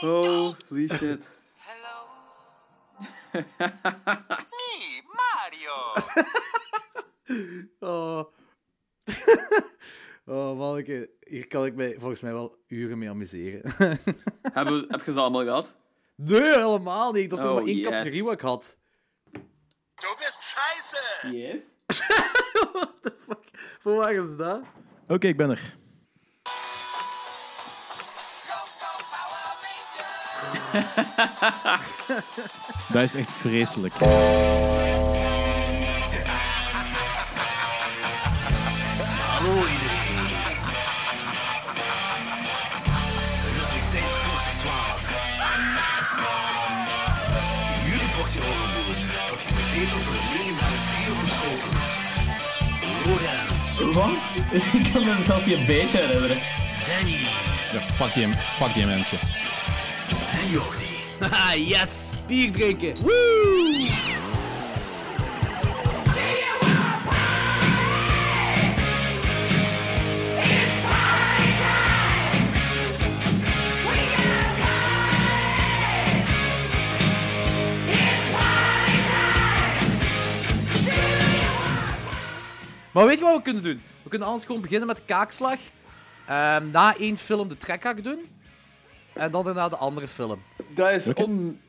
Holy shit. Hello. Me, Mario. Oh. oh, manneke. Hier kan ik mij volgens mij wel uren mee amuseren. Heb je ze allemaal gehad? nee, helemaal niet. Dat is nog Oh, maar één yes. categorie wat ik had. Du bist scheiße. Yes. What the fuck? Voor waar is dat? Oké, ik ben er. Dat is echt vreselijk. Hallo iedereen. Het is weer tijd voor klokslag 12. Jullie portie horrorboers, dat geserveerd wordt door het legendarische trio van Schotens. Lorenz, Wat? Ik kan me zelfs niet een beetje herinneren. Danny Ja, fuck die, fuck die mensen. Jordi. Haha, yes! Bier drinken. Woo! Maar weet je wat we kunnen doen? We kunnen anders gewoon beginnen met de kaakslag. Ehm, na één film de trekhak doen. En dan daarna de andere film. Dat is on...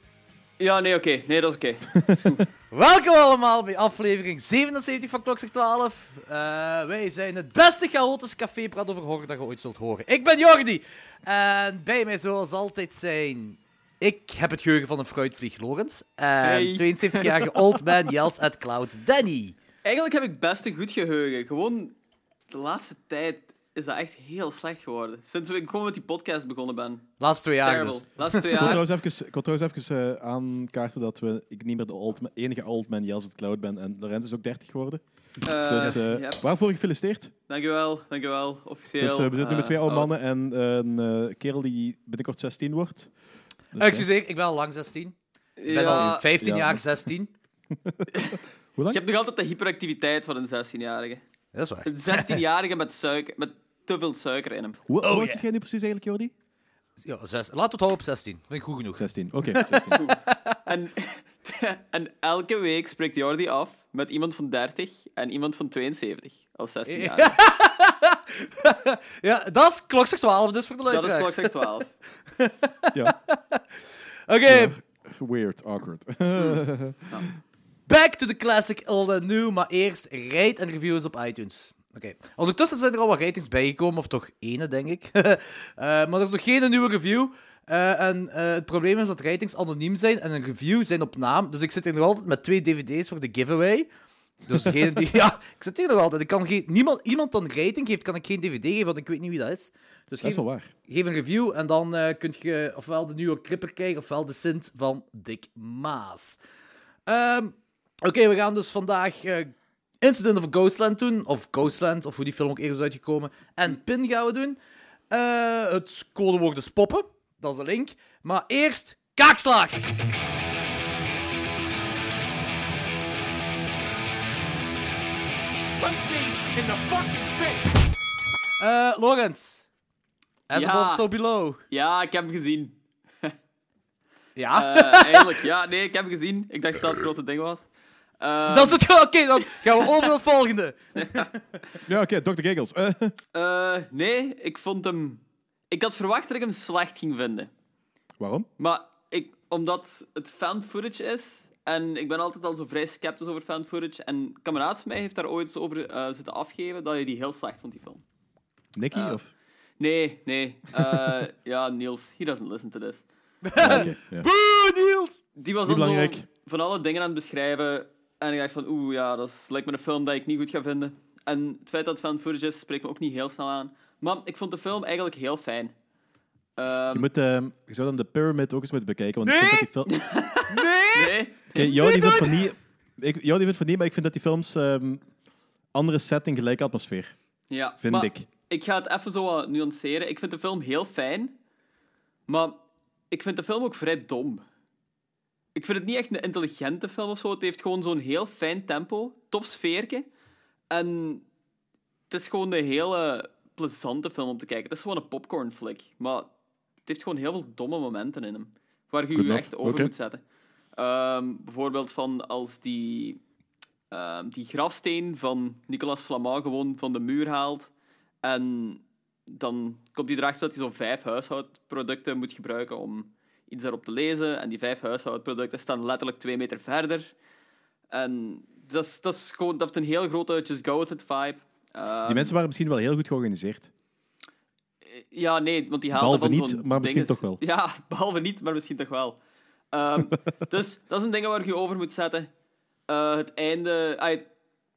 Ja, nee, oké. Nee, dat is oké. Welkom allemaal bij aflevering 77 van Klokzicht 12. Eh, wij zijn het beste chaotische café praat over horror dat je ooit zult horen. Ik ben Jordi. En bij mij zoals altijd zijn... Ik heb het geheugen van een fruitvlieg Lorenz. En Hey. 72-jarige old man yells at cloud Danny. Eigenlijk heb ik best een goed geheugen. Gewoon, de laatste tijd is dat echt heel slecht geworden. Sinds ik gewoon met die podcast begonnen ben. Laatste twee jaar Terrible. dus. Laatste twee Ik wil jaar. trouwens even, ik wil trouwens even aankaarten dat we, ik niet meer de old, enige old man Jels het Cloud ben. En Lorenz is ook 30 geworden. Eh, Dus eh, ja. waarvoor gefeliciteerd. Dankjewel, dankjewel. Officieel. Dus eh, we zitten nu met twee oude oud. mannen en een kerel die binnenkort 16 wordt. Dus, Excuseer, ik ben al lang 16. Ik ben Ja, al 15 ja. jaar 16. eh, hoe lang? je hebt nog altijd de hyperactiviteit van een 16-jarige. Dat is waar. Een 16-jarige met, suiker, met te veel suiker in hem. Hoe hoe oud yeah. jij nu precies eigenlijk, Jordi? Ja, zes. Laat het houden op 16. Vind ik goed genoeg. 16. Oké. 16. En, en elke week spreekt Jordi af met iemand van 30 en iemand van 72 als 16-jarige. Ja, dat is klokslag 12 dus voor de Dat is luisteraars. klokslag 12. ja. Oké, Weird, awkward. back to the classic old and new, maar eerst rate en reviews op iTunes. Oké. Ondertussen zijn er al wat ratings bijgekomen, of toch ene, denk ik. Eh, maar er is nog geen nieuwe review. Eh, en eh, het probleem is dat ratings anoniem zijn en een review zijn op naam. Dus ik zit hier nog altijd met twee dvd's voor de giveaway. Dus degene die... Ja, ik zit hier nog altijd. Ik kan geen, niemand, iemand dan rating geeft, kan ik geen dvd geven, want ik weet niet wie dat is. Dus Dat is wel waar. geef een review en dan eh kun je ofwel de nieuwe Cripper krijgen, ofwel de Sint van Dick Maas. Ehm, Oké, we gaan dus vandaag Incident of Ghostland doen. Of Ghostland, of hoe die film ook eerst is uitgekomen. En Pin gaan we doen. Eh, het codewoord is poppen. Dat is de link. Maar eerst kaakslag. Punch me in the fucking face! Eh Lorenz. As Ja. above, so below. Ja, ik heb hem gezien. Ja, Eh, eigenlijk, ja, nee, ik heb hem gezien. Ik dacht dat dat het grootste ding was. Eh, dat is het. Oké, dan gaan we over naar het volgende. Ja, oké, Dr. Giggles. Eh, eh, nee, ik vond hem... Ik had verwacht dat ik hem slecht ging vinden. waarom? Maar ik, omdat het found footage is, en ik ben altijd al zo vrij sceptisch over found footage, en een kameraad van mij heeft daar ooit eens over eh, zitten afgeven, dat hij die heel slecht vond, die film. Nicky? Of? Nee, nee. eh, ja, Niels, he doesn't listen to this. Ja. Boe, Niels. Die was dan zo belangrijk. van alle dingen aan het beschrijven, en ik dacht van, oeh, ja, dat is, lijkt me een film dat ik niet goed ga vinden. En het feit dat het found footage is, spreekt me ook niet heel snel aan. Maar ik vond de film eigenlijk heel fijn. Ehm, Je, moet, ehm, je zou dan de Pyramid ook eens moeten bekijken. Want ik vind dat die film... Nee. Nee, jou die vindt van niet... Ik, jou die vindt van niet, maar ik vind dat die films... ehm, andere setting, gelijke atmosfeer. Ja, Vind maar ik. Ik ga het even zo wat nuanceren. Ik vind de film heel fijn, maar ik vind de film ook vrij dom. Ik vind het niet echt een intelligente film of zo. Het heeft gewoon zo'n heel fijn tempo, tof sfeertje. En het is gewoon een hele plezante film om te kijken. Het is gewoon een popcorn flick. Maar het heeft gewoon heel veel domme momenten in hem. Waar je je echt over moet zetten. Ehm, bijvoorbeeld van als die, ehm, die grafsteen van Nicolas Flamand gewoon van de muur haalt. En dan komt hij erachter dat hij zo'n vijf huishoudproducten moet gebruiken om iets daarop te lezen. En die vijf huishoudproducten staan letterlijk twee meter verder. En dat is, dat is gewoon dat heeft een heel grote just go with it vibe. Die mensen waren misschien wel heel goed georganiseerd. Ja, nee, want die haalden Behalve van niet, maar misschien dinges. toch wel. Ja, behalve niet, maar misschien toch wel. Ehm, dus dat is een ding waar je je over moet zetten. Eh, het einde... het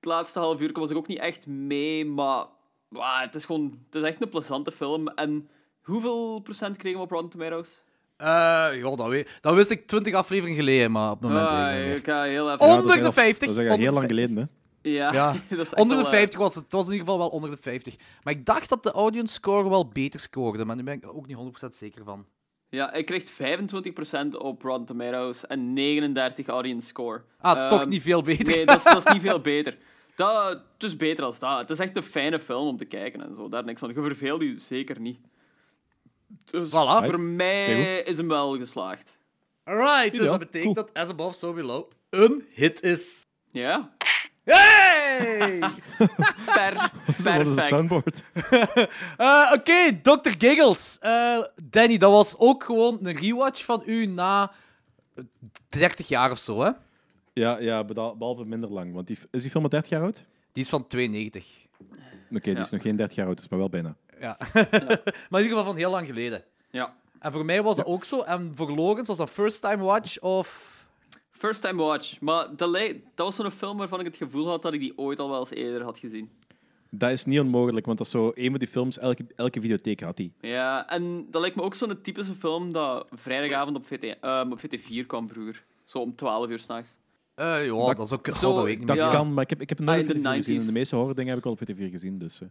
laatste half uur was ik ook niet echt mee, maar... wauw, het is gewoon... Het is echt een plezante film. En hoeveel procent kregen we op Rotten Tomatoes? Eh, ja, dat, weet, dat wist ik 20 afleveringen geleden, maar op het moment Ah, weet ik niet ik meer. ga heel even... Ja, Onder de echt- 50. Dat is heel de lang 50. geleden, hè? Ja, Ja, dat is echt Onder de wel, eh, 50 was het. Het was in ieder geval wel onder de 50. Maar ik dacht dat de audience score wel beter scoorde, maar nu ben ik er ook niet 100% zeker van. Ja, ik kreeg 25% op Rotten Tomatoes en 39 audience score. Ah, toch Ehm, niet veel beter. Nee, dat is, dat is niet veel beter. Dat, het is beter als dat. Het is echt een fijne film om te kijken en zo. Daar niks van. Je verveelt je zeker niet. Dus Voilà. voor mij is hem wel geslaagd. Alright, dus Ja, dat betekent cool. dat As Above, So Below een hit is. Ja, Hey! per, perfect. soundboard. Eh, Oké, Dr. Giggles. Eh, Danny, dat was ook gewoon een rewatch van u na 30 jaar of zo, hè? Ja, ja, beda- behalve minder lang. Want die, is die film al 30 jaar oud? Die is van 92. Oké, die Ja. is nog geen 30 jaar oud, dus maar wel bijna. Ja. maar in ieder geval van heel lang geleden. Ja. En voor mij was dat ook zo. En voor Logans was dat first time watch of... First time watch. Maar dat, dat was zo'n film waarvan ik het gevoel had dat ik die ooit al wel eens eerder had gezien. Dat is niet onmogelijk, want dat is zo een van die films, elke, elke videotheek had die. Ja, en dat lijkt me ook zo'n typische film dat vrijdagavond op, VT, ehm, op VT4 kwam vroeger. Zo om 12 uur s'nachts. Eh, ja, dat is ook... Zo- oh, dat weet ik niet Dat. Ja. kan, maar ik heb, ik heb Ah, nooit in op de VT4 gezien. 90s. En de meeste horror dingen heb ik al op VT4 gezien, dus... eh.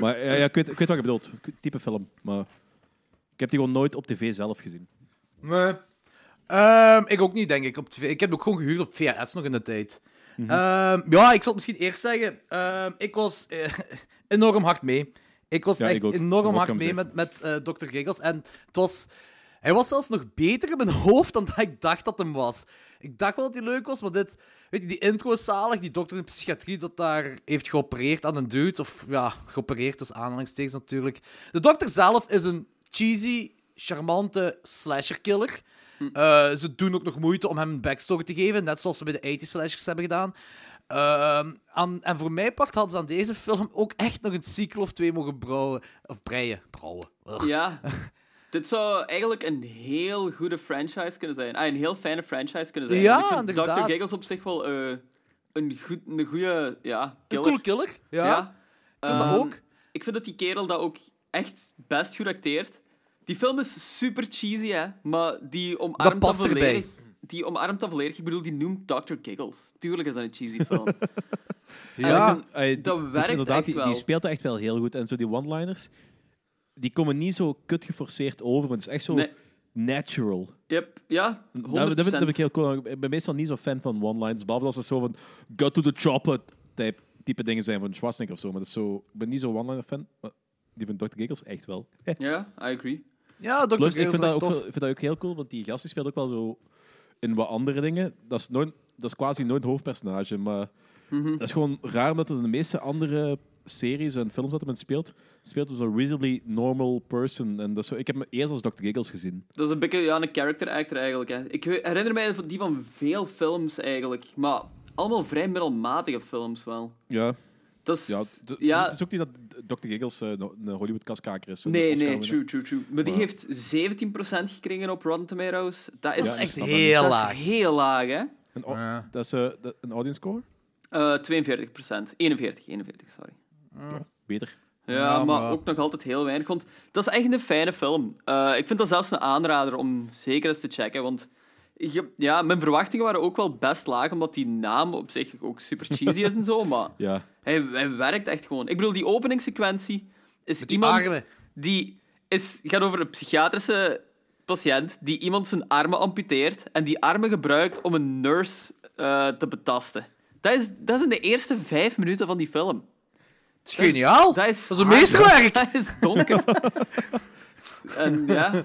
Maar ja, ja, ik, weet, ik weet wat je bedoelt. Type film, maar... Ik heb die gewoon nooit op tv zelf gezien. Nee. Ehm, ik ook niet, denk ik. Op, tv ik heb ook gewoon gehuurd op VHS nog in de tijd. Ehm, ja, ik zal het misschien eerst zeggen. Ehm, ik was eh, enorm hard mee. Ik was Ja, echt ik ook. enorm Dat hard kan mee met, met eh, Dr. Giggles. En het was... Hij was zelfs nog beter in mijn hoofd dan dat ik dacht dat hem was. Ik dacht wel dat hij leuk was, maar dit... Weet je, die intro is zalig. Die dokter in psychiatrie dat daar heeft geopereerd aan een dude. Of ja, geopereerd, dus aanhalingstekens natuurlijk. De dokter zelf is een cheesy, charmante slasher-killer. Eh, ze doen ook nog moeite om hem een backstory te geven, net zoals ze bij de 80 slashers hebben gedaan. Aan, en voor mij part hadden ze aan deze film ook echt nog een sequel of twee mogen brouwen. Of breien. Brouwen. Ugh. Ja. Dit zou eigenlijk een heel goede franchise kunnen zijn. Ah, een heel fijne franchise kunnen zijn. Ja, Want ik vind. Dr. Giggles op zich wel eh, een, goed, een goede ja, Een killer. coole killer. Ja. Ja. vind dat Ehm, ook. Ik vind dat die kerel dat ook echt best goed acteert. Die film is super cheesy, hè. Maar die omarmt past dat erbij. volledig. Die omarmt dat volledig. Ik bedoel, die noemt Dr. Giggles. Tuurlijk is dat een cheesy film. Ja. En ik vind- Dat werkt inderdaad, echt die, wel. die speelt echt wel heel goed. En zo die one-liners, die komen niet zo kut geforceerd over, maar het is echt zo Nee. natural. Yep, ja, 100%. Dat, dat, vind, dat vind ik heel cool. Ik ben meestal niet zo'n fan van one-liners, behalve als het zo van go to the chopper type, type dingen zijn van Schwarzenegger of zo. Maar dat is zo, ik ben niet zo'n one-liner fan. Maar die van Dr. Giggles echt wel. Ja, I agree. Ja, Dr. Plus, ik Giggles vind is dat, ook, tof. wel- ik vind dat ook heel cool, want die gast die speelt ook wel zo in wat andere dingen. Dat is, nooit, dat is quasi nooit hoofdpersonage, maar Mhm. dat is gewoon raar omdat er de meeste andere series en films dat hij met speelt, speelt hij zo'n reasonably normal person. En dat is zo, ik heb hem eerst als Dr. Giggles gezien. Dat is een beetje ja, een character actor eigenlijk. Hè. Ik he- herinner mij van- die van veel films eigenlijk. Maar allemaal vrij middelmatige films wel. Ja, Dat is, ja, ja, Het is ook niet dat Dr. Giggles eh, een Hollywood-kaskaker is. nee, nee, true, true, true. Maar die heeft 17% gekregen op Rotten Tomatoes. Dat is Ja, echt heel dat laag. Is heel laag, hè? Een. Dat is eh, dat- een audience score? Eh 42%. 41, 41, sorry. Beter. Ja, Ja, maar maar- ook nog altijd heel weinig. Want dat is echt een fijne film. Eh, ik vind dat zelfs een aanrader om zeker eens te checken. Want je- ja, mijn verwachtingen waren ook wel best laag, omdat die naam op zich ook super cheesy is en zo. Maar Ja. hij, hij werkt echt gewoon. Ik bedoel, die openingssequentie is die iemand armen. die is, gaat over een psychiatrische patiënt die iemand zijn armen amputeert en die armen gebruikt om een nurse eh, te betasten. Dat is, dat is in de eerste vijf minuten van die film. Het is geniaal. Dat is, Dat is een meesterwerk. Dat is donker. en ja,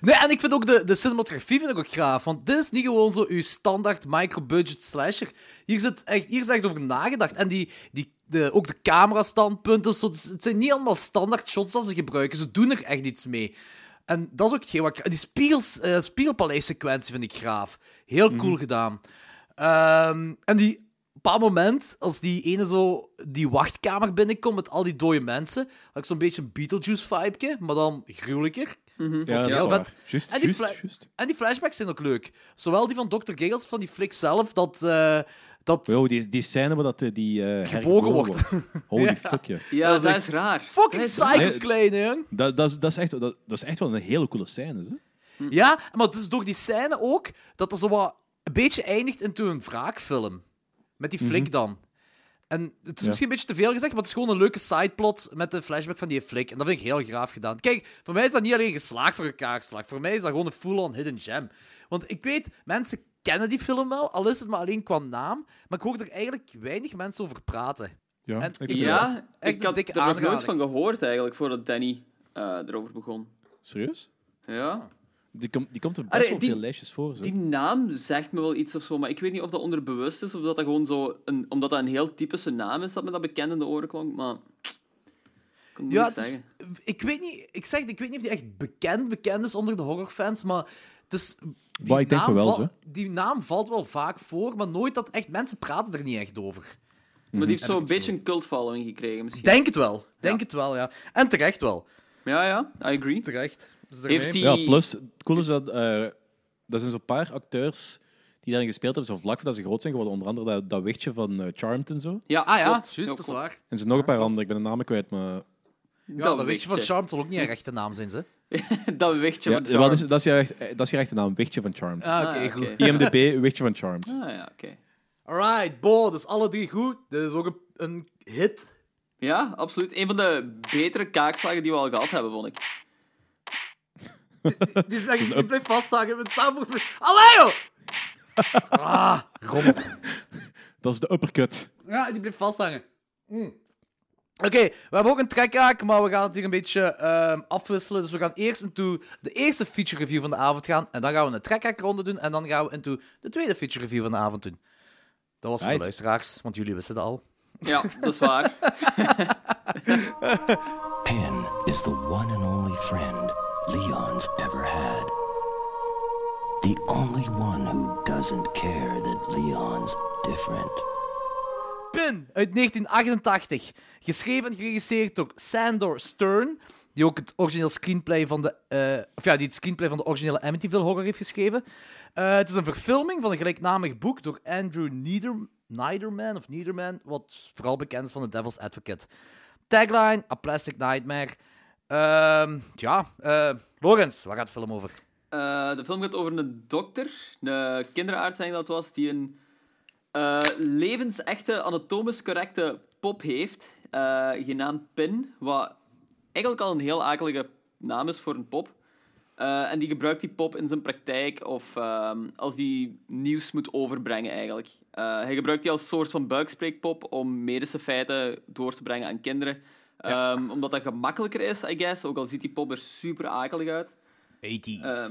Nee, en ik vind ook de, de cinematografie vind ik ook gaaf. Want dit is niet gewoon zo uw standaard micro-budget slasher. Hier, zit echt, hier is echt over nagedacht. En die, die, de, ook de camerastandpunten. Zo, het zijn niet allemaal standaard shots dat ze gebruiken. Ze doen er echt iets mee. En dat is ook hetgeen wat ik... Die spiegels, eh spiegelpaleis-sequentie vind ik gaaf. Heel cool gedaan. Ehm, en die... Op een bepaald moment, als die ene zo die wachtkamer binnenkomt met al die dode mensen, had ik zo'n beetje een Beetlejuice-vibe, maar dan gruwelijker. Ja, dat heel vet. En die, en flashbacks zijn ook leuk. Zowel die van Dr. Giggles als van die flik zelf, dat... eh, dat Yo, die, die scène waar dat, eh, die eh Gebogen wordt. Holy Ja. fuck, ja. Ja, Dat dat is raar. fucking Dat psycho Nee. klein, hè. Dat, dat, is, dat, is echt, dat, dat is echt wel een hele coole scène. Hè? Ja, maar het is door die scène ook dat er zo wat een beetje eindigt into een wraakfilm. Met die flik dan. En het is Mhm. Ja. misschien een beetje te veel gezegd, maar het is gewoon een leuke sideplot met de flashback van die flik. En dat vind ik heel graaf gedaan. Kijk, voor mij is dat niet alleen geslaagd voor elkaar geslaagd. Voor mij is dat gewoon een full-on hidden gem. Want ik weet, mensen kennen die film wel, al is het maar alleen qua naam. Maar ik hoor er eigenlijk weinig mensen over praten. Ja, En ik. Ja, Echt ik een had er nog nooit van gehoord eigenlijk, voordat Danny eh, erover begon. Serieus? Ja. Die, komt die komt er best wel die- veel lijstjes voor. Zo. Die naam zegt me wel iets of zo, maar ik weet niet of dat onderbewust is of dat dat gewoon zo... Een, omdat dat een heel typische naam is dat me dat bekend in de oren klonk, maar... Ik Ja, is- ik weet niet, ik zeg, ik weet niet of die echt bekend, bekend is onder de horrorfans, maar het is. Die, Maar ik denk naam van wel, val- zo. die naam valt wel vaak voor, maar nooit dat echt mensen praten er niet echt over. Maar die heeft Heb zo ik een het beetje een cult following gekregen, misschien. Denk het wel, denk Ja. het wel, ja. En terecht wel, Ja, ja, I agree. terecht. Dus Heeft daarmee- die- Ja, plus, het coole is dat eh er zijn zo'n paar acteurs die daarin gespeeld hebben, zo vlak voordat ze groot zijn geworden. Onder andere dat, dat wichtje van eh, Charmed en zo. Ja, Ah ja, klopt. juist, dat is waar. En er zijn nog een paar andere, ik ben de namen kwijt, maar... Ja, dat weet je van wichtje. Charmed zal ook niet een rechte naam zijn, ze. dat wichtje Ja, van dat, is, Charmed. dat, is je echt, eh, dat is je echte naam, wichtje van Charmed. Ah, oké, Ah, oké. goed. IMDb, wichtje van Charmed. Ah, ja, oké. Alright, Bo, dus alle drie goed. Dit is ook een, een hit. Ja, absoluut. Een van de betere kaakslagen die we al gehad hebben, vond ik. Die is ik blijf vasthangen met samen. Allee, joh! Ah, rommel. Dat is de uppercut. Ja, die blijft vasthangen. Mm. Oké, we hebben ook een trekhaak, maar we gaan het hier een beetje ehm, afwisselen. Dus we gaan eerst into de eerste feature review van de avond gaan. En dan gaan we een trekhaakronde doen. En dan gaan we into de tweede feature review van de avond doen. Dat was voor de Right. luisteraars, want jullie wisten dat al. Ja, dat is waar. Pin is the one and only friend Leon's ever had. The only one who doesn't care that Leon's different. Pin uit 1988. Geschreven en geregisseerd door Sandor Stern. Die ook het origineel screenplay van de. eh, of ja, die het screenplay van de originele Amityville Horror heeft geschreven. Eh, het is een verfilming van een gelijknamig boek door Andrew Nieder, Niederman, of Niederman, wat vooral bekend is van The Devil's Advocate. Tagline: A Plastic Nightmare. Ehm, ja, eh Lorenz, waar gaat de film over? Eh, de film gaat over een dokter, een kinderarts dat was, die een eh, levensechte, anatomisch correcte pop heeft, genaamd Pin, wat eigenlijk al een heel akelige naam is voor een pop. En die gebruikt die pop in zijn praktijk of ehm, als die nieuws moet overbrengen eigenlijk. Hij gebruikt die als soort van buikspreekpop om medische feiten door te brengen aan kinderen. Ehm, omdat dat gemakkelijker is, I guess, ook al ziet die pop er super akelig uit. 80s. Ehm,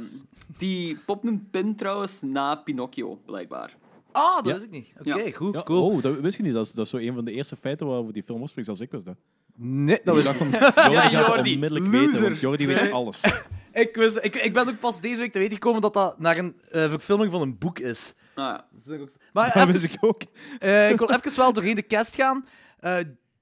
die pop noemt Pin trouwens na Pinocchio, blijkbaar. ah, dat ja. wist ik niet. Oké, Ja. goed, Ja, cool. Oh, dat wist je niet. Dat is, dat is zo een van de eerste feiten waarover die film opspreekt als ik was. Dat. Nee, dat wist ik Jordi gaat het Jordi, onmiddellijk loser. weten, want Jordi weet Nee. alles. Ik, wist, ik, ik ben ook pas deze week te weten gekomen dat dat naar een eh, verfilming van een boek is. Ah, ja. Maar Dat even, wist ik ook. eh, ik wil even wel doorheen de cast gaan. Eh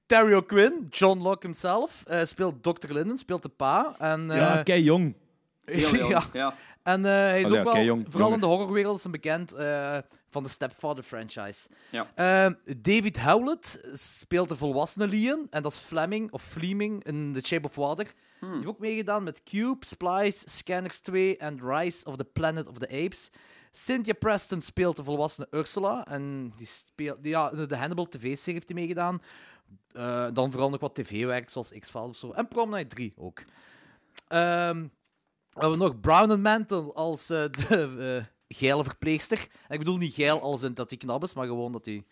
Terry O'Quinn, John Locke himself, eh, speelt Dr. Linden, speelt de pa. En, eh, Ja, kei jong. Heel jong. ja. ja. En eh, hij is Oh, ook ja, wel, jong- vooral in de horrorwereld is hij bekend eh, van de Stepfather franchise. Ja. Eh, David Howlett speelt de volwassene Leon. En dat is Fleming, of Fleming, in The Shape of Water. Die heeft ook meegedaan met Cube, Splice, Scanners 2 en Rise of the Planet of the Apes. Cynthia Preston speelt de volwassene Ursula. En die speelt, ja, de Hannibal TV-serie heeft hij meegedaan. Eh, dan vooral nog wat tv-werk, zoals X-Files of zo. En Prom Night 3 ook. Ehm, we hebben nog Brown and Mantle als eh, de eh, geile verpleegster. En ik bedoel niet geil als in dat hij knap is, maar gewoon dat hij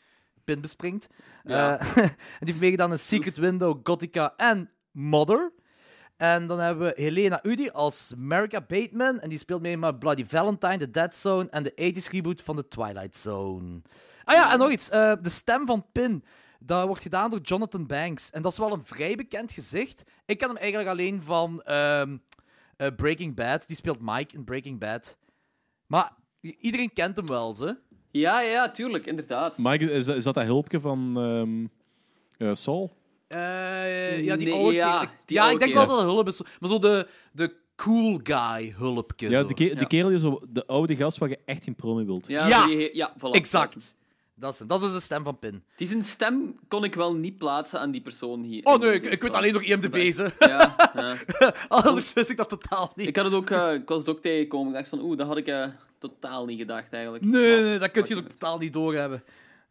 pin bespringt. Ja. En die heeft meegedaan in Secret Window, Gothica en Mother. En dan hebben we Helena Udi als America Bateman. En die speelt mee met Bloody Valentine, The Dead Zone en de 80s reboot van The Twilight Zone. Ah ja, en nog iets. de stem van Pin. Dat wordt gedaan door Jonathan Banks. En dat is wel een vrij bekend gezicht. Ik ken hem eigenlijk alleen van ehm, eh, Breaking Bad. Die speelt Mike in Breaking Bad. Maar iedereen kent hem wel, ze. Ja, ja, tuurlijk, inderdaad. Mike, is, dat- is dat dat hulpje van ehm eh, Saul? Eh, ja, die Nee, oude ja, die ja, ik denk wel dat het hulp is. Maar zo de, de cool guy hulpje. Ja, zo. de, ke- de kerel die zo, de oude gast waar je echt geen pro mee wilt. Ja, Ja, die he- ja voilà, Exact. Dat is hem. Dat is dus de stem van Pin. Die zijn stem kon ik wel niet plaatsen aan die persoon hier. Oh nee, ik, ik weet alleen nog IMDb, ze. Ja, ja. Anders wist ik dat totaal niet. Ik, had het ook, eh, ik was het ook tegengekomen. Ik dacht van, oeh, dat had ik eh, totaal niet gedacht eigenlijk. Nee, nee, Maar- nee, dat kun je ook totaal niet doorhebben.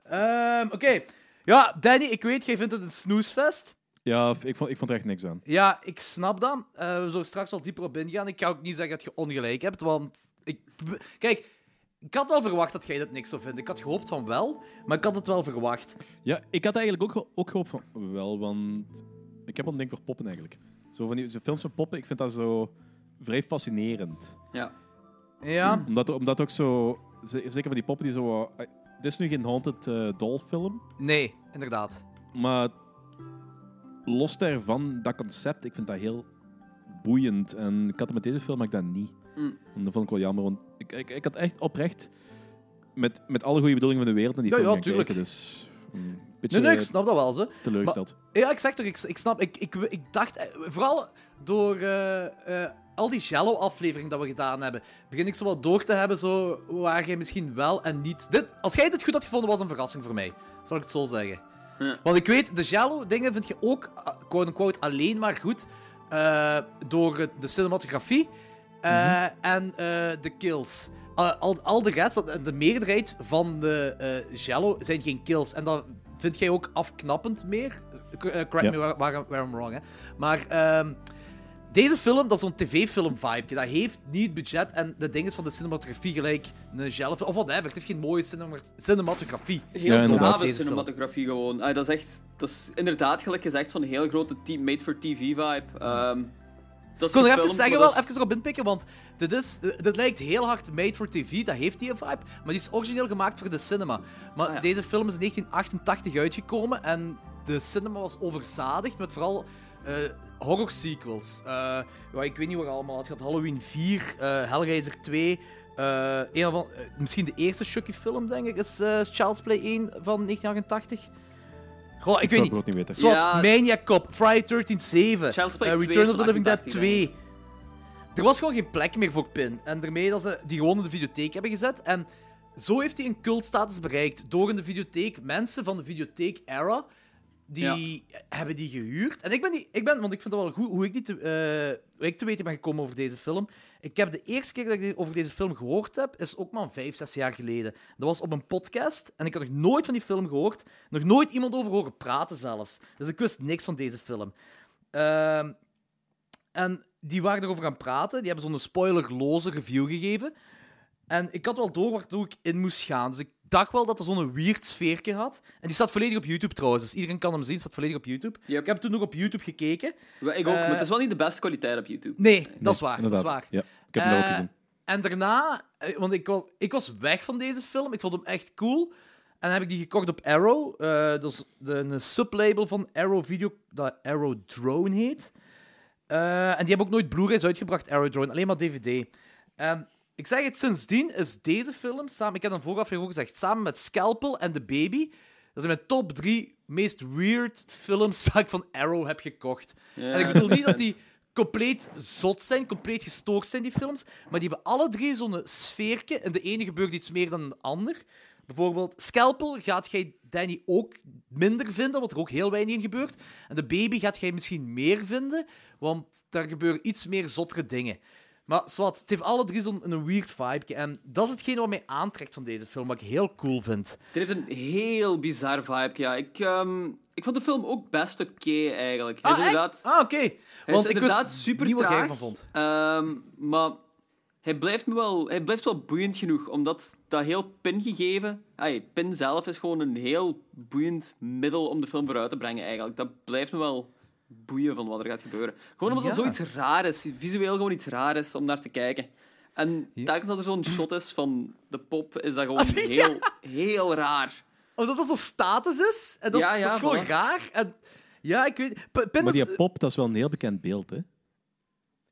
Ehm Oké. Ja, Danny, ik weet, jij vindt het een snoesfest. Ja, ik vond, ik vond er echt niks aan. Ja, ik snap dat. Eh, we zullen straks wel dieper op ingaan. Ik ga ook niet zeggen dat je ongelijk hebt, want... Ik... Kijk, ik had wel verwacht dat jij dit niks zou vinden. Ik had gehoopt van wel, maar ik had het wel verwacht. Ja, ik had eigenlijk ook, ook gehoopt van wel, want ik heb een ding voor poppen eigenlijk. Zo van die zo films met poppen, ik vind dat zo vrij fascinerend. Ja. Ja. Omdat, omdat ook zo, ze- zeker van die poppen die zo... eh, dit is nu geen haunted eh, doll film, Nee, inderdaad. maar los daarvan, dat concept, ik vind dat heel boeiend. En ik had het met deze film had ik dat niet. Mm. En dat vond ik wel jammer, want ik, ik, ik had echt oprecht met, met alle goede bedoelingen van de wereld naar die Ja, film ja, gaan tuurlijk. kijken. Dus een beetje Nee, nee, ik snap dat wel, ze. teleurgesteld. Ja, ik zeg toch, ik, ik snap. Ik, ik, ik dacht, eh, vooral door eh, eh, al die Jello-afleveringen dat we gedaan hebben, begin ik zo wat door te hebben zo, waar jij misschien wel en niet. Dit, als jij dit goed had gevonden, was een verrassing voor mij. Zal ik het zo zeggen. Ja. Want ik weet, de Jello-dingen vind je ook, quote-unquote, alleen maar goed eh, door de cinematografie eh, en eh, de kills. Uh, al, al de rest, de de meerderheid van de eh Jello zijn geen kills. En dat vind jij ook afknappend meer. Eh, correct Ja. me where, I'm wrong, hè. Maar ehm, deze film, dat is zo'n tv-film-vibe. Dat heeft niet het budget en de ding is van de cinematografie gelijk een Jello... Of whatever, het heeft geen mooie cinema cinematografie. Heel Ja, cinematografie gewoon. Ah, dat is echt... Dat is inderdaad, gelijk gezegd, zo'n heel grote made-for-TV-vibe. Ehm Ik kon er even zeggen, wel, even erop inpikken, want dit, is, dit lijkt heel hard made for TV, dat heeft die vibe, maar die is origineel gemaakt voor de cinema. Maar Ah, ja. deze film is in 1988 uitgekomen en de cinema was overzadigd met vooral eh, horror sequels. Eh, ik weet niet wat allemaal. Het gaat Halloween 4, eh, Hellraiser 2. eh, een van, misschien de eerste Chucky-film, denk ik, is Child's Play 1 van 1988. Goh, ik, Ik weet zou niet. het ook niet weten. Zwart, Ja. Maniac Cop, Friday 13 7, Child's Play eh, 2 Return of the Living Dead 88, 2. Er was gewoon geen plek meer voor Pin. En daarmee dat ze die gewoon in de videotheek hebben gezet. En zo heeft hij een cultstatus bereikt. Door in de videotheek, mensen van de videotheek-era, die hebben die gehuurd. En ik ben, die, ik ben, want ik vind het wel goed hoe ik, die te, eh, hoe ik te weten ben gekomen over deze film. Ik heb de eerste keer dat ik over deze film gehoord heb, is ook maar vijf, zes jaar geleden. Dat was op een podcast en ik had nog nooit van die film gehoord. Nog nooit iemand over horen praten zelfs. Dus ik wist niks van deze film. Ehm, en die waren erover gaan praten. Die hebben zo'n spoilerloze review gegeven. En ik had wel door waartoe ik in moest gaan. Dus dacht wel dat er zo'n weird sfeertje had. En die staat volledig op YouTube trouwens. Dus iedereen kan hem zien. staat volledig op YouTube. Yep. Ik heb toen nog op YouTube gekeken. Ik ook, maar Eh, het is wel niet de beste kwaliteit op YouTube. Nee, dat is waar. Dat is waar. Ja, ik heb hem ook Eh, gezien. En daarna, eh, want ik was, ik was weg van deze film. Ik vond hem echt cool. En dan heb ik die gekocht op Arrow. eh dat is de, een sublabel van Arrow Video, dat Arrow Drone heet. Eh, en die hebben ook nooit Blu-rays uitgebracht, Arrow Drone, alleen maar DVD. Ik zeg het, sindsdien is deze film, samen, ik heb vorige aflevering ook gezegd, samen met Scalpel en The Baby, dat zijn mijn top drie meest weird films dat ik van Arrow heb gekocht. En ik bedoel niet dat die compleet zot zijn, compleet gestoord zijn, die films, maar die hebben alle drie zo'n sfeertje. En de ene gebeurt iets meer dan de ander. Bijvoorbeeld, Scalpel gaat jij Danny ook minder vinden, want er ook heel weinig in gebeurt. En de baby gaat jij misschien meer vinden, want daar gebeuren iets meer zottere dingen. Maar zwart, het heeft alle drie zo'n een weird vibe. En dat is hetgeen wat mij aantrekt van deze film, wat ik heel cool vind. Dit heeft een heel bizar vibe. Ja. Ik, ehm, ik vond de film ook best oké eigenlijk. Hij is echt? inderdaad, Ah, oké. hij Want is ik inderdaad wist super niet wat jij traag. ervan vond. Ehm, maar hij blijft, me wel, hij blijft wel boeiend genoeg, omdat dat heel pin-gegeven... Ay, pin zelf is gewoon een heel boeiend middel om de film vooruit te brengen, eigenlijk. Dat blijft me wel boeien van wat er gaat gebeuren. Gewoon omdat het Ja. zoiets raar is. Visueel gewoon iets raar is om naar te kijken. En telkens dat er zo'n shot is van de pop, is dat gewoon ja. heel, heel raar. Omdat dat zo status is. En dat is, Ja, ja, dat is gewoon voilà. raar. En, ja, ik weet... P- Maar die pop, dat is wel een heel bekend beeld, hè?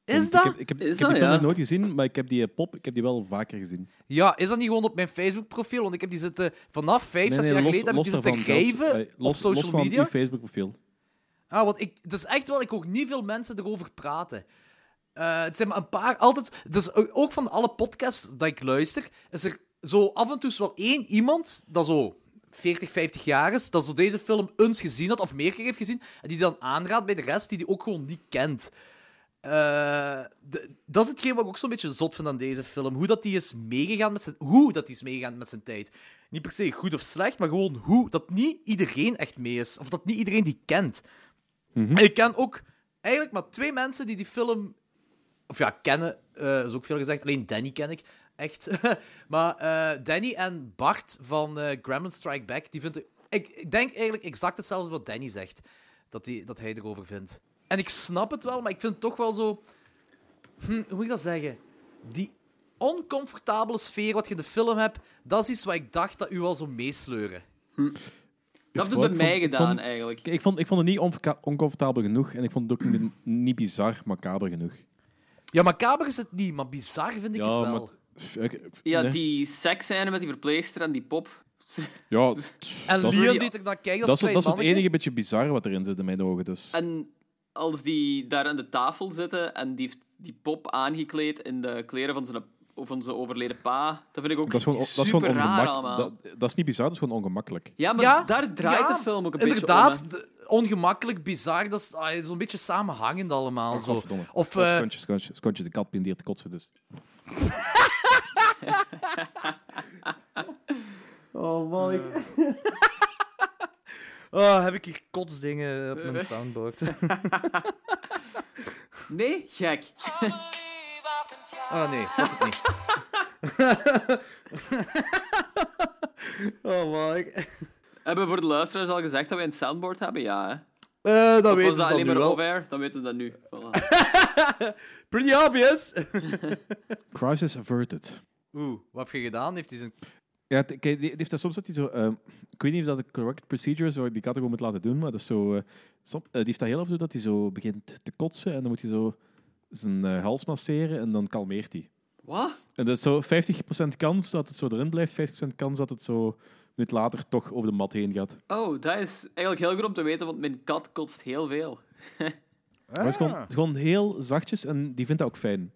is dat? Ik heb, ik heb, Is ik heb dat, die film ja? nog nooit gezien, maar ik heb die pop ik heb die wel vaker gezien. Ja, is dat niet gewoon op mijn Facebook-profiel? Want ik heb die zitten... Vanaf vijf, Nee, zes nee, jaar los- geleden heb ik die zitten geven op social los van media. uw Facebook-profiel. Ah, want ik, het is echt wel, ik hoor niet veel mensen erover praten. Eh, het zijn maar een paar, altijd, dus ook van alle podcasts dat ik luister, is er zo af en toe wel één iemand dat zo 40, 50 jaar is, dat zo deze film eens gezien had, of meer keer heeft gezien, en die dan aanraadt bij de rest die die ook gewoon niet kent. Eh, dat is hetgeen wat ik ook zo'n beetje zot vind aan deze film. Hoe dat die is meegegaan met zijn... Hoe dat die is meegegaan met zijn tijd. Niet per se goed of slecht, maar gewoon hoe. Dat niet iedereen echt mee is. Of dat niet iedereen die kent. En ik ken ook eigenlijk maar twee mensen die die film... Of ja, kennen, eh is ook veel gezegd. Alleen Danny ken ik, echt. maar eh, Danny en Bart van eh Gremlin Strike Back, die vinden... Ik, ik denk eigenlijk exact hetzelfde wat Danny zegt. Dat, die, dat hij erover vindt. En ik snap het wel, maar ik vind het toch wel zo... Hm, hoe moet ik dat zeggen? Die oncomfortabele sfeer wat je in de film hebt, dat is iets wat ik dacht dat u wel zou meesleuren. Dat heeft het bij mij ik gedaan, vond- eigenlijk. Ik vond, ik vond het niet oncomfortabel genoeg en ik vond het ook niet, niet bizar, macaber genoeg. Ja, macaber is het niet, maar bizar vind ik Ja, het wel. maar- Ik- Ja, nee. die seksscène met die verpleegster en die pop. Ja, En dat is- Leon die er naar kijkt dat als is, klein dat is het manneke. enige beetje bizar wat erin zit in mijn ogen. Dus. En als die daar aan de tafel zitten en die heeft die pop aangekleed in de kleren van zijn, van zijn overleden pa, dat vind ik ook Dat is gewoon, dat is super gewoon raar ongemak- allemaal. dat, dat is niet bizar, dat is gewoon ongemakkelijk. Ja, maar Ja, daar draait ja, de film ook een Inderdaad, beetje de- ongemakkelijk, bizar, dat is ah, zo'n beetje samenhangend allemaal. Oh, zo. Of, is eh, Skontje, skontje, skontje, de kat pindeert te kotsen, dus... oh, heb ik hier kotsdingen op mijn soundboard. Nee, gek. Oh nee, dat is het niet. oh man. Hebben we voor de luisteraars al gezegd dat wij een soundboard hebben? Ja, hè? Eh, dat Of weten ze dat alleen nu maar wel. over? Dan weten we dat nu. Voilà. Pretty obvious. Crisis averted. Oeh, wat heb je gedaan? Heeft hij zijn... Ja, kijk, die, die heeft dat soms dat hij zo... ehm, ik weet niet of dat de correct procedure is waar ik die kat gewoon moet laten doen, maar dat is zo... eh, som- eh, die heeft dat heel af en toe dat hij zo begint te kotsen en dan moet hij zo zijn eh, hals masseren en dan kalmeert hij. Wat? En dat is zo 50% kans dat het zo erin blijft, 50% kans dat het zo een minuut later toch over de mat heen gaat. Oh, dat is eigenlijk heel goed om te weten, want mijn kat kotst heel veel. Maar het is gewoon, gewoon heel zachtjes en die vindt dat ook fijn.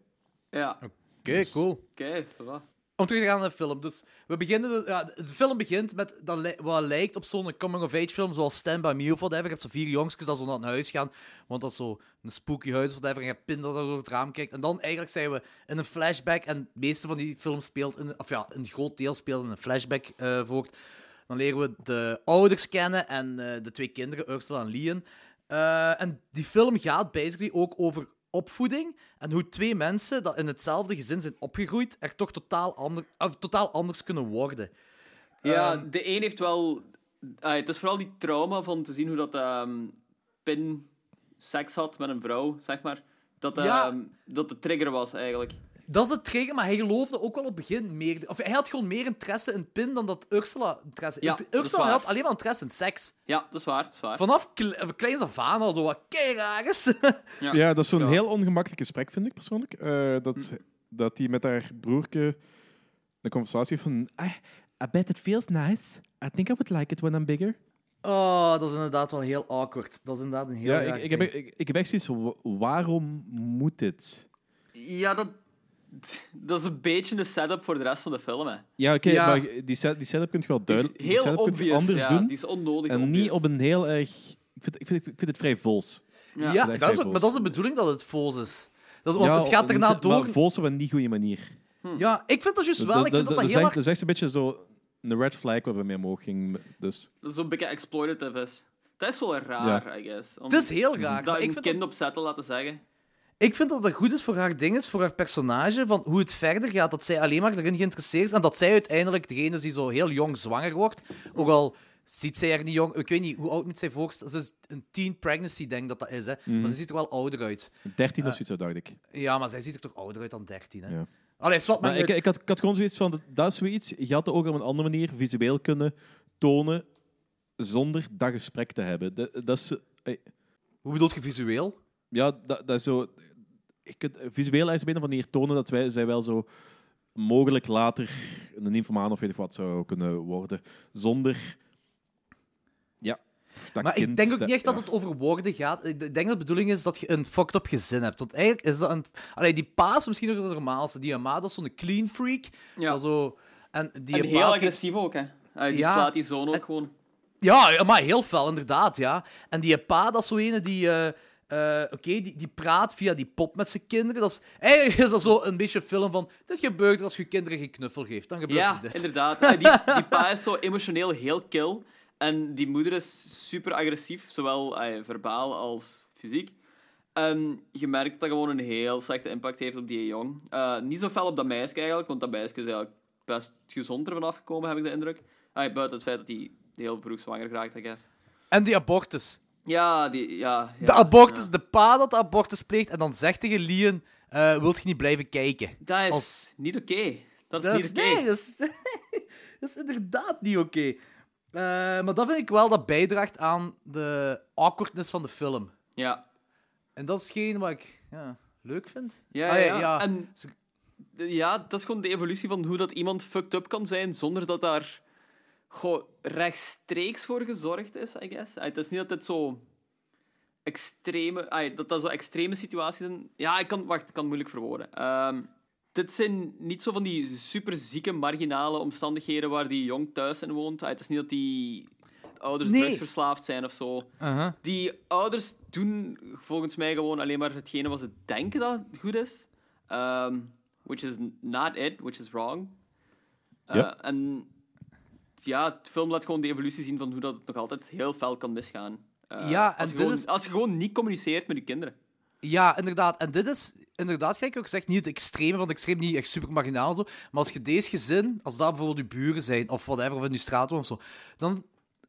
Ja, Oké, cool. oké, voilà. Om terug te gaan naar de film. Dus we beginnen, dus- ja, de film begint met dat wat lijkt op zo'n coming-of-age film, zoals Stand By Me of whatever. Je hebt zo vier jongens dat zo naar huis gaan, want dat is zo een spooky huis of whatever. En je hebt Pin dat door het raam kijkt. En dan eigenlijk zijn we in een flashback. En het meeste van die film speelt, of ja, een groot deel speelt in een flashback eh, voort. Dan leren we de ouders kennen en eh, de twee kinderen, Ursula en. Eh, en die film gaat basically ook over opvoeding en hoe twee mensen dat in hetzelfde gezin zijn opgegroeid er toch totaal, ander, of totaal anders kunnen worden. Ja, Ehm. de een heeft wel... het is vooral die trauma van te zien hoe dat ehm, Pin seks had met een vrouw, zeg maar. Dat, Ja. ehm, dat de trigger was, eigenlijk. Dat is het trigger, maar hij geloofde ook wel op het begin meer... Of hij had gewoon meer interesse in Pin dan dat Ursula interesse... Ja, Ursula had alleen maar interesse in seks. Ja, dat is waar, dat is waar. Vanaf kle- kleins af aan al zo wat keiraar is. Ja. Ja, dat is zo'n Ja. heel ongemakkelijk gesprek, vind ik persoonlijk. Eh, dat, dat die met haar broertje een conversatie heeft van... I, I bet it feels nice. I think I would like it when I'm bigger. Oh, dat is inderdaad wel heel awkward. Dat is inderdaad een heel Ja, raar ik, ik, heb, ik, ik heb echt zoiets waarom moet dit? Ja, dat, dat is een beetje de setup voor de rest van de film, hè. Ja, oké, Ja. maar die, set, die setup kun je wel Die is duidelijk... die heel je obvious, anders ja. doen. Die is onnodig En obvious. niet op een heel erg... Ik vind, ik vind, ik vind het vrij vols. Ja, Ja, dat is dat is ook, maar dat is de bedoeling dat het vols is. Dat is want Ja, het gaat erna maar door... vols op een niet goede manier. Ja, ik vind dat juist wel. Ik vind dat dat is heel erg... dat is echt een beetje zo een red flag waar we mee omhoog ging. Dus. Dat zo'n beetje exploitative is. Dat is wel raar, I guess. Om Het is heel raar, dat maar ik een vind kind dat- op zetten laten zeggen. Ik vind dat het goed is voor haar ding is, voor haar personage, van hoe het verder gaat. Dat zij alleen maar erin geïnteresseerd is. En dat zij uiteindelijk degene is die zo heel jong zwanger wordt. Ook al ziet zij er niet jong... Ik weet niet, hoe oud moet zij voorstellen? Ze is een teen pregnancy, denk ik dat dat is, hè. Maar ze ziet er wel ouder uit. 13 of zoiets, dacht ik. Ja, maar zij ziet er toch ouder uit dan 13, hè. Ja. Allee, maar Maar ik, ik, had, ik had gewoon zoiets van, dat- dat is zoiets, je had het ook op een andere manier visueel kunnen tonen zonder dat gesprek te hebben. Dat, dat is, eh, Hoe bedoel je visueel? Ja, dat, dat is zo... Je kunt visueel is op een of andere manier tonen dat wij, zij wel zo mogelijk later een nymphomaan of weet ik wat zou kunnen worden. Zonder... Ja, dat Maar kind, ik denk ook niet echt dat ja. het over woorden gaat. Ik denk dat de bedoeling is dat je een fucked up gezin hebt. Want eigenlijk is dat een... Allee, die paas is misschien nog het normaalste. Die ma, dat is zo'n clean freak. Ja. Dat zo... En die En heel agressief ook, hè. Die Ja. slaat die zoon ook En- gewoon. Ja, ja, maar heel fel, inderdaad, ja. En die pa, dat is zo ene die... eh, eh, Oké, die, die praat via die pop met zijn kinderen. Dat is, eigenlijk is dat zo een beetje een film van... Dit gebeurt er als je kinderen geen knuffel geeft. Dan gebeurt Ja, er dit. inderdaad. Ah, Die, die pa is zo emotioneel heel kill. En die moeder is super agressief, zowel eh, verbaal als fysiek. En je merkt dat dat gewoon een heel slechte impact heeft op die jong. Eh, niet zo fel op dat meisje eigenlijk, want dat meisje is eigenlijk best gezond ervan afgekomen, heb ik de indruk. Buiten het feit dat hij heel vroeg zwanger geraakt, I guess. En die abortus. Ja, die, ja, ja De abortus, ja. de pa dat de abortus pleegt. En dan zegt tegen Lian... eh wilt je niet blijven kijken? Dat is Als- niet oké. Dat is Dat niet oké. nee, dat is, dat is inderdaad niet oké. Eh, maar dat vind ik wel dat bijdraagt aan de awkwardness van de film. Ja. En dat is geen wat ik ja, leuk vind. Ja, Ah, ja, ja. En ja, dat is gewoon de evolutie van hoe dat iemand fucked up kan zijn zonder dat daar goh, rechtstreeks voor gezorgd is, I guess. Het is niet dat het zo extreme, ah, dat dat zo extreme situaties zijn. Ja, ik kan, wacht, ik kan het moeilijk verwoorden. Ehm, dit zijn niet zo van die super zieke, marginale omstandigheden waar die jong thuis in woont. Het is niet dat die ouders Nee. drugsverslaafd zijn of zo. Uh-huh. Die ouders doen volgens mij gewoon alleen maar hetgene wat ze denken dat goed is. Ehm, which is not it, which is wrong. Eh. En ja, het film laat gewoon de evolutie zien van hoe dat het nog altijd heel fel kan misgaan. Eh, Ja, en als, je dit gewoon, is- als je gewoon niet communiceert met je kinderen. Ja, inderdaad. En dit is, inderdaad, gelijk ook gezegd, niet het extreme van het extreem, niet echt super marginaal zo. Maar als je deze gezin, als dat bijvoorbeeld je buren zijn, of whatever, of in je straat of zo, dan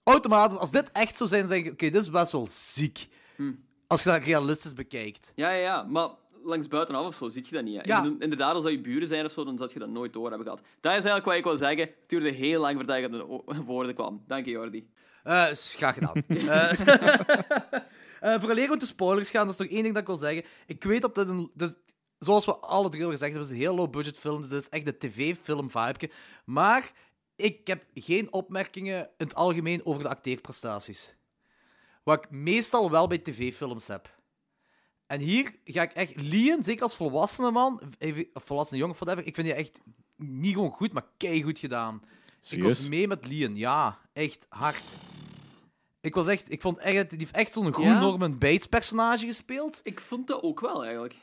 automatisch, als dit echt zou zijn, zeg je, oké, dit is best wel ziek. Hm. Als je dat realistisch bekijkt. Ja, ja, ja, maar langs buitenaf of zo ziet je dat niet. Ja. Inderdaad, als dat je buren zijn of zo, dan zou je dat nooit door hebben gehad. Dat is eigenlijk wat ik wil zeggen. Het duurde heel lang voordat ik aan de woorden kwam. Dank je, Jordi. Is graag gedaan. Eh eh, vooraleer we te spoilers gaan, dat is nog één ding dat ik wil zeggen. Ik weet dat dit een... dit- zoals we alle drie al gezegd hebben, is een heel low-budget film. Dit is echt de tv-film-vibe. Maar ik heb geen opmerkingen in het algemeen over de acteerprestaties. Wat ik meestal wel bij tv-films heb. En hier ga ik echt... Lian, zeker als volwassene man, even- of volwassene jongen, of whatever, ik vind die echt niet gewoon goed, maar goed gedaan. Ik was mee met Lian, ja. Echt hard. Ik was echt... Ik vond echt... Die heeft echt zo'n goed Ja? Norman Bates personage gespeeld. Ik vond dat ook wel, eigenlijk.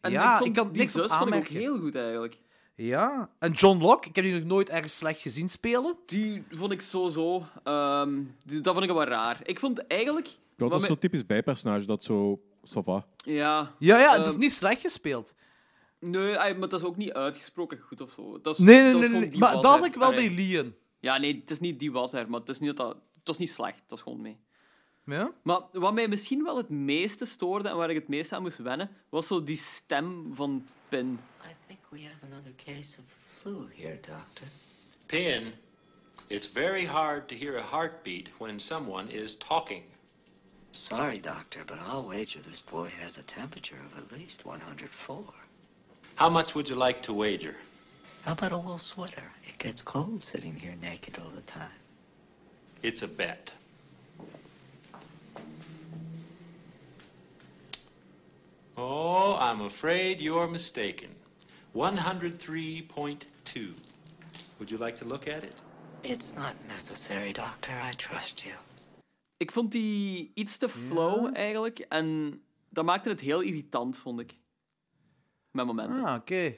En Ja, ik, vond ik kan die niks op zus vond ik ook aanmerken. heel goed, eigenlijk. Ja. En John Locke, ik heb die nog nooit ergens slecht gezien spelen. Die vond ik sowieso... ehm die- dat vond ik wel raar. Ik vond eigenlijk... Dat was zo'n typisch bijpersonage dat zo... Ja. Ja, ja, het Ehm, is niet slecht gespeeld. Nee, maar dat is ook niet uitgesproken goed of zo. Dat is, Nee, nee, dat is nee. nee. die Maar was dat had ik wel bij Lian. Ja, nee, het is niet die was er, maar het is niet dat dat... Het was niet slecht, het was gewoon mee. Ja? Maar wat mij misschien wel het meeste stoorde en waar ik het meest aan moest wennen, was zo die stem van Pin. I think we have another case of the flu here, Doctor. Pin, it's very hard to hear a heartbeat when someone is talking. Sorry, Doctor, but I'll wager this boy has a temperature of at least 104. How much would you like to wager? How about a wool sweater? It gets cold sitting here naked all the time. It's a bet. Oh, I'm afraid you're mistaken. 103.2. Would you like to look at it? It's not necessary, Doctor. I trust you. Ik vond die iets te flow eigenlijk en dat maakte het heel irritant, vond ik. Met momenten. Ah, oké.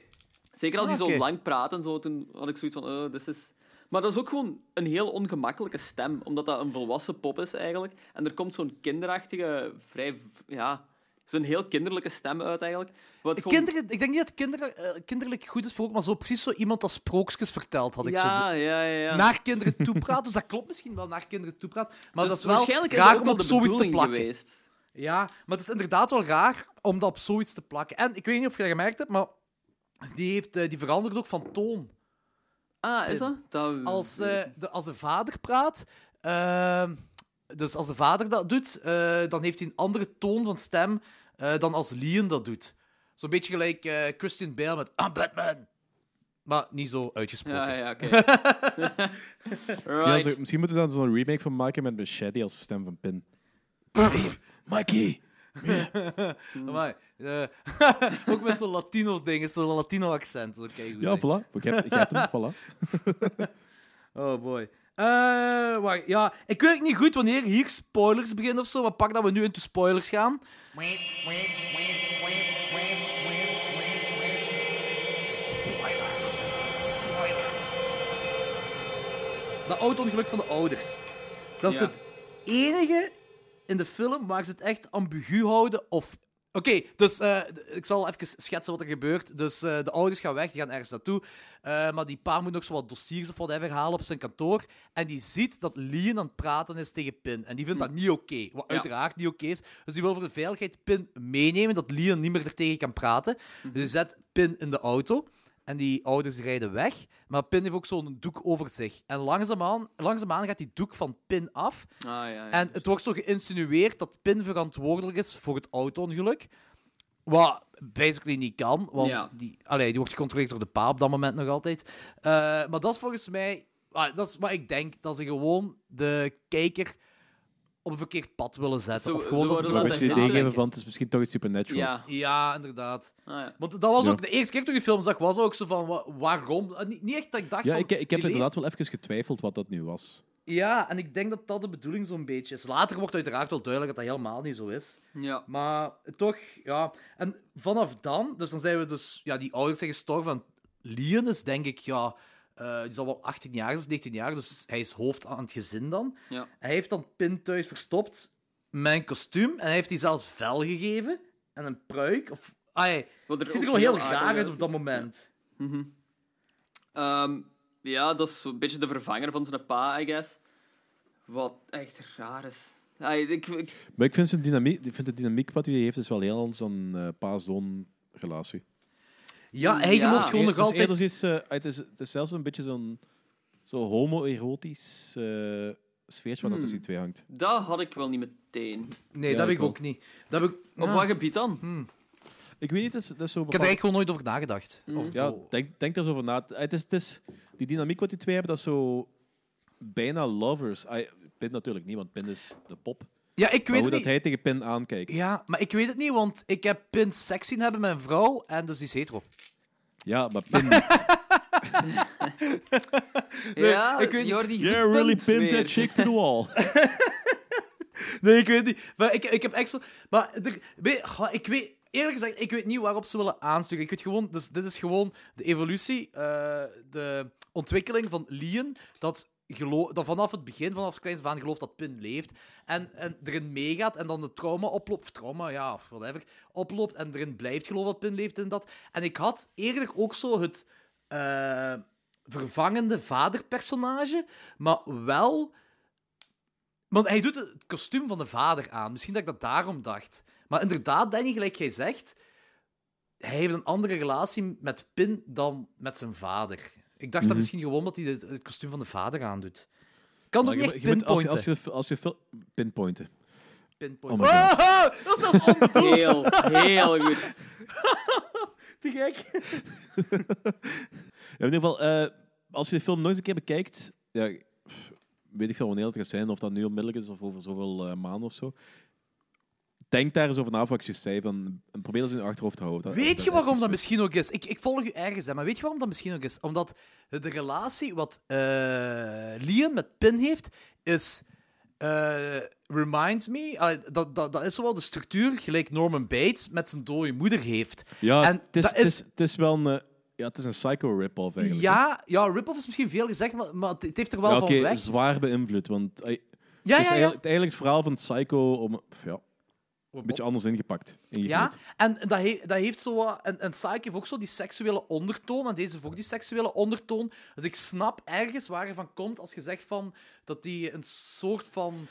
Zeker als Ah, oké. zo lang praat en zo, toen had ik zoiets van, oh, dit is... Maar dat is ook gewoon een heel ongemakkelijke stem, omdat dat een volwassen pop is eigenlijk. En er komt zo'n kinderachtige, vrij, ja, zo'n heel kinderlijke stem uit, eigenlijk. Wat gewoon- Kinderen, ik denk niet dat kinder, eh, kinderlijk goed is voor ook, maar zo precies zo iemand dat sprookjes vertelt, had ik zo. Ja, ja, ja. Naar kinderen toe praten, dus dat klopt misschien wel, naar kinderen toe praten. Maar Dus dat is wel waarschijnlijk raar om op zoiets te plakken. geweest. Ja, maar het is inderdaad wel raar om dat op zoiets te plakken. En ik weet niet of je dat gemerkt hebt, maar die, heeft, eh, die verandert ook van toon. Ah, is dat? dat Als, eh, de, als de vader praat, dus als de vader dat doet, eh, dan heeft hij een andere toon van stem eh, dan als Leon dat doet. Zo'n beetje gelijk eh, Christian Bale met I'm Batman. Maar niet zo uitgesproken. Ja, ja, oké. Misschien, als right. misschien moeten ze daar zo'n remake van maken met Machete als stem van Pin. Mikey! Amai, eh, ook met zo'n Latino-ding, zo'n Latino-accent. Zo Ja, voilà. Ik heb, ik heb hem, voilà. Oh boy. Eh, wacht, ja, ik weet niet goed wanneer hier spoilers beginnen of zo, maar pak dat we nu into spoilers gaan. Dat auto-ongeluk van de ouders. Dat is het enige in de film waar ze het echt ambigu houden of... Oké, dus eh, ik zal even schetsen wat er gebeurt. Dus eh, de ouders gaan weg, die gaan ergens naartoe. Eh, maar die pa moet nog zo wat dossiers of whatever halen op zijn kantoor. En die ziet dat Leon aan het praten is tegen Pin. En die vindt dat niet oké. Wat Ja. uiteraard niet oké is. Dus die wil voor de veiligheid Pin meenemen, dat Leon niet meer er tegen kan praten. Dus die zet Pin in de auto. En die ouders rijden weg. Maar Pin heeft ook zo'n doek over zich. En langzaamaan, langzaamaan gaat die doek van Pin af. Ah, ja, ja. En het wordt zo geïnsinueerd dat Pin verantwoordelijk is voor het auto-ongeluk. Wat basically niet kan, want Ja. die, allee, die wordt gecontroleerd door de pa op dat moment nog altijd. Eh, maar dat is volgens mij... ah, dat is wat ik denk, dat ze gewoon de kijker op een verkeerd pad willen zetten. Zo- of gewoon zo dat ze Een beetje van het is misschien toch iets supernatural. Ja. Ja, inderdaad. Ah, ja. Want dat was Ja. ook de eerste keer toen ik die film zag, was ook zo van wa- waarom? Eh, Niet, niet echt dat ik dacht Ja, van. ik, ik heb leeft- inderdaad wel even getwijfeld wat dat nu was. Ja, en ik denk dat dat de bedoeling zo'n beetje is. Later wordt uiteraard wel duidelijk dat dat helemaal niet zo is. ja. Maar toch, ja. En vanaf dan, dus dan zijn we dus, ja, die ouders zijn gestorven. En Leon is denk ik, ja, eh, die zal wel 18 jaar of 19 jaar, dus hij is hoofd aan het gezin dan. Ja. Hij heeft dan Pin thuis verstopt met een kostuum en hij heeft die zelfs vel gegeven en een pruik. Of, ai, het er ziet er ook gewoon heel raar uit op dat moment. Ehm, ja, dat is een beetje de vervanger van zijn pa, I guess. Wat echt raar is. Ik, ik- Maar ik vind, zijn dynamiek, ik vind de dynamiek wat hij heeft is wel heel anders dan eh pa-zoon relatie. Ja, hij Ja. gelooft gewoon nog Het is altijd... iets, eh, het, is, het is zelfs een beetje zo'n zo homoerotisch eh sfeertje wat er tussen die twee hangt. dat had ik wel niet meteen. Nee, Ja, dat heb ik ik ook niet. Dat heb ik... Op wat gebied dan? Ik weet niet, het is, het is zo Ik heb er eigenlijk gewoon nooit over nagedacht. Of Ja, zo. denk, denk daar zo over na. Het is, het is, die dynamiek wat die twee hebben, dat is zo bijna lovers. Ah, Pin natuurlijk niet, want Pin is de pop. Ja, ik Maar weet hoe het dat niet. hij tegen Pin aankijkt. Ja, maar ik weet het niet, want ik heb Pin seks zien hebben met een vrouw en dus die is hetero. Ja, maar Pin... ja, ik weet. Jordi, yeah, really pinned weer. that chick to the wall. Nee, ik weet niet. Maar ik, ik heb echt zo... Maar er, weet, goh, ik weet... Eerlijk gezegd, ik weet niet waarop ze willen aansturen. Ik weet gewoon... Dus dit is gewoon de evolutie, eh, de ontwikkeling van Leon, dat, dat vanaf het begin, vanaf kleins af aan, gelooft dat Pin leeft. En, en erin meegaat en dan de trauma oploopt... Of trauma, ja, whatever. Oploopt en erin blijft geloven dat Pin leeft en dat. En ik had eerder ook zo het... eh, vervangende vaderpersonage, maar wel... Want hij doet het kostuum van de vader aan. Misschien dat ik dat daarom dacht. Maar inderdaad, Danny, gelijk jij zegt, hij heeft een andere relatie met Pin dan met zijn vader. Ik dacht dat misschien gewoon dat hij het, het kostuum van de vader aandoet. Kan ook niet je- echt je moet- als je, pinpointen. als je, als je pinpointen. Pinpointen. Oh God. Oh, dat is onbedoeld. Heel, heel goed. Te gek. Ja, in ieder geval, eh, als je de film nog eens een keer bekijkt, ja, weet ik veel wanneer het gaat zijn, of dat nu onmiddellijk is of over zoveel eh, maanden of zo. Denk daar eens over na wat je zei, van, probeer dat in je achterhoofd te houden. Weet dat je waarom dat is. misschien ook is? Ik, ik volg u ergens, hè, maar weet je waarom dat misschien ook is? Omdat de relatie wat eh Leon met Pin heeft, is... eh, reminds me... dat, dat, dat is zowel de structuur gelijk Norman Bates met zijn dode moeder heeft. Ja, En het is, dat het is, het is wel een, ja, het is een psycho rip-off eigenlijk. Ja, ja rip-off is misschien veel gezegd, maar, maar het heeft er wel Ja, van weg. zwaar beïnvloed, want eh, Ja, het is ja, ja. eigenlijk, eigenlijk het verhaal van Psycho om... Ja, Een beetje anders ingepakt. Ja, en dat, he- dat heeft zo wat... En, en Psyche heeft ook zo die seksuele ondertoon, en deze heeft ook die seksuele ondertoon. Dus ik snap ergens waar je van komt als je zegt van, dat die een soort van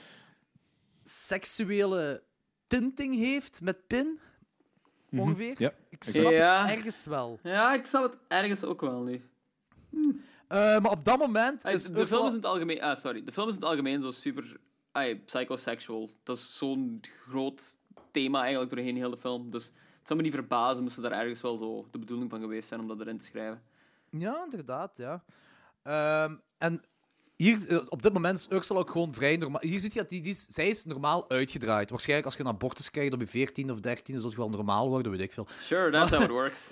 seksuele tinting heeft met Pin, ongeveer. Ja, Ik snap Ja. het ergens wel. Ja, ik snap het ergens ook wel nu. Eh, maar op dat moment Ay, is de film Ursula- is in het algemeen... Ah, sorry. De film is in het algemeen zo super... ay, psychosexual. Dat is zo'n groot thema eigenlijk doorheen heel de film. Dus het zou me niet verbazen moest er daar ergens wel zo de bedoeling van geweest zijn om dat erin te schrijven. Ja, inderdaad, ja. Ehm, en hier, eh, op dit moment is Ursula ook gewoon vrij normaal. Hier zie je dat die, die, zij is normaal uitgedraaid. Waarschijnlijk als je een abortus krijgt op je 14 of 13, zult je wel normaal worden, weet ik veel. Sure, that's how it works.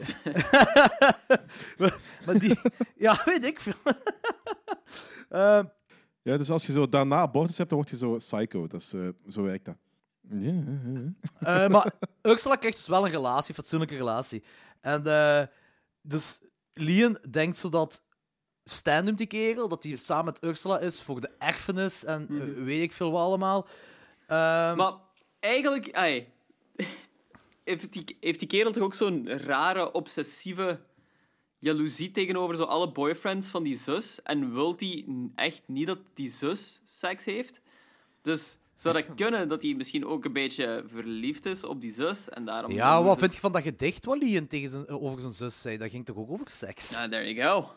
Maar die... ja, weet ik veel. Ehm, Ja, dus als je zo daarna abortus hebt, dan word je zo psycho. Dat is, eh, zo werkt dat. Ja, ja, ja. eh, maar Ursula krijgt dus wel een relatie, een fatsoenlijke relatie. En eh, dus Leon denkt zo dat Stan die kerel, dat hij samen met Ursula is voor de erfenis en eh, weet ik veel wat allemaal. Ehm, maar eigenlijk... Ay, heeft, die, heeft die kerel toch ook zo'n rare, obsessieve jaloezie tegenover zo alle boyfriends van die zus? En wil hij echt niet dat die zus seks heeft? Dus zou dat kunnen dat hij misschien ook een beetje verliefd is op die zus? En daarom Ja, wat dus- vind je van dat gedicht wat Leon tegen zijn, over zijn zus zei? Dat ging toch ook over seks? Ah, there you go.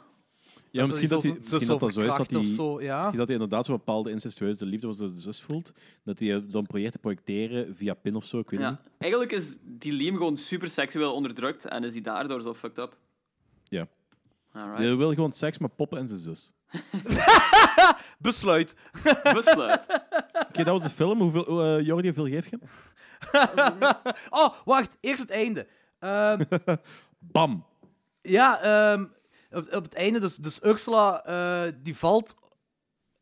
Ja, misschien dat, hij misschien dat dat zo is dat hij, Of zo, ja. misschien dat hij inderdaad zo'n bepaalde incestueuze liefde voor zijn zus voelt. Dat hij eh, zo'n project te projecteren via pin of zo, ik weet Ja. niet. Eigenlijk is die Liam gewoon super seksueel onderdrukt en is hij daardoor zo fucked up. Ja. Alright. Hij wil gewoon seks met poppen en zijn zus. Besluit. Besluit. Oké, dat was de film. Hoeveel, eh Jordi, hoeveel geef je? hem? Oh, wacht. Eerst het einde. Ehm, Bam! ja, ehm, op, op het einde, dus, dus Ursula, eh, die valt...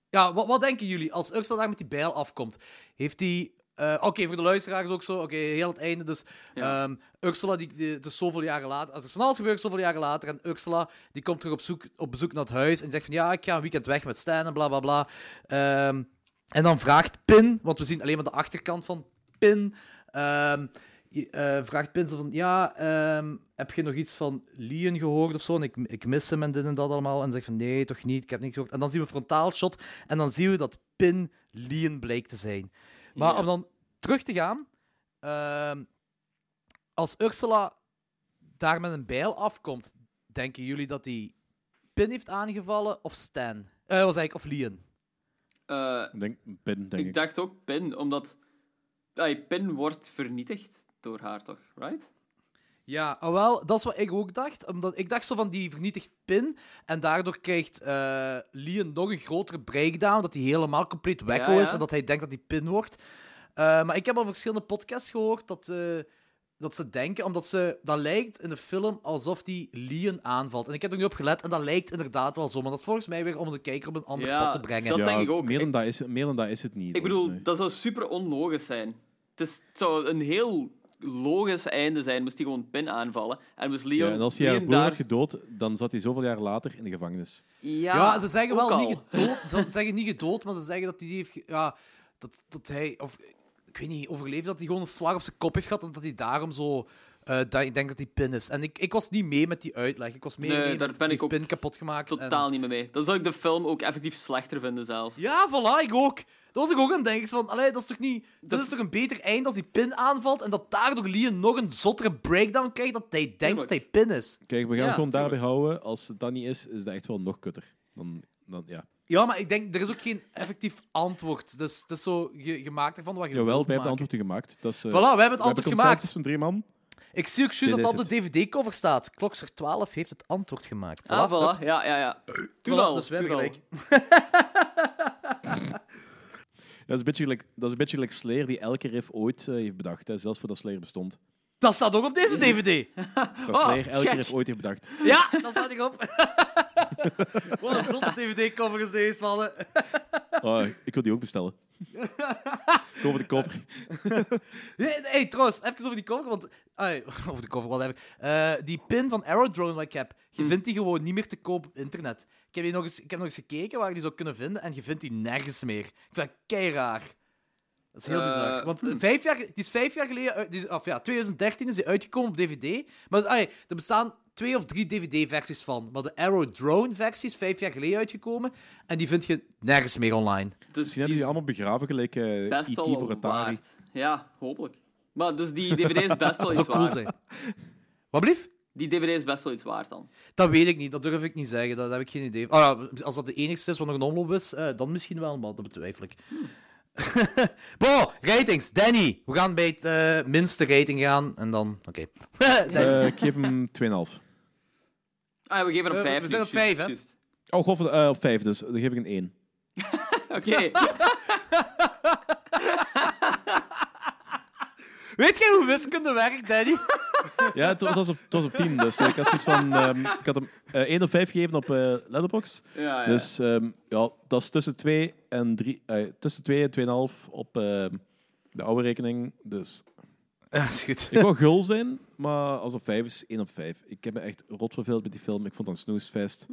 Ja, wat, wat denken jullie? Als Ursula daar met die bijl afkomt, heeft die... eh, Oké, voor de luisteraars ook zo. Oké, heel het einde. Dus Ja. ehm, Ursula, die, die, het is zoveel jaren later. Als er van alles gebeurt, zoveel jaren later. En Ursula, die komt terug op, zoek, op bezoek naar het huis. En zegt van, ja, ik ga een weekend weg met Stan en bla, bla, bla. Ehm, en dan vraagt Pin, want we zien alleen maar de achterkant van Pin. ehm, eh, vraagt Pin zo van, ja, heb je nog iets van Leon gehoord of zo? En ik, ik mis hem en dit en dat allemaal. En zegt van, nee, toch niet, ik heb niks gehoord. En dan zien we een frontaal shot en dan zien we dat Pin Leon blijkt te zijn. Maar Ja. om dan terug te gaan, ehm, als Ursula daar met een bijl afkomt, denken jullie dat hij Pin heeft aangevallen of Stan? Eh, was eigenlijk, of Leon? Eh, Ik denk pin, denk ik. ik dacht ook Pin, omdat ay, Pin wordt vernietigd door haar, toch? Right? Ja, ah, wel, dat is wat ik ook dacht. Omdat ik dacht zo van die vernietigt Pin. En daardoor krijgt eh Leon nog een grotere breakdown. Dat hij helemaal compleet wekko Ja, is. ja. En dat hij denkt dat hij Pin wordt. Eh, maar ik heb al verschillende podcasts gehoord dat, eh, dat ze denken, omdat ze, dat lijkt in de film alsof die Leon aanvalt. En ik heb er nu op gelet en dat lijkt inderdaad wel zo. Maar dat is volgens mij weer om de kijker op een ander Ja, pad te brengen. dat ja, denk ik ook. Meer dan, Ik- dat is, het- meer dan dat is het niet. Ik bedoel, mij. dat zou super onlogisch zijn. Het, is, het zou een heel logisch einde zijn, moest hij gewoon Pin aanvallen. En moest Leon, Ja, en als hij haar broer daar... had gedood, dan zat hij zoveel jaar later in de gevangenis. Ja, Ja, ze zeggen wel al. niet gedood. Ze zeggen niet gedood, maar ze zeggen dat hij heeft. Ja, dat, dat hij. Of, ik weet niet, overleefd dat hij gewoon een slag op zijn kop heeft gehad en dat hij daarom zo. eh, dat, ik denk dat hij pin is. En ik, ik was niet mee met die uitleg. Ik was mee, Nee, mee daar met ben die ik ook pin kapot gemaakt. Totaal en... niet meer mee. Dan zou ik de film ook effectief slechter vinden zelf. Ja, voilà, ik ook. Dat was ik ook aan het denken. Van, allee, dat is toch niet... Dat is toch een beter eind als die pin aanvalt en dat daardoor Leon nog een zottere breakdown krijgt dat hij denkt Tuurlijk. dat hij pin is. Kijk, we gaan Ja, gewoon daarbij houden. Als het dat niet is, is dat echt wel nog kutter. Dan, dan, ja. Ja, maar ik denk, er is ook geen effectief antwoord. Dus het is zo ge- gemaakt ervan wat je Jawel, wilt wij hebben het antwoord gemaakt. Dat is, eh, Voilà, we hebben het antwoord gemaakt. van drie man. Ik zie ook juist dat op de DVD-cover staat. Klokster 12 heeft het antwoord gemaakt. Voilà. Ah, voilà. Ja, ja, ja. Toen Voilà, al. dus we hebben al. gelijk. Dat is een beetje gelijk, dat is een beetje gelijk Slayer die elke riff ooit eh, heeft bedacht. Hè, zelfs voordat Slayer bestond. Dat staat ook op deze DVD. Dat Oh, Slayer elke gek. riff ooit heeft bedacht. Ja, dat staat ik op. Wat een zotte DVD-cover is deze, mannen. Oh, ik wil die ook bestellen. Kom voor de cover. Nee, trouwens, even over die cover, want... ai, over de cover, wat heb ik? Eh, die pin van Aerodrome wat ik heb, je vindt die gewoon niet meer te koop op internet. Ik heb, die nog eens, ik heb nog eens gekeken waar je die zou kunnen vinden en je vindt die nergens meer. Ik vind dat kei raar. Dat is heel Eh, bizar. Want hmm. vijf jaar, die is vijf jaar geleden... Die is, of ja, 2013 is die uitgekomen op DVD. Maar er bestaan twee of drie DVD-versies van. Maar de Arrow Drone-versie is vijf jaar geleden uitgekomen. En die vind je nergens meer online. Dus Misschien hebben die allemaal begraven, gelijk eh best E.T. wel voor Atari. waard. Ja, hopelijk. Maar dus die DVD is best wel Dat iets zou cool waard. zijn. Wat blief? Die DVD is best wel iets waard dan. Dat weet ik niet, dat durf ik niet zeggen. Dat, heb ik geen idee. van. Ah, ja, als dat de enigste is wat nog een omloop is, eh, dan misschien wel, maar dat betwijfel ik. Bo, ratings. Danny. We gaan bij het eh, minste rating gaan en dan. Oké. Danny. Eh, ik geef hem 2,5. Ah, we geven hem Eh, 5. we zijn op vijf, hè? Oh, god, eh, op 5 dus. Dan geef ik een 1. Oké. Weet jij hoe wiskunde werkt, Danny? Ja, het, was op, het was op 10. Dus ik had zoiets van... ehm, ik had hem eh 1 op 5 gegeven op eh Letterboxd. Ja, ja. Dus ehm, ja, dat is tussen 2 en 3... eh, tussen 2 en 2,5 op ehm, de oude rekening. Dus Ja, is goed. ik wou gul zijn, maar als op 5 is 1 op 5. Ik heb me echt rot verveeld met die film. Ik vond het een snoesfest.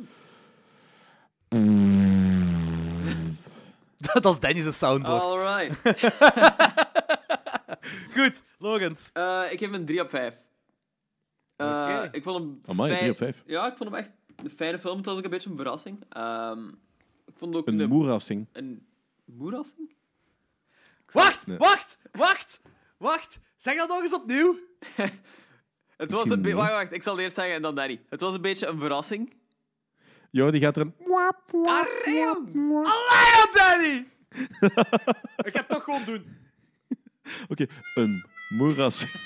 dat is Danny's soundboard. Alright. Goed, Logans. Eh, ik geef hem een 3 op 5. Eh, Oké. Ik vond hem. Amai, fijn- 3 op 5. Ja, ik vond hem echt een fijne film. Het was ook een beetje een verrassing. Ehm, ik vond ook Een een. moerassing. een moerassing? Wacht, Nee. wacht, wacht, wacht. Zeg dat nog eens opnieuw. Het was een be- niet. wacht, wacht, ik zal het eerst zeggen en dan Danny. Het was een beetje een verrassing. Jo, die gaat er een... Arream. Allee, Danny. ik ga het toch gewoon doen. Oké, een moerassing.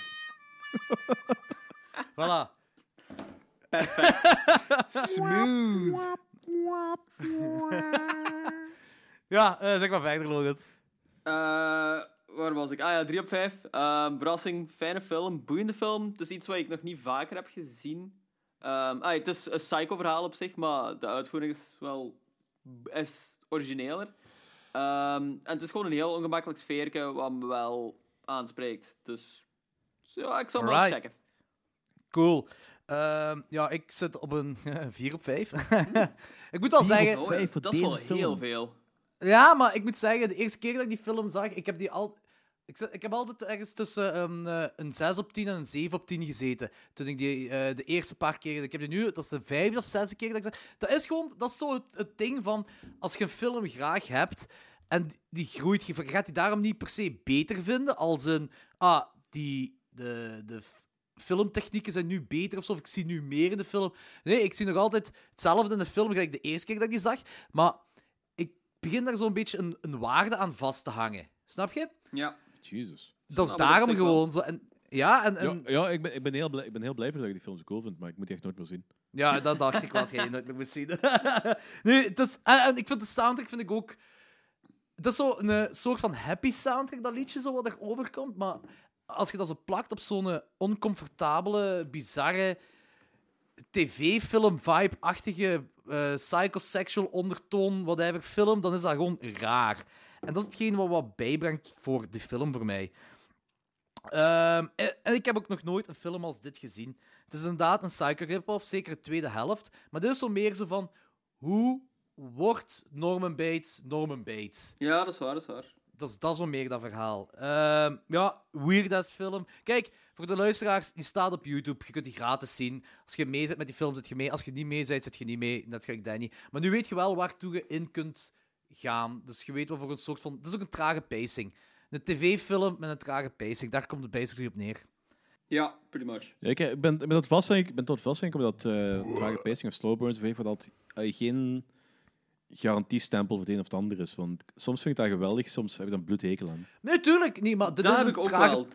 Voilà. Perfect. Smooth. ja, eh, zeg maar verder, Logans. Eh, waar was ik? Ah ja, 3 op 5. verrassing, fijne film, boeiende film. Het is iets wat ik nog niet vaker heb gezien. Ehm, ah, het is een psycho-verhaal op zich, maar de uitvoering is wel is origineler. Ehm, en het is gewoon een heel ongemakkelijk sfeerke wat me wel aanspreekt. Dus ja, ik zal hem wel Alright. checken. Cool. Ehm, ja, ik zit op een 4 op 5. ik moet op zeggen... Dat is wel heel veel. Ja, maar ik moet zeggen, de eerste keer dat ik die film zag, ik heb die al... Ik, heb altijd ergens tussen een, eh, een 6 op 10 en een 7 op 10 gezeten. Toen ik die eh, de eerste paar keer... Ik heb die nu... Dat is de vijfde of zesde keer dat ik zeg... Dat is gewoon... Dat is zo het, ding van... Als je een film graag hebt en die groeit, je gaat die daarom niet per se beter vinden als een... Ah, die... De, de filmtechnieken zijn nu beter of zo, of ik zie nu meer in de film. Nee, ik zie nog altijd hetzelfde in de film gelijk de eerste keer dat ik die zag. Maar ik begin daar zo'n beetje een, een waarde aan vast te hangen. Snap je? Ja. Jezus. Dat is op daarom gewoon zo. En, ja, en, en, Ja, ja ik, ben, ik, ben heel blij, ik ben heel blij dat ik die film zo cool vind, maar ik moet die echt nooit meer zien. Ja, dat dacht ik wat jij nooit meer moest zien. nu, het is, en, en ik vind de soundtrack vind ik ook. Het is zo een eh, soort van happy soundtrack, dat liedje, zo wat er overkomt. Maar als je dat zo plakt op zo'n oncomfortabele, bizarre tv-film-vibe-achtige eh, psychosexual ondertoon, whatever film, dan is dat gewoon raar. En dat is hetgeen wat wat bijbrengt voor de film voor mij. Ehm, en, en ik heb ook nog nooit een film als dit gezien. Het is inderdaad een psycho rip-off, zeker de tweede helft. Maar dit is zo meer zo van... Hoe wordt Norman Bates Norman Bates? ja, dat is waar, dat is waar. Dat is, dat zo meer dat verhaal. Ehm, ja, weird ass film. Kijk, voor de luisteraars, die staat op YouTube. Je kunt die gratis zien. Als je mee zit met die film, zit je mee. Als je niet mee bent, zit je niet mee. Net gelijk Danny. Maar nu weet je wel waartoe je in kunt gaan. Dus je weet wat voor een soort van... Het is ook een trage pacing. Een tv-film met een trage pacing. Daar komt het basically op neer. Ja, pretty much. Ja, ik, ik ben, ben tot ik ben tot vaststelling omdat uh, trage pacing of slow burns of even dat uh, geen garantiestempel voor het een of het ander is. Want soms vind ik dat geweldig, soms heb ik dan bloedhekel aan. Nee, tuurlijk niet. Maar dit Dat is heb een ik ook trage wel.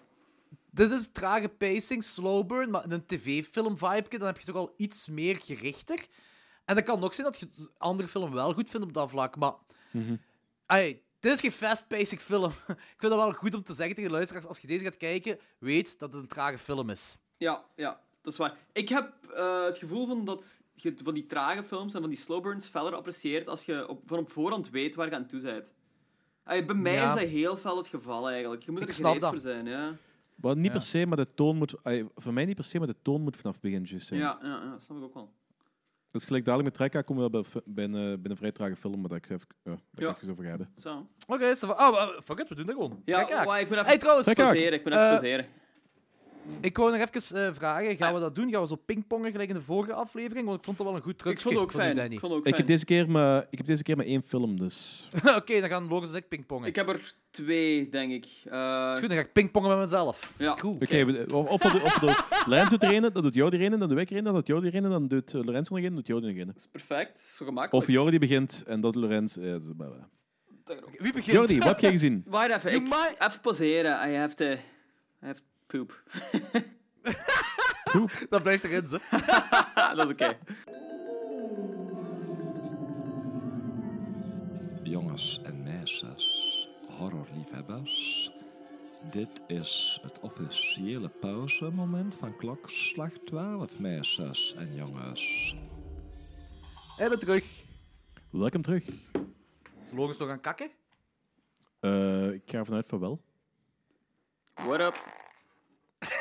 Dit is trage pacing, slow burn, maar in een tv-film-vibe, dan heb je toch al iets meer gerichter. En dat kan ook zijn dat je andere film wel goed vindt op dat vlak, maar... Dit is geen fast-pacing film. ik vind dat wel goed om te zeggen tegen de luisteraars, als je deze gaat kijken, weet dat het een trage film is. Ja, ja, dat is waar. Ik heb eh, het gevoel van dat je van die trage films en van die slow burns feller apprecieert als je op, van op voorhand weet waar je aan toe bent. Ay, bij mij Ja. is dat heel fel het geval eigenlijk. Je moet er gereed voor zijn, ja. Maar niet Ja. per se, maar de toon moet... voor mij niet per se, maar de toon moet vanaf het begin juist zijn. Ja, ja, ja, dat snap ik ook wel. Dus gelijk dadelijk met Trekka komen we wel bij, bij, een, eh, bij een vrij trage film, maar dat ik, even, ja, dat ik Ja. even over ga hebben. Zo. Oké, so, oh, uh, fuck it, we doen dat gewoon. Ja, maar ik ben even Hey, trouwens. Ik ben even poseren. Ik wou nog even eh, vragen, gaan we dat doen? Gaan we zo pingpongen gelijk in de vorige aflevering? Want ik vond dat wel een goed Ik trucje vond het ook van fijn. Danny. Ik vond het ook Ik fijn. heb, deze keer maar, ik heb deze keer maar één film, dus... Oké, dan gaan Loris en ik pingpongen. Ik heb er twee, denk ik. Eh, Is goed, dan ga ik pingpongen met mezelf. Ja. Cool. Oké, we- of, of, of we doen Lorenz doet er een, dan doet Jordi er een, dan doe ik er een, dan doet Jordi er een, dan doet eh, Lorenz er nog een, dan doet Jordi er een. Dat is perfect. Zo gemakkelijk. Of Jordi begint en dat Lorenz... zo, blah, blah. Wie begint? Jordi, wat heb jij gezien? Wacht even. Ik, might- Even poseren. I have to... I have to poop. Dat blijft erin, ze. Dat is oké. Jongens en meisjes, horrorliefhebbers. Dit is het officiële pauzemoment van klokslag 12, meisjes en jongens. En ben terug. Welkom terug. Is Loris nog aan kakken? Eh, ik ga ervan uit van wel. What up?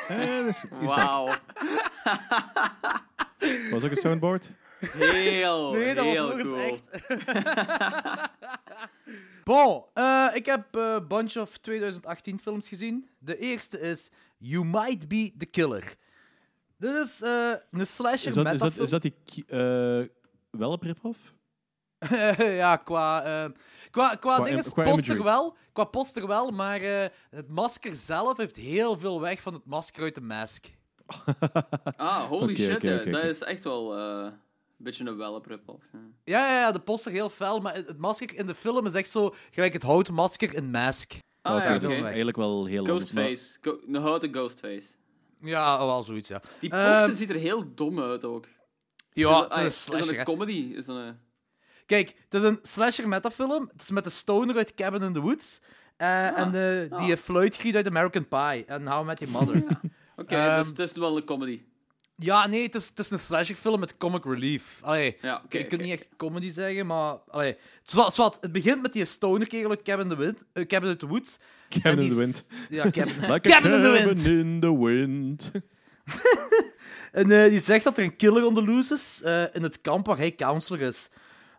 Eh, Wauw. was ook een soundboard? Heel, Nee, dat was heel nog eens cool. echt. bon, eh, ik heb een bunch of 2018 films gezien. De eerste is You Might Be the Killer. Dit is eh, een slasher Is dat, is dat, metafilm. is dat die ki- eh, wel een rip-off? ja, qua, eh, qua, qua, Qua ding im- is qua poster wel, qua poster wel, maar eh, het masker zelf heeft heel veel weg van het masker uit de mask. Ah, holy shit. oké, dat is echt wel eh, een beetje een welp rip-off. Ja. Ja, ja, ja, de poster heel fel, maar het masker in de film is echt zo gelijk het houten masker in mask. Ah, Oké, ja, dat is eigenlijk wel heel anders, maar- Ghostface. Go een houten Ghostface. Ja, wel zoiets, ja. Die poster Ehm, ziet er heel dom uit ook. Ja, is het is een is dat slasher. een comedy? Is dat een... Kijk, het is een slasher metafilm. Het is met de stoner uit Cabin in the Woods. eh, En de, die Ah. fluitgriet uit American Pie. En How I Met Your Mother. Oké, Ehm, dus het is wel een comedy. ja, nee, het is, het is een slasherfilm met comic relief. Allee, Ja, oké. je kunt oké. niet echt comedy zeggen, maar... Allee, zwart, zwart, het begint met die stoner kerel uit Cabin in the, wind, Cabin in the Woods. En Cabin die in the Wind. Ja, Cabin, Like a cabin in the Wind. cabin in the wind. En eh, die zegt dat er een killer on the loose is eh, in het kamp waar hij counselor is.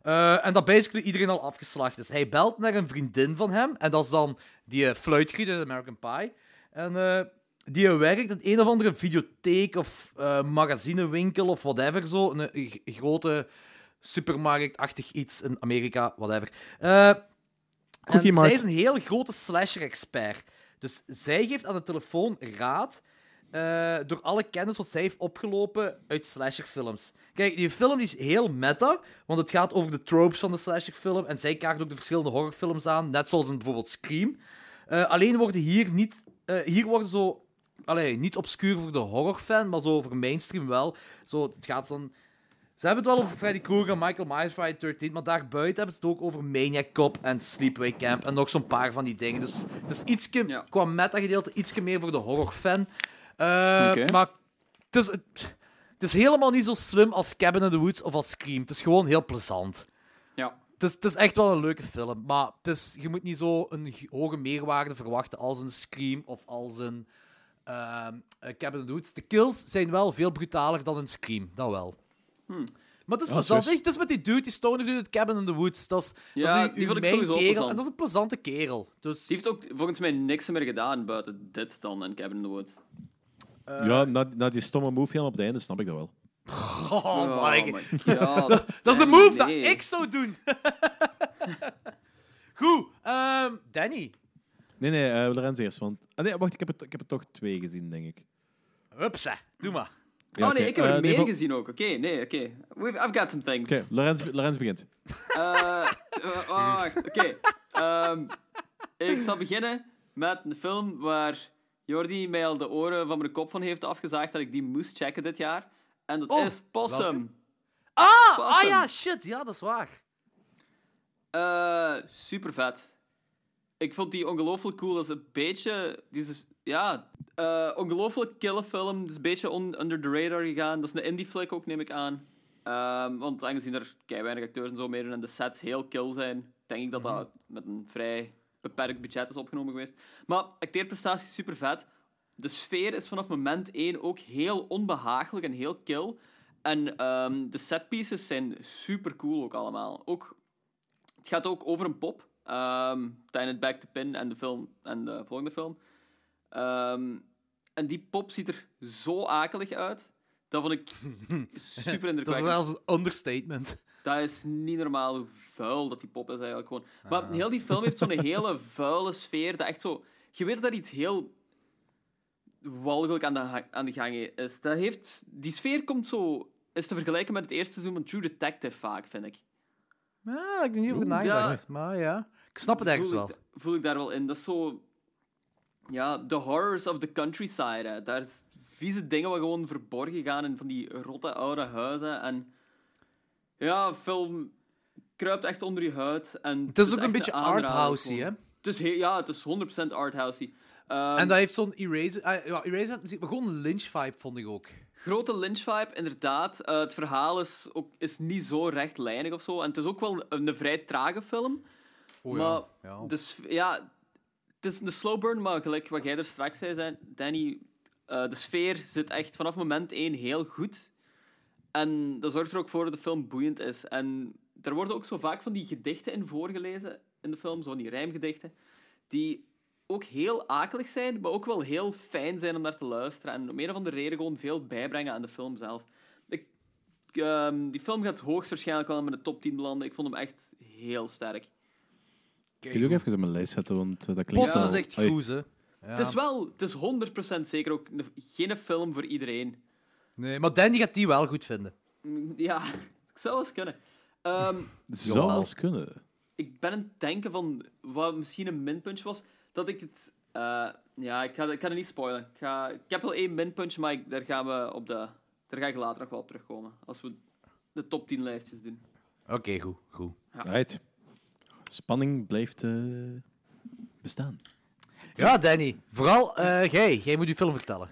Eh, en dat basically iedereen al afgeslacht is. Hij belt naar een vriendin van hem. En dat is dan die uh, fluitgriet uit American Pie. En eh, die werkt in een of andere videotheek of magazinewinkel of whatever. Zo. Een, grote supermarktachtig iets in Amerika, whatever. En zij is een heel grote slasher-expert. Dus zij geeft aan de telefoon raad eh, door alle kennis wat zij heeft opgelopen uit slasherfilms. Kijk, die film is heel meta, want het gaat over de tropes van de slasherfilm en zij kaart ook de verschillende horrorfilms aan, net zoals in bijvoorbeeld Scream. Eh, alleen worden hier niet... eh, hier worden zo... Allee, niet obscuur voor de horrorfan, maar zo voor mainstream wel. Zo, het gaat dan... Ze hebben het wel over Freddy Krueger en Michael Myers, Friday 13, maar daarbuiten hebben ze het ook over Maniac Cop en Sleepaway Camp en nog zo'n paar van die dingen. Dus het is ietsje, Ja. qua meta-gedeelte, ietsje meer voor de horrorfan. Eh. Maar het is, het is helemaal niet zo slim als Cabin in the Woods of als Scream. Het is gewoon heel plezant. Ja. Het is, het is echt wel een leuke film, maar het is, je moet niet zo een hoge meerwaarde verwachten als een Scream of als een ehm, eh, Cabin in the Woods. De kills zijn wel veel brutaler dan een Scream, dat wel. Hmm. Maar het is plezant. Het is met die dude, die stoner dude uit Cabin in the Woods. Dat is, Ja, dat is uw- die vond ik sowieso kerel. plezant. En dat is een plezante kerel. Dus, Die heeft ook volgens mij niks meer gedaan buiten dit dan in Cabin in the Woods. Ja, na, na die stomme move helemaal op het einde snap ik dat wel. oh, my my god. god. Dat is de move dat ik zou doen. Goed, ehm, Danny. Nee, nee, eh Lorenz eerst. Want... Ah, nee, wacht, ik heb, het, ik heb er toch twee gezien, denk ik. Hupsa, doe maar. Ja, oh nee, oké. ik heb er Eh, meer gezien ook. Oké, nee, oké. We've- I've got some things. Oké, Lorenz, Lorenz begint. Eh, eh, wacht, oké. Ehm, ik zal beginnen met een film waar Jordi mij al de oren van mijn kop van heeft afgezaagd dat ik die moest checken dit jaar. En dat Oh, is Possum. Ah, ah ja, shit, ja, dat is waar. Eh, super vet. Ik vond die ongelooflijk cool. Dat is een beetje. Die is, ja, eh ongelooflijk kille film. Het is een beetje on- under the radar gegaan. Dat is een indie flick ook, neem ik aan. Ehm, want aangezien er kei weinig acteurs en zo meedoen en de sets heel kill zijn, denk ik dat dat met een vrij beperkt budget is opgenomen geweest. Maar acteerprestatie is super vet. De sfeer is vanaf moment 1 ook heel onbehagelijk en heel kill. En ehm, de setpieces zijn super cool ook allemaal. Ook, het gaat ook over een pop. ehm Tiny Back to Pin en de film en de volgende film. Ehm, en die pop ziet er zo akelig uit. Dat vond ik super Dat is indrukwekkend. zelfs een understatement. Dat is niet normaal hoe vuil dat die pop is eigenlijk gewoon. Maar heel die film heeft zo'n hele vuile sfeer. Dat echt zo... Je weet dat er iets heel walgelijk aan de, aan de gang is. Dat heeft... Die sfeer komt zo... Is te vergelijken met het eerste seizoen van True Detective vaak, vind ik. Ja, ik heb niet over nagedacht. ja. Maar ja, ik snap het ergens wel. Voel ik daar wel in. Dat is zo... Ja, the horrors of the countryside. Hè. Daar is vieze dingen wat gewoon verborgen gaan in van die rotte oude huizen. En ja, film kruipt echt onder je huid. En Het is ook een beetje arthousey, hè? Het is ja, het is 100% arthousey. Ehm, En dat heeft zo'n Eraser... ah, ja, Eraser maar gewoon een Lynch-vibe, vond ik ook. Grote Lynch-vibe, inderdaad. Eh, het verhaal is, ook, is niet zo rechtlijnig of zo. En het is ook wel een, een vrij trage film. Oh, maar ja. Ja. Dus, ja, het is een slow burn, maar gelijk wat jij er straks zei, Danny, eh, de sfeer zit echt vanaf moment één heel goed. En dat zorgt er ook voor dat de film boeiend is. En er worden ook zo vaak van die gedichten in voorgelezen in de film, zo van die rijmgedichten, die ook heel akelig zijn, maar ook wel heel fijn zijn om naar te luisteren. En om een of andere reden gewoon veel bijbrengen aan de film zelf. Ik, ehm, die film gaat hoogstwaarschijnlijk wel in de top 10 belanden. Ik vond hem echt heel sterk. Ik wil ook even op mijn lijst zetten, want eh, dat klinkt wel- is echt goed, hè. Ja. Het is wel, het is 100% zeker ook een- geen film voor iedereen. Nee, maar Danny gaat die wel goed vinden. Ja, ik zou wel eens kunnen. Ehm, Zou wel eens kunnen. ik ben aan het denken van wat misschien een minpuntje was. Dat ik het. eh, ja, ik ga, ik ga het niet spoilen. Ik, ga, ik heb wel één minpuntje, maar ik, daar, gaan we op de, daar ga ik later nog wel op terugkomen. Als we de top 10 lijstjes doen. Oké, goed. goed. Ja. Right. Spanning blijft eh, bestaan. Ja, Danny. Vooral eh, jij. Jij moet je film vertellen.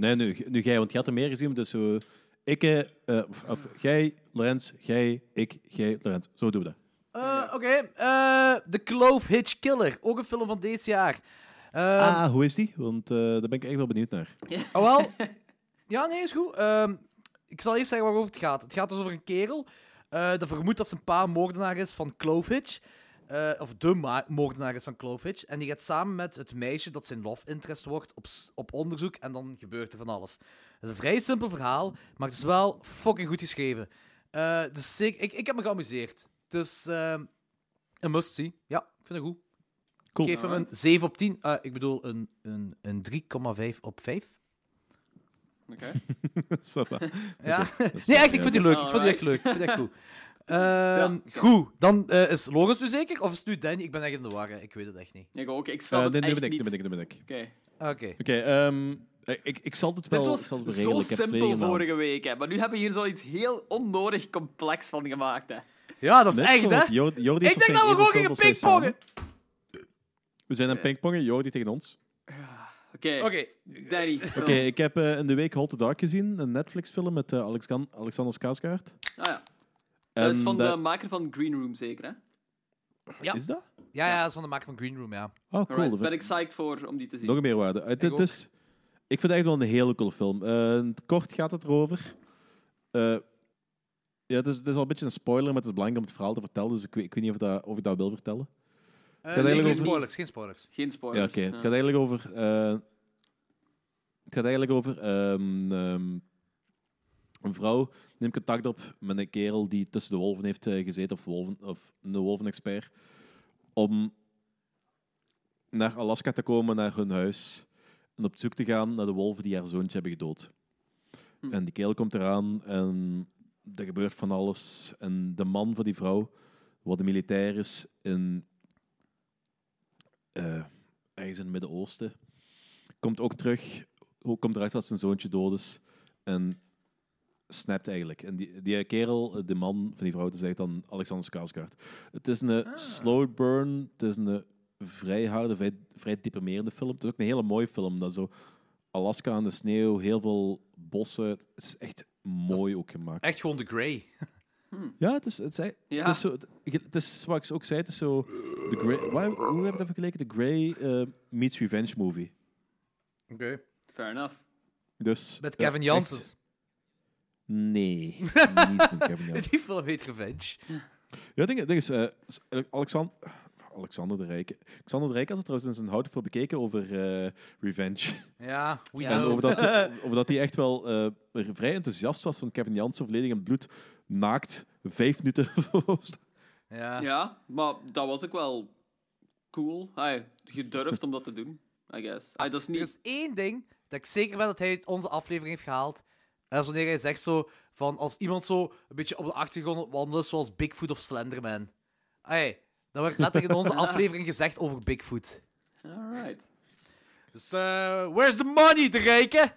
Nee, nu, nu jij, want je had er meer gezien. Dus zo, ik, eh, eh, of, jij, Lorenz, jij, ik, jij, Lorenz. Zo doen we dat. Eh, Oké. eh, The Clove Hitch Killer. Ook een film van dit jaar. Ehm, ah, hoe is die? Want eh, daar ben ik echt wel benieuwd naar. Oh, wel. Ja, nee, is goed. Ehm, ik zal eerst zeggen waarover het gaat. Het gaat dus over een kerel eh dat vermoedt dat zijn pa moordenaar is van Clove Eh, of de moordenaar is van Clove Hitch. En die gaat samen met het meisje dat zijn love interest wordt op, op onderzoek. En dan gebeurt er van alles. Het is een vrij simpel verhaal, maar het is wel fucking goed geschreven. Eh, dus zeker, ik, ik heb me geamuseerd. Het is ehm, een must-see. Ja, ik vind het goed. Cool. Ik geef hem een 7 op 10. Eh, ik bedoel, een, een, een 3,5 op 5. Oké. Va. Ja. Nee, echt, ik vind die leuk. Ik vond die echt leuk. Ik vind die echt goed. Ehm. Goed, dan eh, is Loris nu zeker? Of is het nu Danny? Ik ben echt in de war. hè. Ik weet het echt niet. Ik ook. Ik Eh, snap het nee, nu echt ben ik, ben ik, ben ik. Oké. Oké. Oké, ehm, eh, ik, ik zal het wel... Dit was ik zal het wel zo simpel vorige week, hè. maar nu hebben we hier zoiets heel onnodig complex van gemaakt. Hè. Ja, dat is Net echt, hè? Jordi- Jordi heeft Ik denk dat we gewoon gingen pingpongen. We zijn aan het pingpongen, Jordi tegen ons. Oké, Oké. Danny. Oké, ik heb eh, in de week Hot to Dark gezien, een Netflix-film met eh, Alexan- Alexander Skarsgård. Ah, ja. En Dat is van dat- de maker van Green Room, zeker, hè? Ja. Is dat? Ja, ja, dat is van de maker van Green Room, ja. Oh, cool. Dat ben ik psyched voor om die te zien. Nog een meerwaarde. Ook. is, ik vind het echt wel een hele coole film. Eh, het kort gaat het erover. Eh, ja, het, is, het is al een beetje een spoiler, maar het is belangrijk om het verhaal te vertellen, dus ik weet, ik weet niet of, dat, of ik dat wil vertellen. Eh, nee, geen over- spoilers, geen spoilers. Geen Ja, spoilers. oké. Het gaat eigenlijk over... het gaat eigenlijk over... ehm, ehm, een vrouw neemt contact op met een kerel die tussen de wolven heeft eh, gezeten, of, wolven, of een wolvenexpert, om naar Alaska te komen, naar hun huis, en op zoek te gaan naar de wolven die haar zoontje hebben gedood. Hm. En die kerel komt eraan en er gebeurt van alles. En de man van die vrouw, wat een militair is in ergens in het Midden-Oosten, komt ook terug, komt eruit dat zijn zoontje dood is en snapt eigenlijk. En die, die kerel, eh, de man van die vrouw, dat is eigenlijk dan Alexander Skarsgård. Het is een slow burn, het is een vrij harde, vrij, vrij deprimerende film. Het is ook een hele mooie film. Dat zo Alaska aan de sneeuw, heel veel bossen. Het is echt mooi ook gemaakt. Echt gewoon The Grey. Ja, het is, het is, Ja. het is, zo, het, het is wat ik ook zei, het is zo... The Grey, waar, hoe hebben we het even geleken? The Grey eh, meets Revenge movie. Oké. Fair enough. Dus, Met Kevin Janssens. Nee, niet met Kevin Jansson. Die film heet Revenge. Ja, ding, ding is, eh, s- Alexander, Alexander de Rijke. Alexander de Rijke had het trouwens in zijn houten film bekeken over eh, Revenge. Ja, we. En know. over dat, over dat hij echt wel eh, vrij enthousiast was van Kevin Jansen, volledig in bloed, naakt, vijf minuten. ja. Ja, maar dat was ook wel cool. Hij gedurfd om dat te doen, I guess. Ay, dat is Er is één ding dat ik zeker ben dat hij uit onze aflevering heeft gehaald. En dat is wanneer hij zegt zo van als iemand zo een beetje op de achtergrond wandelt, zoals Bigfoot of Slenderman. Hey, dat werd letterlijk in onze aflevering gezegd over Bigfoot. Alright. Dus, eh, where's the money, de rijke?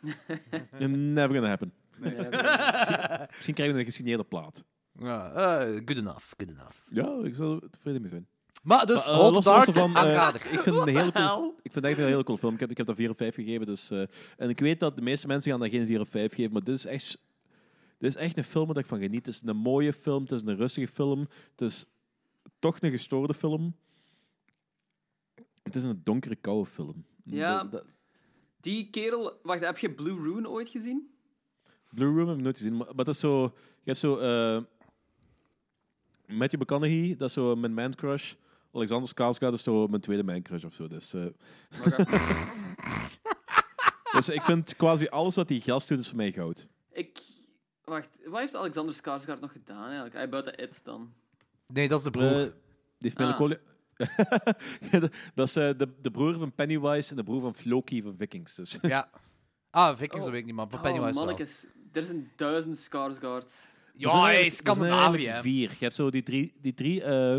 Never gonna happen. Misschien krijgen we een gesigneerde plaat. Ja, eh, good enough, good enough. Ja, ik zou er tevreden mee zijn. Maar dus, Maar, los Dark, ervan, eh, ik vind het een hele cool, ik vind het echt een hele cool film. Ik heb, ik heb daar 4 of 5 gegeven. Dus, eh, en ik weet dat de meeste mensen gaan daar geen 4 of 5 geven, maar dit is echt, dit is echt een film waar ik van geniet. Het is een mooie film, het is een rustige film, het is toch een gestoorde film. Het is een donkere, koude film. Ja. Dat- dat- Die kerel... Wacht, heb je Blue Rune ooit gezien? Blue Room heb ik nooit gezien, maar, maar dat is zo... Je hebt zo... Matthew McConaughey, dat is zo mijn man crush. Alexander Skarsgård is zo mijn tweede man crush of zo. Dus, eh, dus ik vind quasi alles wat die gast doet, is voor mij goud. Ik... Wacht, wat heeft Alexander Skarsgård nog gedaan eigenlijk? Hij buiten It dan. Nee, dat is de broer. Eh, die heeft Ah. melancholie... dat is eh, de, de broer van Pennywise en de broer van Floki van Vikings. Dus. ja. Ah, Vikings Oh. dat weet ik niet, maar van Oh, Pennywise wel. mannetjes. Er zijn duizend Skarsgård. Ja, Scandinavië. Vier. Je hebt zo die drie... Die drie eh,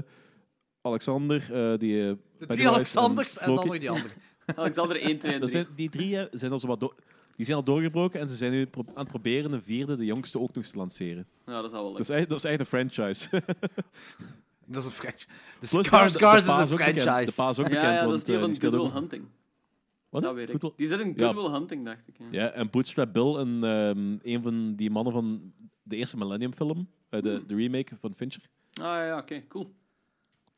Alexander, eh, die... eh, De drie Alexanders en dan nog die andere. Alexander 1, 2 en Dat 3. zijn, die drie zijn al zo wat die zijn al doorgebroken en ze zijn nu pro- aan het proberen een vierde, de jongste, ook nog eens te lanceren. Ja, dat is al wel Dat is leuk. echt, dat is echt een franchise. Dat is een franchise. De Plus, ja, de- de Skarsgård is een franchise. De pa is ook Ja, bekend, ja, dat want is die eh, van Good. Will Hunting. Wat? Dat weet ik. Die zit in Ja. Good Will Hunting, dacht ik. Ja. Ja, en Bootstrap Bill, en, ehm, een van die mannen van de eerste Millennium film, eh, de, de remake van Fincher. Ah ja, oké, cool.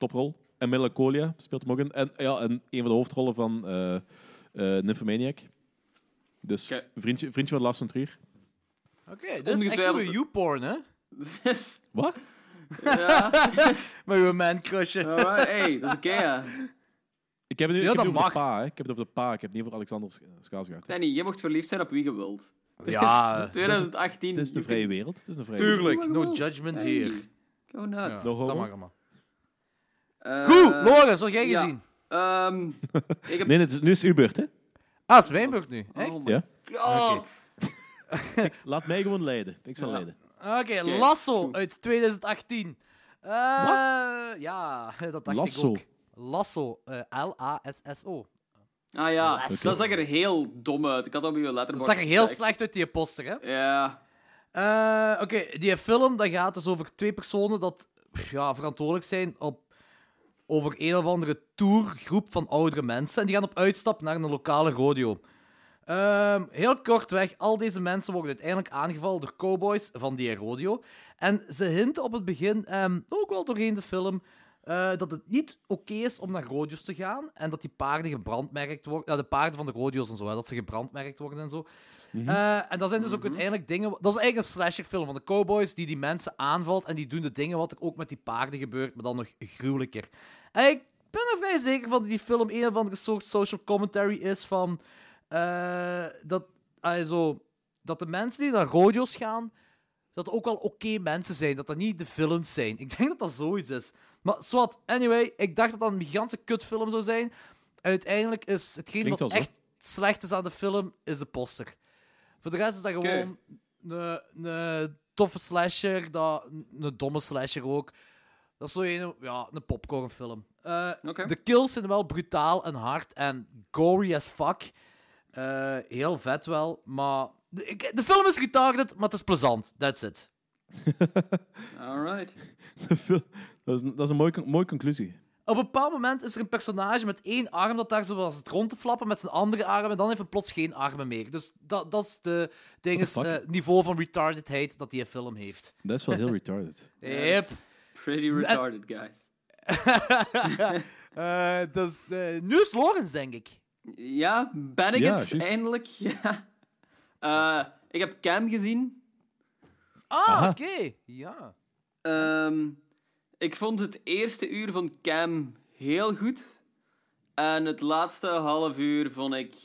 Toprol. En Melancholia speelt hem ook in. En, ja, en een van de hoofdrollen van eh eh Nymphomaniac. Dus vriendje, vriendje van Lars van Trier. Oké, dit is echt ongetwijfeld- uw you-porn, hè? Dus, Wat? ja. Met uw man crushen. Alright, hey, dat is oké, ja. Ik heb het nu Ja, ik heb dat het over mag. de pa, hè. Ik heb het over de pa. Ik heb het niet over Alexander Skarsgård. Danny, je mocht verliefd zijn op wie je wilt. Ja, Het is 2018. Het is een you vrije wereld. Het is een vrije wereld. tuurlijk. No judgment Hey, hier. Go nuts. Ja, No dat homo. mag allemaal. Eh, Goed, wat heb jij ja. gezien? ehm, ik heb... Nee, het is, nu is het uw beurt, hè? Ah, het is mijn beurt nu. Echt? Oh my Ja. god. Laat mij gewoon leiden. Ik zal Ja. leiden. Oké, Oké, Lasso goed. uit 2018. Eh, Ja, dat dacht Lasso. ik ook. Lasso. eh, L-A-S-S-O. Ah ja, Lasso. dat zag er heel dom uit. Ik had op je Dat letterbox zag er heel slecht uit, die poster, hè? Ja. Eh, Oké, die film dat gaat dus over twee personen dat ja, verantwoordelijk zijn op, over een of andere tourgroep van oudere mensen. En die gaan op uitstap naar een lokale rodeo. Ehm, heel kortweg, al deze mensen worden uiteindelijk aangevallen door cowboys van die rodeo. En ze hinten op het begin, ehm, ook wel doorheen de film, eh, dat het niet oké is om naar rodeo's te gaan. En dat die paarden gebrandmerkt worden. Ja, de paarden van de rodeo's en zo, dat ze gebrandmerkt worden en zo. Eh, en dat zijn dus ook uiteindelijk dingen... Dat is eigenlijk een slasherfilm van de cowboys die die mensen aanvalt en die doen de dingen wat er ook met die paarden gebeurt, maar dan nog gruwelijker. En ik ben er vrij zeker van dat die film een of andere soort social commentary is van... eh, dat, zo, dat de mensen die naar rodeo's gaan, dat ook wel oké mensen zijn. Dat dat niet de villains zijn. Ik denk dat dat zoiets is. Maar zwart, anyway, ik dacht dat dat een gigantische kutfilm zou zijn. En uiteindelijk is hetgeen Klinkt wat echt slecht is aan de film, is de poster. Voor de rest is dat gewoon een, een toffe slasher, dat, een domme slasher ook. Dat is zo een, ja, een popcornfilm. Eh. De kills zijn wel brutaal en hard en gory as fuck. Eh, heel vet wel, maar... De, ik- de film is retarded, maar het is plezant. That's it. Alright. dat is, een- dat is een mooie, mooie conclusie. Op een bepaald moment is er een personage met één arm dat daar zo was het rond te flappen met zijn andere arm en dan heeft hij plots geen armen meer. Dus dat, dat is de eh, niveau van retardedheid dat die film heeft. Dat is wel heel retarded. Yep. Pretty retarded, guys. Eh, dus, eh, nu is Lorenz, denk ik. Ja, ben ik Ja, het? Eindelijk. Ja. Eh, ik heb Cam gezien. Ah, oké. Ja. Ehm, ik vond het eerste uur van Cam heel goed. En het laatste half uur vond ik...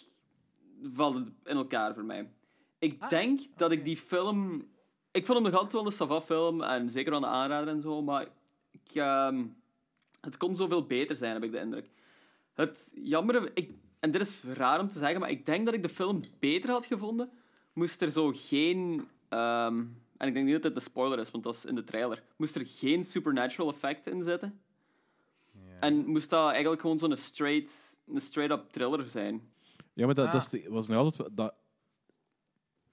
valt het in elkaar voor mij. Ik Ah, denk dat ik die film... Ik vond hem nog altijd wel een Sava film en zeker wel een aanrader en zo, maar ik, ehm, het kon zoveel beter zijn, heb ik de indruk. Het jammer, ik, en dit is raar om te zeggen, maar ik denk dat ik de film beter had gevonden, moest er zo geen... ehm, en ik denk niet dat dit de spoiler is, want dat is in de trailer. Moest er geen supernatural effect in zitten. En moest dat eigenlijk gewoon zo'n straight, een straight-up thriller zijn. Ja, maar dat, Ah. dat is de- was nog altijd... Dat,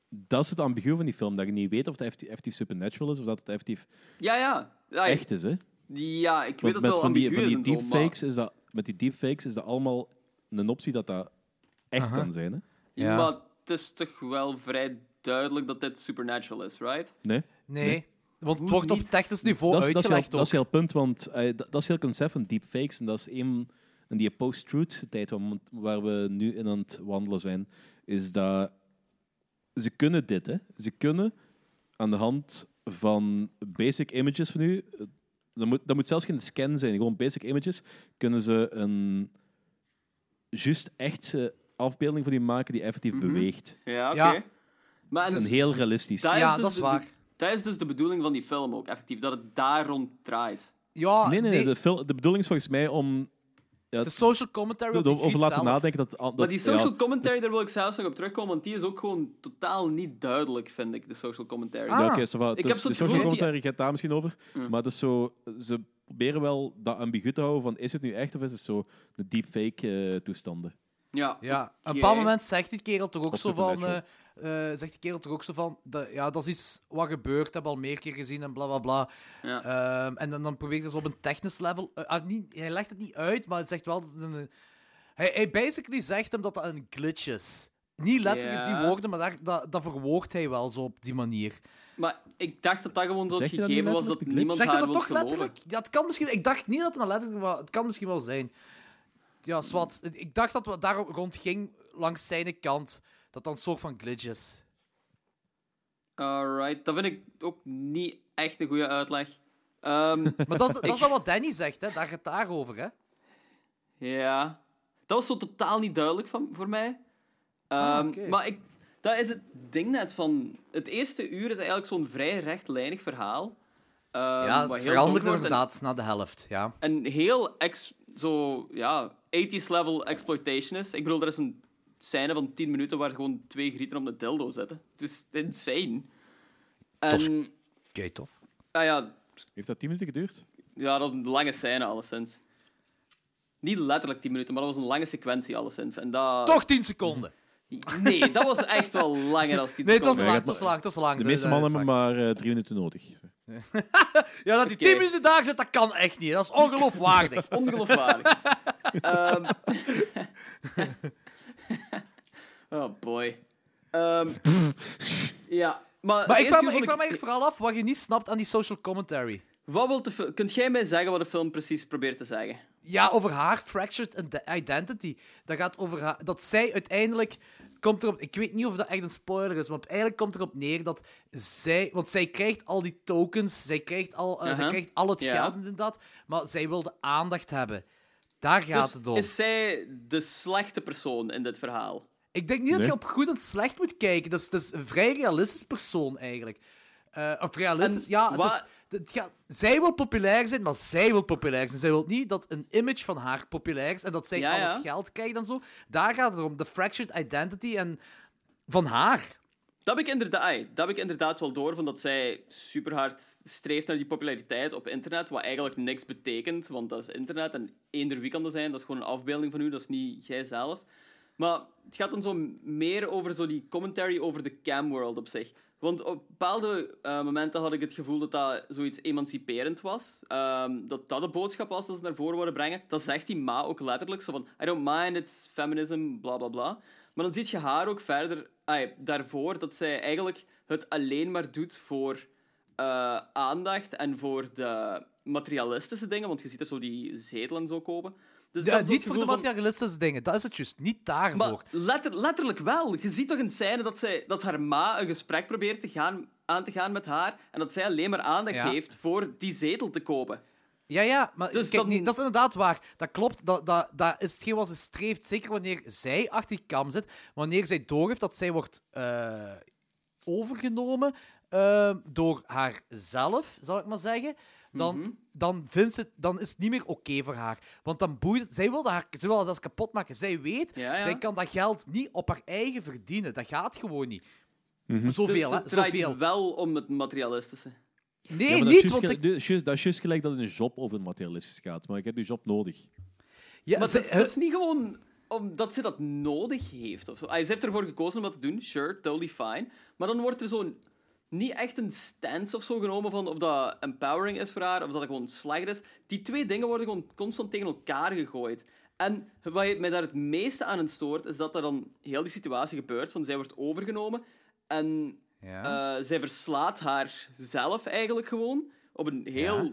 dat is het ambigu van die film, dat je niet weet of het effectief, effectief supernatural is of dat het effectief Ja, ja. Ja, echt is, hè. ja ik weet dat wel van die, van die deepfakes is dat, met die deepfakes is dat allemaal een optie dat dat echt Aha. kan zijn, hè. Ja. Maar het is toch wel vrij duidelijk dat dit supernatural is, right? Nee? Nee. Want het wordt op technisch niveau dat, is, dat, is heel, uitgelegd dat is heel punt, want eh, dat, dat is heel concept van deepfakes. En dat is een in die post-truth tijd waar, we- nu in aan het wandelen zijn. Is dat ze kunnen dit, hè. Ze kunnen aan de hand van basic images van u... eh, Dat moet, dat moet zelfs geen scan zijn, gewoon basic images. Kunnen ze een juist echte afbeelding van die maken die effectief Mhm. beweegt. Ja, oké. Ja. Maar en En heel realistisch. dat Ja, dus dat is de- waar. Dat is dus de bedoeling van die film ook, effectief. Dat het daar rond draait. Ja, Nee, nee, nee. De, fil- de bedoeling is volgens mij om ja, de social commentary op over laten zelf. nadenken. Dat, dat, maar die social ja, commentary, dus- daar wil ik zelfs nog op terugkomen, want die is ook gewoon totaal niet duidelijk, vind ik, de social commentary. Ah. Ja. Ik Dus heb zo de het social dat die- commentary gaat daar misschien over. Mm. Maar het is zo, ze proberen wel dat ambigu te houden van is het nu echt of is het zo de deepfake eh toestanden. Ja, Ja, op een bepaald moment zegt die kerel toch ook zo van... Eh, eh, zegt die kerel toch ook zo van... Dat, ja, dat is iets wat gebeurt, hebben we al meer keer gezien en bla bla bla. Ja. Ehm, en dan, dan probeert hij zo op een technisch level... eh, ah, niet, hij legt het niet uit, maar het zegt wel... Dat het een, hij, hij basically zegt hem dat dat een glitch is. Niet letterlijk Ja. die woorden, maar daar, dat, dat verwoordt hij wel zo op die manier. Maar ik dacht dat dat gewoon zo het gegeven was dat niemand Zeg je haar dat toch geloven. letterlijk? Ja, het kan misschien... Ik dacht niet dat het maar letterlijk was. Het kan misschien wel zijn. Ja, zwart. Ik dacht dat het daar rond ging, langs zijn kant. Dat dat een soort van glitch is. Alright, dat vind ik ook niet echt een goede uitleg. Ehm, Maar dat is, dat is dan wat Danny zegt, hè. Daar gaat het daarover, hè. ja, dat was zo totaal niet duidelijk van, voor mij. Ah, Ehm. Maar ik, dat is het ding net van... Het eerste uur is eigenlijk zo'n vrij rechtlijnig verhaal. Ehm, ja, wat het heel verandert en- inderdaad na de helft, ja. En heel ex, zo, ja, 80s level exploitation is. Ik bedoel, er is een scène van 10 minuten waar gewoon twee grieten op de dildo zitten. Het is insane. En, Oké, tof. ah ja, Heeft dat 10 minuten geduurd? ja, dat was een lange scène, alleszins. Niet letterlijk 10 minuten, maar dat was een lange sequentie, alleszins. En dat... Toch 10 seconden. Nee, dat was echt wel langer dan 10 Nee, het was seconden. lang, Ja, het was lang, het was te lang. De meeste ze- mannen ze- hebben maar eh, drie minuten nodig. Ja, dat die Oké. 10 minuten daar zit, dat kan echt niet. Dat is ongeloofwaardig. Ongeloofwaardig. Ehm. oh boy. Ehm, ja, maar... maar ik vraag, me, ik vraag me vooral af wat je niet snapt aan die social commentary. Wat wil de fil- Kunt jij mij zeggen wat de film precies probeert te zeggen? Ja, over haar fractured ide- identity. Dat gaat over haar, dat zij uiteindelijk. Komt erop, ik weet niet of dat echt een spoiler is, maar eigenlijk komt erop neer dat zij. Want zij krijgt al die tokens, zij krijgt al, eh, zij Aha. krijgt al het Ja. geld en dat, maar zij wilde aandacht hebben. Daar gaat dus het om. is zij de slechte persoon in dit verhaal? Ik denk niet dat je op goed en slecht moet kijken. Dat is, dat is een vrij realistisch persoon eigenlijk. Eh, of realistisch, En ja. Het is, het gaat, zij wil populair zijn, maar zij wil populair zijn. Zij wil niet dat een image van haar populair is en dat zij Ja, al ja. het geld krijgt en zo. Daar gaat het om. De fractured identity en van haar. Dat heb ik inderdaad, dat heb ik inderdaad wel door, van dat zij super hard streeft naar die populariteit op internet, wat eigenlijk niks betekent, want dat is internet en eender wie kan dat zijn, dat is gewoon een afbeelding van u, dat is niet jijzelf. Maar het gaat dan zo meer over zo die commentary over de camworld op zich. Want op bepaalde eh, momenten had ik het gevoel dat dat zoiets emanciperend was. Ehm, dat dat de boodschap was dat ze naar voren wilden brengen. Dat zegt die ma ook letterlijk. Zo van, I don't mind, it's feminism, bla bla bla. Maar dan zie je haar ook verder, daarvoor, dat zij eigenlijk het alleen maar doet voor eh, aandacht en voor de materialistische dingen. Want je ziet er zo die zetel en zo kopen. Dus Ja, niet voor de materialistische dingen. Dat is het juist. Niet daarvoor. maar letter- letterlijk wel. Je ziet toch een scène dat, zij, dat haar ma een gesprek probeert te gaan aan te gaan met haar en dat zij alleen maar aandacht Ja. heeft voor die zetel te kopen. Ja, ja, maar Dus kijk, nee, dat is inderdaad waar. Dat klopt, dat, dat, dat is hetgeen wat ze streeft. Zeker wanneer zij achter die kam zit. Wanneer zij doorheeft dat zij wordt eh, overgenomen eh, door haarzelf, zal ik maar zeggen. Dan, Mhm. dan, vindt ze, het- dan is het niet meer oké voor haar. Want dan boeit het... Zij wil, dat haar, zij wil dat zelfs kapot maken. Zij weet, Ja, ja. zij kan dat geld niet op haar eigen verdienen. Dat gaat gewoon niet. Mhm. Zoveel, dus hè? het draait Zoveel. wel om het materialistische. Nee, Ja, maar dat is niet, juist want gelijk- ze... dat is juist- gelijk dat in een job over materialistisch gaat. Maar ik heb die job nodig. Ja, Maar ze- het is, het is niet gewoon omdat ze dat nodig heeft. Of zo. Ah, Ze heeft ervoor gekozen om dat te doen, sure, totally fine. Maar dan wordt er zo'n niet echt een stance of zo genomen van of dat empowering is voor haar of dat het gewoon slecht is. Die twee dingen worden gewoon constant tegen elkaar gegooid. En wat je- mij daar het meeste aan het stoort, is dat er dan heel die situatie gebeurt van zij wordt overgenomen en Ja. eh, zij verslaat haar zelf eigenlijk gewoon op een heel Ja.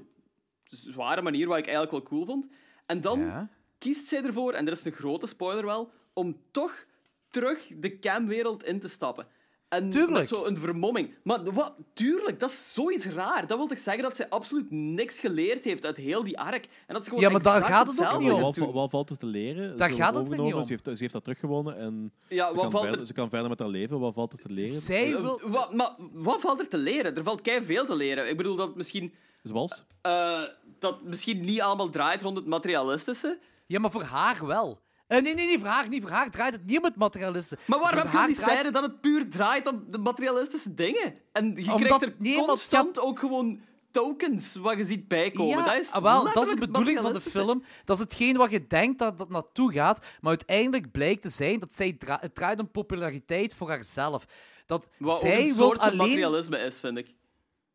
zware manier, wat ik eigenlijk wel cool vond. En dan Ja. kiest zij ervoor, en dat is een grote spoiler wel, om toch terug de camwereld in te stappen. En Tuurlijk. met zo'n vermomming. Maar wat, tuurlijk, dat is zoiets raar. Dat wil toch zeggen dat zij absoluut niks geleerd heeft uit heel die arc. En dat ze gewoon Ja, maar daar gaat het ook niet om. Wat, wat, valt er te leren? Daar Ze gaat het niet om. Ze heeft, ze heeft dat teruggewonnen en Ja, ze, wat kan valt verder, er- ze kan verder met haar leven. Wat valt er te leren? Zij Eh, wil... Wat, maar wat valt er te leren? Er valt kei veel te leren. Ik bedoel dat misschien, Zoals? eh, dat misschien niet allemaal draait rond het materialistische. Ja, maar voor haar wel. Eh, nee, nee, haar niet. Voor haar draait het niet om het materialisten. Maar waarom heb je die draait- scène dat het puur draait om de materialistische dingen? En je Omdat- krijgt er het constant ook gewoon tokens wat je ziet bijkomen. Ja, dat is ah, wel, dat is de bedoeling van de materialistische. film. Dat is hetgeen wat je denkt dat dat naartoe gaat. Maar uiteindelijk blijkt te zijn dat zij dra- het draait om populariteit voor haarzelf. Dat Wat zij een soort van alleen... materialisme is, vind ik.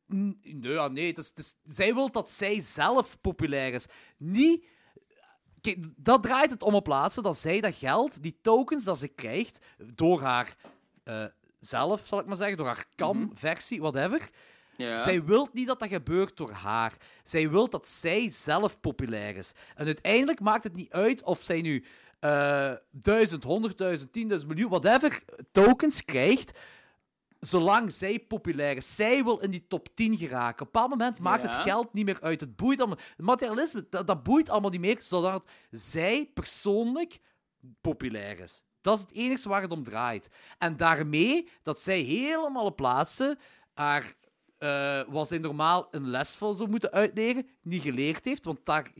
Nee, ja, nee het is, het is- zij wil dat zij zelf populair is. Niet... Kijk, dat draait het om op plaatsen dat zij dat geld, die tokens dat ze krijgt, door haar eh, zelf, zal ik maar zeggen, door haar kam-versie, whatever. Ja. Zij wil niet dat dat gebeurt door haar. Zij wil dat zij zelf populair is. En uiteindelijk maakt het niet uit of zij nu eh 1000, 100.000, 10.000 miljoen, whatever, tokens krijgt. Zolang zij populair is. Zij wil in die top 10 geraken. Op een bepaald moment maakt het geld niet meer uit. Het boeit allemaal. Het materialisme, dat, dat boeit allemaal niet meer, zodat zij persoonlijk populair is. Dat is het enige waar het om draait. En daarmee dat zij helemaal op plaatsen haar, eh, wat zij normaal een les van zou moeten uitleren, niet geleerd heeft, want daar,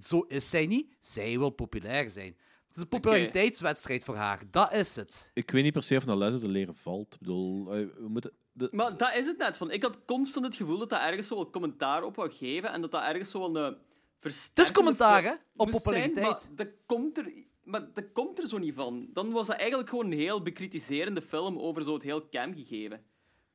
zo is zij niet. Zij wil populair zijn. Het is een populariteitswedstrijd voor haar. Dat is het. Ik weet niet per se of een les te leren valt. Ik bedoel, eh, we moeten... De... Maar dat is het net. Van. Ik had constant het gevoel dat dat ergens zo wel commentaar op wou geven en dat dat ergens zo wel een Het is commentaar, hè, op zijn, populariteit. maar dat komt er... Maar dat komt er zo niet van. Dan was dat eigenlijk gewoon een heel bekritiserende film over zo het heel cam gegeven.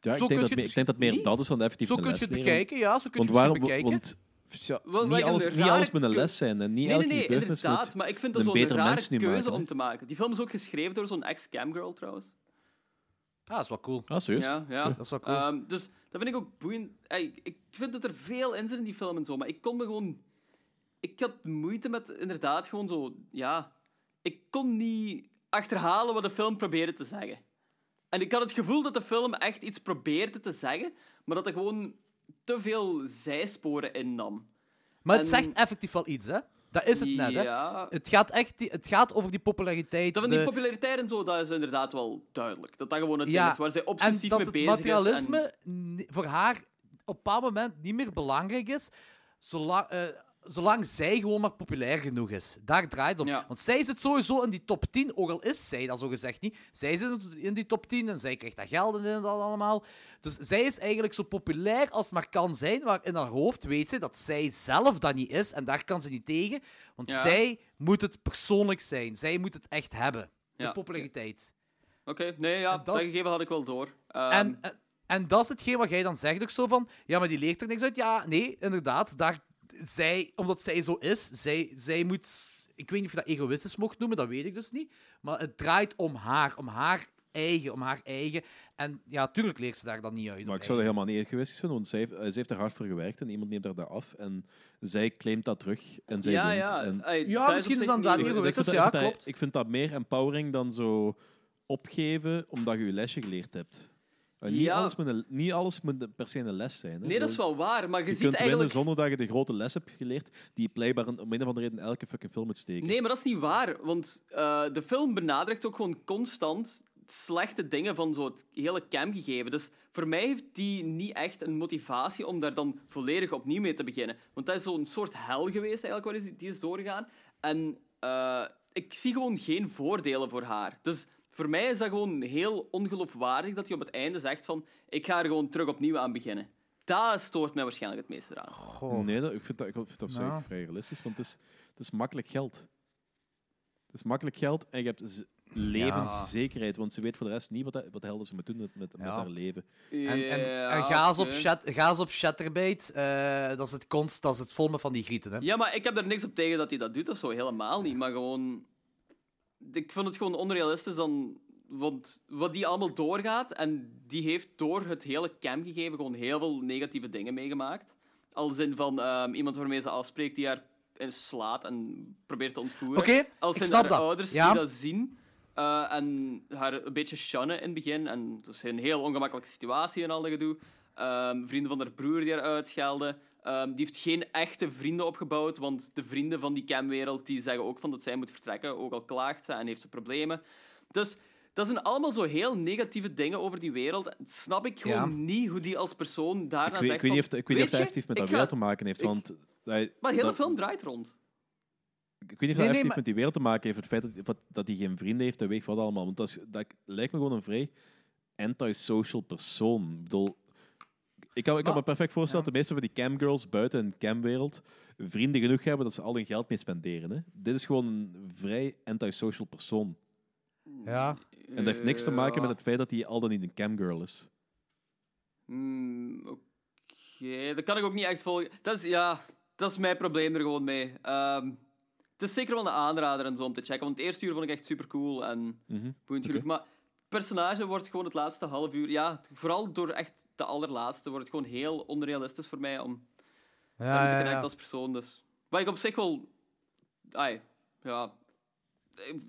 Ja, Zo ik, kun denk je dat, het ik denk dat meer niet. dat is dan effectief Zo kun je het leren. bekijken, ja. Zo kun je Want het waarom... bekijken. Want, ja, Wel, niet, alles, een niet alles moet een les zijn. En niet Nee, elke nee, nee, inderdaad. Maar ik vind een dat zo'n beter rare mens nu keuze maken, om te maken. Die film is ook geschreven door zo'n ex-camgirl, trouwens. Ah, dat is wel cool. Ah, serieus? Ja, ja. Dat is wel cool. Ehm, dus dat vind ik ook boeiend. Ey, ik vind dat er veel in zit in die film en zo, maar ik kon me gewoon... Ik had moeite met inderdaad gewoon zo... Ja, ik kon niet achterhalen wat de film probeerde te zeggen. En ik had het gevoel dat de film echt iets probeerde te zeggen, maar dat er gewoon te veel zijsporen innam. Maar het En- zegt effectief wel iets, hè? Dat is het net, hè? Het gaat, echt, het gaat over die populariteit. Dat van die de- populariteit en zo, dat is inderdaad wel duidelijk. Dat dat gewoon het Ja, ding is waar zij en obsessief dat mee het bezig is. materialisme en- ni- voor haar op een bepaald moment niet meer belangrijk is, zolang, eh, zolang zij gewoon maar populair genoeg is. Daar draait het om. Ja. Want zij zit sowieso in die top 10, ook al is zij dat zo gezegd niet. Zij zit in die top 10 en zij krijgt dat geld en dat allemaal. Dus zij is eigenlijk zo populair als het maar kan zijn, maar in haar hoofd weet ze dat zij zelf dat niet is en daar kan ze niet tegen. Want Ja. zij moet het persoonlijk zijn. Zij moet het echt hebben. De Ja. populariteit. Oké, nee, ja, dat gegeven had ik wel door. Ehm, En, en, en dat is hetgeen wat jij dan zegt ook zo van... Ja, maar die leert er niks uit. Ja, nee, inderdaad. Daar, zij, omdat zij zo is, zij, zij moet... Ik weet niet of je dat egoïstisch mocht noemen, dat weet ik dus niet. Maar het draait om haar, om haar eigen, om haar eigen. En ja, tuurlijk leert ze daar dan niet uit. Maar ik zou dat helemaal niet egoïstisch vinden, want zij, heeft- eh, zij heeft er hard voor gewerkt en iemand neemt haar dat af. En zij claimt dat terug en zij ja, wint. ja. En ey, Ja, dat misschien is dan ik, egoïstisch, vind ja, dat, ik vind klopt. dat- ik vind dat meer empowering dan zo opgeven omdat je je lesje geleerd hebt. Eh, niet, Ja. alles moet een- niet alles moet per se een les zijn. Hè. Nee, dat is wel waar, maar je, Je ziet kunt eigenlijk... winnen zonder dat je de grote les hebt geleerd, die je blijkbaar om een of andere reden elke fucking film moet steken. Nee, maar dat is niet waar. Want eh, de film benadrukt ook gewoon constant slechte dingen van zo het hele camgegeven. Dus voor mij heeft die niet echt een motivatie om daar dan volledig opnieuw mee te beginnen. Want dat is zo'n soort hel geweest eigenlijk waar die- die is doorgegaan. En eh, ik zie gewoon geen voordelen voor haar. Dus voor mij is dat gewoon heel ongeloofwaardig dat hij op het einde zegt van ik ga er gewoon terug opnieuw aan beginnen. Dat stoort mij waarschijnlijk het meeste eraan. Goh. Nee, dat, ik vind dat, ik vind dat op zich Nou. vrij realistisch, want het is, het is makkelijk geld. Het is makkelijk geld en je hebt levenszekerheid, want ze weet voor de rest niet wat, de- wat de hel ze moet doen met, met, met haar leven. En, en, Ja, en ga eens op, chat, ga eens op Chatterbait. eh, dat is het konst, dat is het volmen van die grieten. Hè. Ja, maar ik heb er niks op tegen dat hij dat doet of zo. Helemaal niet. Maar gewoon... Ik vind het gewoon onrealistisch dan... Want wat die allemaal doorgaat... En die heeft door het hele camgegeven gewoon heel veel negatieve dingen meegemaakt. Als in van ehm, iemand waarmee ze afspreekt die haar slaat en probeert te ontvoeren. Oké, Als ik in haar dat. ouders Ja. die dat zien... eh, en haar een beetje shannen in het begin. En het is een heel ongemakkelijke situatie en al dat gedoe. Ehm, vrienden van haar broer die haar uitschelden. Ehm, die heeft geen echte vrienden opgebouwd, want de vrienden van die camwereld die zeggen ook van dat zij moet vertrekken, ook al klaagt ze en heeft ze problemen. Dus dat zijn allemaal zo heel negatieve dingen over die wereld. Snap ik gewoon Ja. niet hoe die als persoon daarna Ik weet, ik zegt weet niet of, van, ik weet niet of dat "Weet je, effectief met dat wereld te maken heeft, ik- want... hij- Maar de hele dat- film draait rond. Ik weet niet of dat Nee, nee, effectief met die wereld te maken heeft, het feit dat, hij geen vrienden heeft, dat weet ik wat allemaal. Want dat, is, dat lijkt me gewoon een vrij antisocial persoon. Ik bedoel, ik kan, ik kan Maar- me perfect voorstellen dat de meeste van die camgirls buiten een camwereld vrienden genoeg hebben dat ze al hun geld mee spenderen. Hè. Dit is gewoon een vrij antisocial persoon. Ja. En dat heeft niks te maken met het feit dat hij al dan niet een camgirl is. Hmm, Oké, dat kan ik ook niet echt volgen. Dat is, ja, dat is mijn probleem er gewoon mee. Ehm, het is zeker wel een aanrader en zo om te checken, want het eerste uur vond ik echt super cool en Mhm. boeiend genoeg. Maar personage wordt gewoon het laatste half uur, ja, vooral door echt de allerlaatste, wordt het gewoon heel onrealistisch voor mij om Ja, te connecten als persoon. Dus. Wat ik op zich wel. Ai, ja.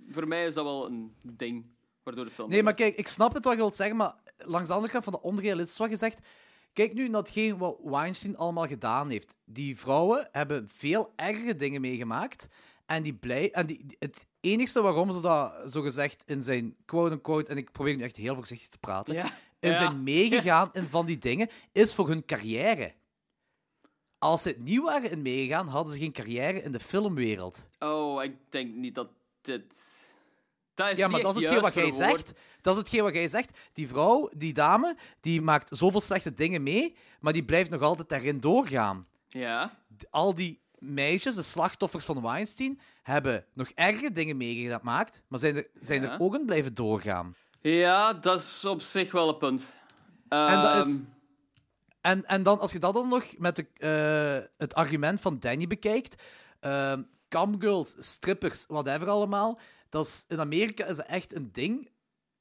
Voor mij is dat wel een ding waardoor de film. Nee, maar kijk, ik snap het wat je wilt zeggen, maar langs de andere kant van de onrealistisch wat je zegt. Kijk nu naar hetgeen wat Weinstein allemaal gedaan heeft. Die vrouwen hebben veel ergere dingen meegemaakt. En, die blij, en die, het enigste waarom ze dat zo gezegd in zijn quote-unquote, en ik probeer nu echt heel voorzichtig te praten, Ja. in Ja. zijn meegegaan in van die dingen, is voor hun carrière. Als ze het niet waren in meegegaan, hadden ze geen carrière in de filmwereld. Oh, ik denk niet dat dit. Dat is Ja, maar dat is hetgeen wat jij zegt. Dat is hetgeen wat jij zegt. Die vrouw, die dame, die maakt zoveel slechte dingen mee, maar die blijft nog altijd daarin doorgaan. Ja. Al die meisjes, de slachtoffers van Weinstein, hebben nog ergere dingen meegemaakt, maar zijn er, zijn Ja. er ook in blijven doorgaan. Ja, dat is op zich wel een punt. En, dat is, Ehm, en, en dan, als je dat dan nog met de, eh, het argument van Danny bekijkt, ehm camgirls, strippers, whatever allemaal, dat is, in Amerika is dat echt een ding,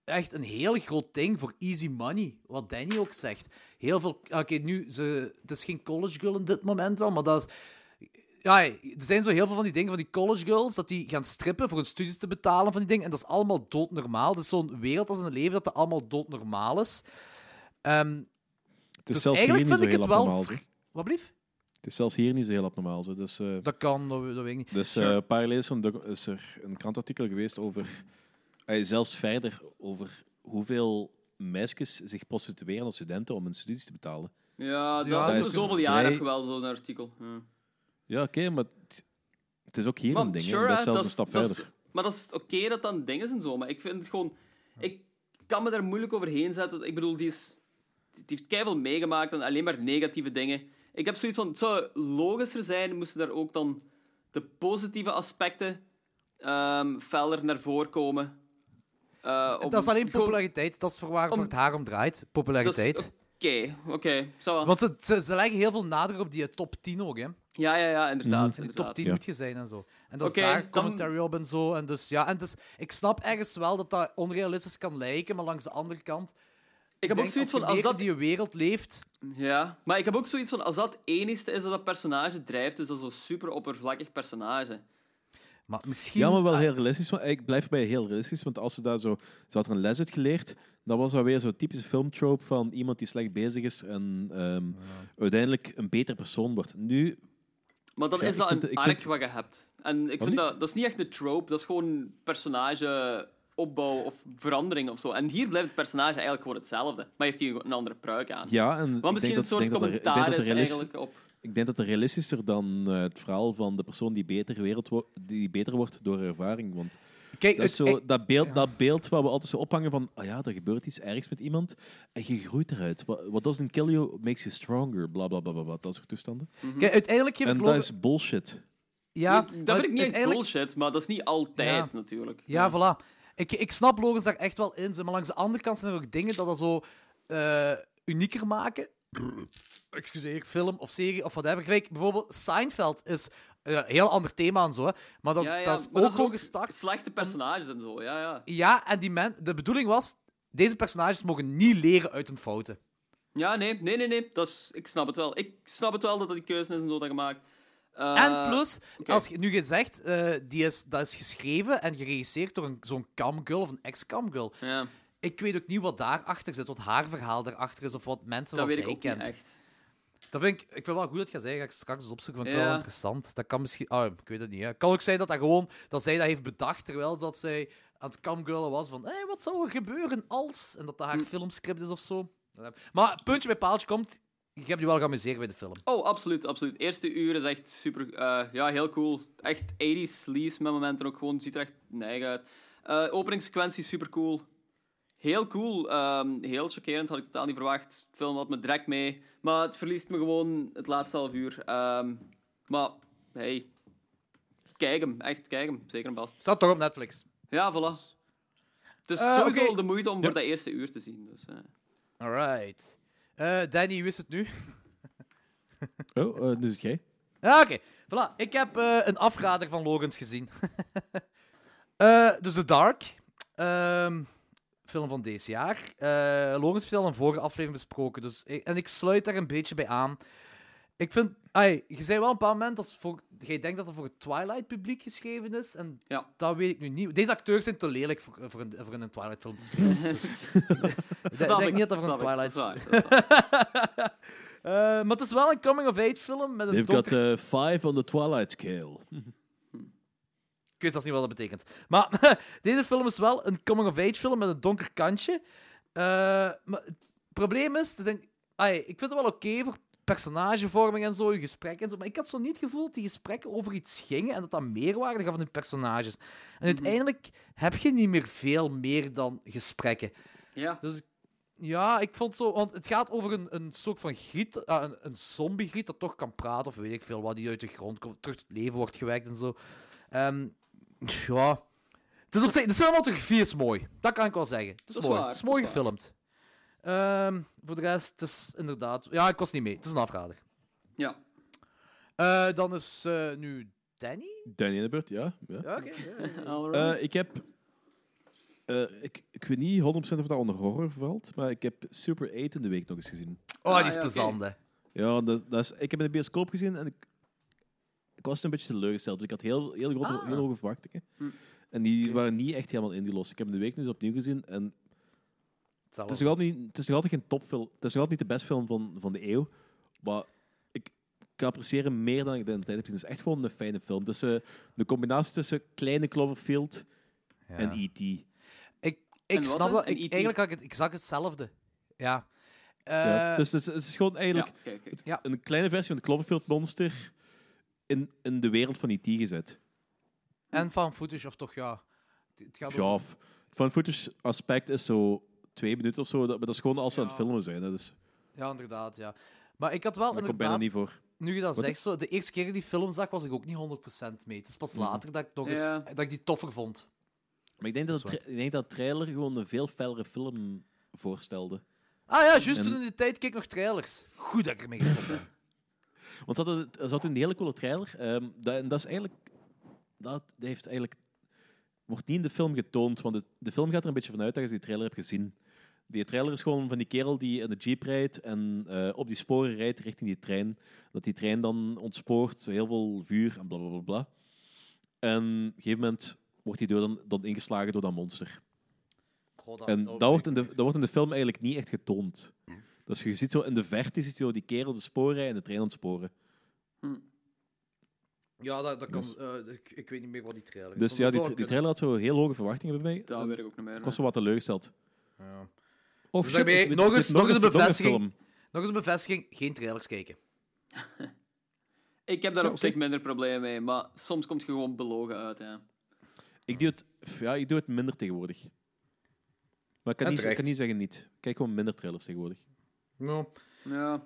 echt een heel groot ding voor easy money, wat Danny ook zegt. Heel veel, oké, nu, ze, het is geen college girl in dit moment wel, maar dat is... Ja, er zijn zo heel veel van die dingen van die college girls, dat die gaan strippen voor hun studies te betalen van die dingen. En dat is allemaal doodnormaal. Dat is zo'n wereld als een leven dat dat allemaal doodnormaal is. Ehm, Het is dus zelfs eigenlijk niet vind ik het wel... Wat blief? Het is zelfs hier niet zo heel abnormaal. Zo. Dus, eh, Dat kan, dat, dat weet ik niet. Dus Sure. eh, een paar jaar geleden is, er een krantartikel geweest over, eh, zelfs verder, over hoeveel meisjes zich prostitueren als studenten om hun studies te betalen. ja, dat, Ja, dat dat is is zoveel vrij- jaar heb je wel zo'n artikel. Ja. Ja, oké, maar het, is ook hier Maar een ding. hè. dat is zelfs dat een stap is- verder. maar dat is oké dat dat een ding is en zo, maar ik vind het gewoon... Ik kan me daar moeilijk overheen zetten. Ik bedoel, die, is, die heeft keihard meegemaakt en alleen maar negatieve dingen. Ik heb zoiets van, het zou logischer zijn, moesten daar ook dan de positieve aspecten ehm feller naar voren komen. Eh, op- dat is alleen gewoon- populariteit. Dat is voor waar om- voor het haar om draait. dat is- Populariteit. Oké, oké. zo wel. Want ze, ze, ze leggen heel veel nadruk op die top 10 ook, hè. Ja, ja, ja, inderdaad. In de top inderdaad. 10 Ja. moet je zijn en zo. En dat is daar dan- commentary op en zo. En dus, ja, en dus, ik snap ergens wel dat dat onrealistisch kan lijken, maar langs de andere kant... Ik heb ook zoiets van, je als dat die wereld leeft... Ja, maar ik heb ook zoiets van, als dat het enigste is dat dat personage drijft, is dat zo'n super oppervlakkig personage. Maar misschien... Ja, maar wel ah, heel realistisch. want Ik blijf bij heel realistisch, want als ze daar zo... Ze had er een les uit geleerd, dan was dat weer zo'n typische filmtrope van iemand die slecht bezig is en ehm, uiteindelijk een beter persoon wordt. Nu, Maar dan Ja, is dat een arc vind- wat je hebt. En ik Wat vind dat, dat is niet echt een trope, dat is gewoon personageopbouw of verandering of zo. En hier blijft het personage eigenlijk gewoon hetzelfde, maar heeft hij een andere pruik aan. ja, en Wat ik misschien denk een dat, soort dat commentaar dat is eigenlijk op... Ik denk dat het realistischer dan eh, het verhaal van de persoon die beter, wereld die beter wordt door ervaring. Want Kijk, dat, is zo, ik- dat, beeld, dat beeld waar we altijd zo ophangen van, ah ja, er gebeurt iets ergs met iemand en je groeit eruit. What, what doesn't kill you makes you stronger, bla bla bla bla, bla dat soort toestanden. kijk, uiteindelijk geef ik En dat is bullshit. Ja, Nee, dat vind ik niet echt bullshit, maar dat is niet altijd natuurlijk. Ja, voilà. Ik, ik snap Logans daar echt wel in. Maar langs de andere kant zijn er ook dingen dat dat zo eh, unieker maken. Excuseer, film of serie of whatever. Gelijk, bijvoorbeeld Seinfeld is een heel ander thema en zo. Hè. Maar dat, Ja, ja, dat is maar ook gewoon gestart. Slechte personages en zo, ja, ja. Ja, en die men, de bedoeling was... Deze personages mogen niet leren uit hun fouten. Ja, nee, nee, nee, nee. Dat is, ik snap het wel. Ik snap het wel dat dat die keuze is en zo dat gemaakt. Eh, en plus, als je nu je zegt, eh, die is, dat is geschreven en geregisseerd door zo'n camgirl of een ex-camgirl. Ja, Ik weet ook niet wat daarachter zit, wat haar verhaal daarachter is, of wat mensen dat wat weet ik zij ook kent. niet echt. Dat vind ik, ik vind wel goed dat je zei, ga ik straks eens opzoeken, want het Ja. wel interessant. Dat kan misschien, ah, ik weet het niet. Hè. kan ook zijn dat dat gewoon, dat zij dat heeft bedacht terwijl dat zij aan het camgirlen was van, hé, wat zou er gebeuren als, en dat dat haar Hm. filmscript is of zo. Maar puntje bij paaltje komt, je hebt je wel geamuseerd bij de film. Oh, absoluut, absoluut. Eerste uur is echt super, eh, ja, heel cool. Echt 80s sleaze met momenten ook gewoon, ziet er echt neig uit. Eh openingssequentie super cool. Heel cool, ehm, heel chockerend, had ik totaal niet verwacht. De film had me direct mee, maar het verliest me gewoon het laatste half uur. Ehm, maar, hey, kijk hem, echt, kijk hem, zeker en vast. Staat toch op Netflix. Ja, voilà. Het is Eh, sowieso de moeite om Ja. voor dat eerste uur te zien. Dus, eh. Alright. Eh, Danny, hoe is het nu? Oh, eh, dus jij? Ja, oké. Voilà. Ik heb eh, een afrader van Logans gezien. Eh, dus The Dark. Ehm, film van deze jaar. Eh Logans heeft al een vorige aflevering besproken. Dus, en ik sluit daar een beetje bij aan. Ik vind... Ai, je zei wel een paar momenten als voor... Jij denkt dat het voor het Twilight-publiek geschreven is. En Ja. dat weet ik nu niet. Deze acteurs zijn te lelijk voor, voor, een, voor een Twilight-film te spelen. Dus, ik denk ik, niet dat voor een ik, Twilight... dat is waar, dat is waar. Eh, maar het is wel een coming-of-age film met een They've donker... got uh, five on the Twilight scale. Ik weet zelfs niet wat dat betekent. Maar deze film is wel een coming-of-age film met een donker kantje. Eh, maar het probleem is, er zijn, ik vind het wel oké voor personagevorming en zo, je gesprekken en zo, maar ik had zo niet het gevoel dat die gesprekken over iets gingen en dat dat meerwaarde gaf van die personages. En uiteindelijk heb je niet meer veel meer dan gesprekken. Ja. Dus ja, ik vond zo, want het gaat over een, een soort van griet, ah, een, een zombie-griet dat toch kan praten of weet ik veel, wat die uit de grond komt, terug tot leven wordt gewekt en zo. Ehm, ja. Het is op zich, de cinematografie is mooi. Dat kan ik wel zeggen. Het is, Dat is mooi. waar, het is dat mooi gefilmd. Ehm, voor de rest, het is inderdaad... Ja, ik was niet mee. Het is een afrader. Ja. Eh, dan is eh, nu Danny? Danny in de beurt, ja. ja. Ja, oké. Alright. Eh, ik heb... eh, ik, ik weet niet 100% of dat onder horror valt, maar ik heb Super 8 in de week nog eens gezien. Oh, Ah, die is ja, plezant, hè. Ja, dat, dat is, ik heb in de bioscoop gezien en ik, ik was een beetje teleurgesteld. Ik had heel, heel, grote, Ah. heel hoge verwachtingen. Hm. En die waren niet echt helemaal ingelost. Ik heb hem de week nu eens opnieuw gezien en het is nog altijd, niet, het is nog altijd geen topfilm. Het is nog altijd niet de beste film van, van de eeuw. Maar ik kan appreciëren meer dan ik in de tijd heb gezien. Het is echt gewoon een fijne film. Eh, de combinatie tussen Kleine Cloverfield Ja. en E E.T. Ik, ik snap dat. Ik, E.T.? eigenlijk had ik het exact hetzelfde. Ja. ja, Eh, dus het is, het is gewoon eigenlijk Ja, een kleine versie van het Cloverfield monster in, in de wereld van E.T. gezet. En van footage, of toch ja. Het gaat Ja, van footage aspect is zo twee minuten of zo. Dat, maar dat is gewoon als ze aan het filmen zijn. hè. Dus Ja, inderdaad, ja. Maar ik had wel dat komt bijna niet voor. Nu je dat Wat? zegt, zo, de eerste keer dat ik die film zag, was ik ook niet 100% mee. Het is pas Mhm. later dat ik, nog eens, Ja. dat ik die toffer vond. Maar ik denk dat, ik denk dat de trailer gewoon een veel fellere film voorstelde. Ah ja, juist En- toen in die tijd keek ik nog trailers. Goed dat ik ermee gestopt ben. Want ze hadden, een hele coole trailer. ehm, dat, en dat is eigenlijk... Dat heeft eigenlijk... Wordt niet in de film getoond, want de, de film gaat er een beetje vanuit dat je die trailer hebt gezien. Die trailer is gewoon van die kerel die in de jeep rijdt en eh, op die sporen rijdt richting die trein. Dat die trein dan ontspoort, zo heel veel vuur en bla bla bla. bla. En op een gegeven moment wordt hij dan, dan ingeslagen door dat monster. Dat- En dat wordt, in de, dat wordt in de film eigenlijk niet echt getoond. Dus je ziet zo in de verte ziet je zo die kerel op de spoorrij en de trein ontsporen. Ja, dat, dat kan... Dus- eh, ik, ik weet niet meer wat die trailer is. Dus ja, die, trailer had zo heel hoge verwachtingen bij mij. Dat En weet ik ook niet meer. Ik was zo wat teleurgesteld. Ja. Of Dus daarmee shit, dit- nog eens- nog eens een nog bevestiging. film. Nog eens een bevestiging, geen trailers kijken. Ik heb daar Ja, op zich minder problemen mee, maar soms komt je gewoon belogen uit. Ja. Ik doe, het, ja, ik doe het minder tegenwoordig. Maar ik kan, niet, ik kan niet zeggen niet. Ik kijk gewoon minder trailers tegenwoordig. Ja. Ja.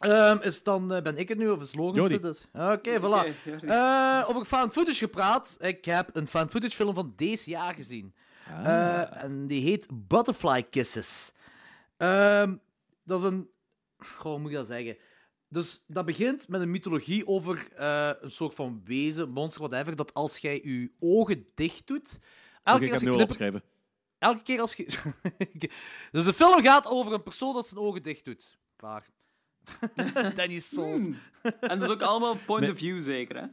Ehm, is het dan, eh, ben ik het nu of is Logan Jordi. het? Dus? Oké, voilà. Eh, over fan footage gepraat. Ik heb een fan footage film van deze jaar gezien. Eh, en die heet Butterfly Kisses. Ehm, dat is een. Goh, hoe moet ik dat zeggen? Dus dat begint met een mythologie over eh, een soort van wezen, monster, whatever, dat als jij je ogen dicht doet. Elke Oké, keer ik als heb je knippert, opschrijven. Elke keer als je. dus de film gaat over een persoon dat zijn ogen dicht doet. Klaar. Danny is sold. Hmm. En dat is ook allemaal point of view, zeker, hè?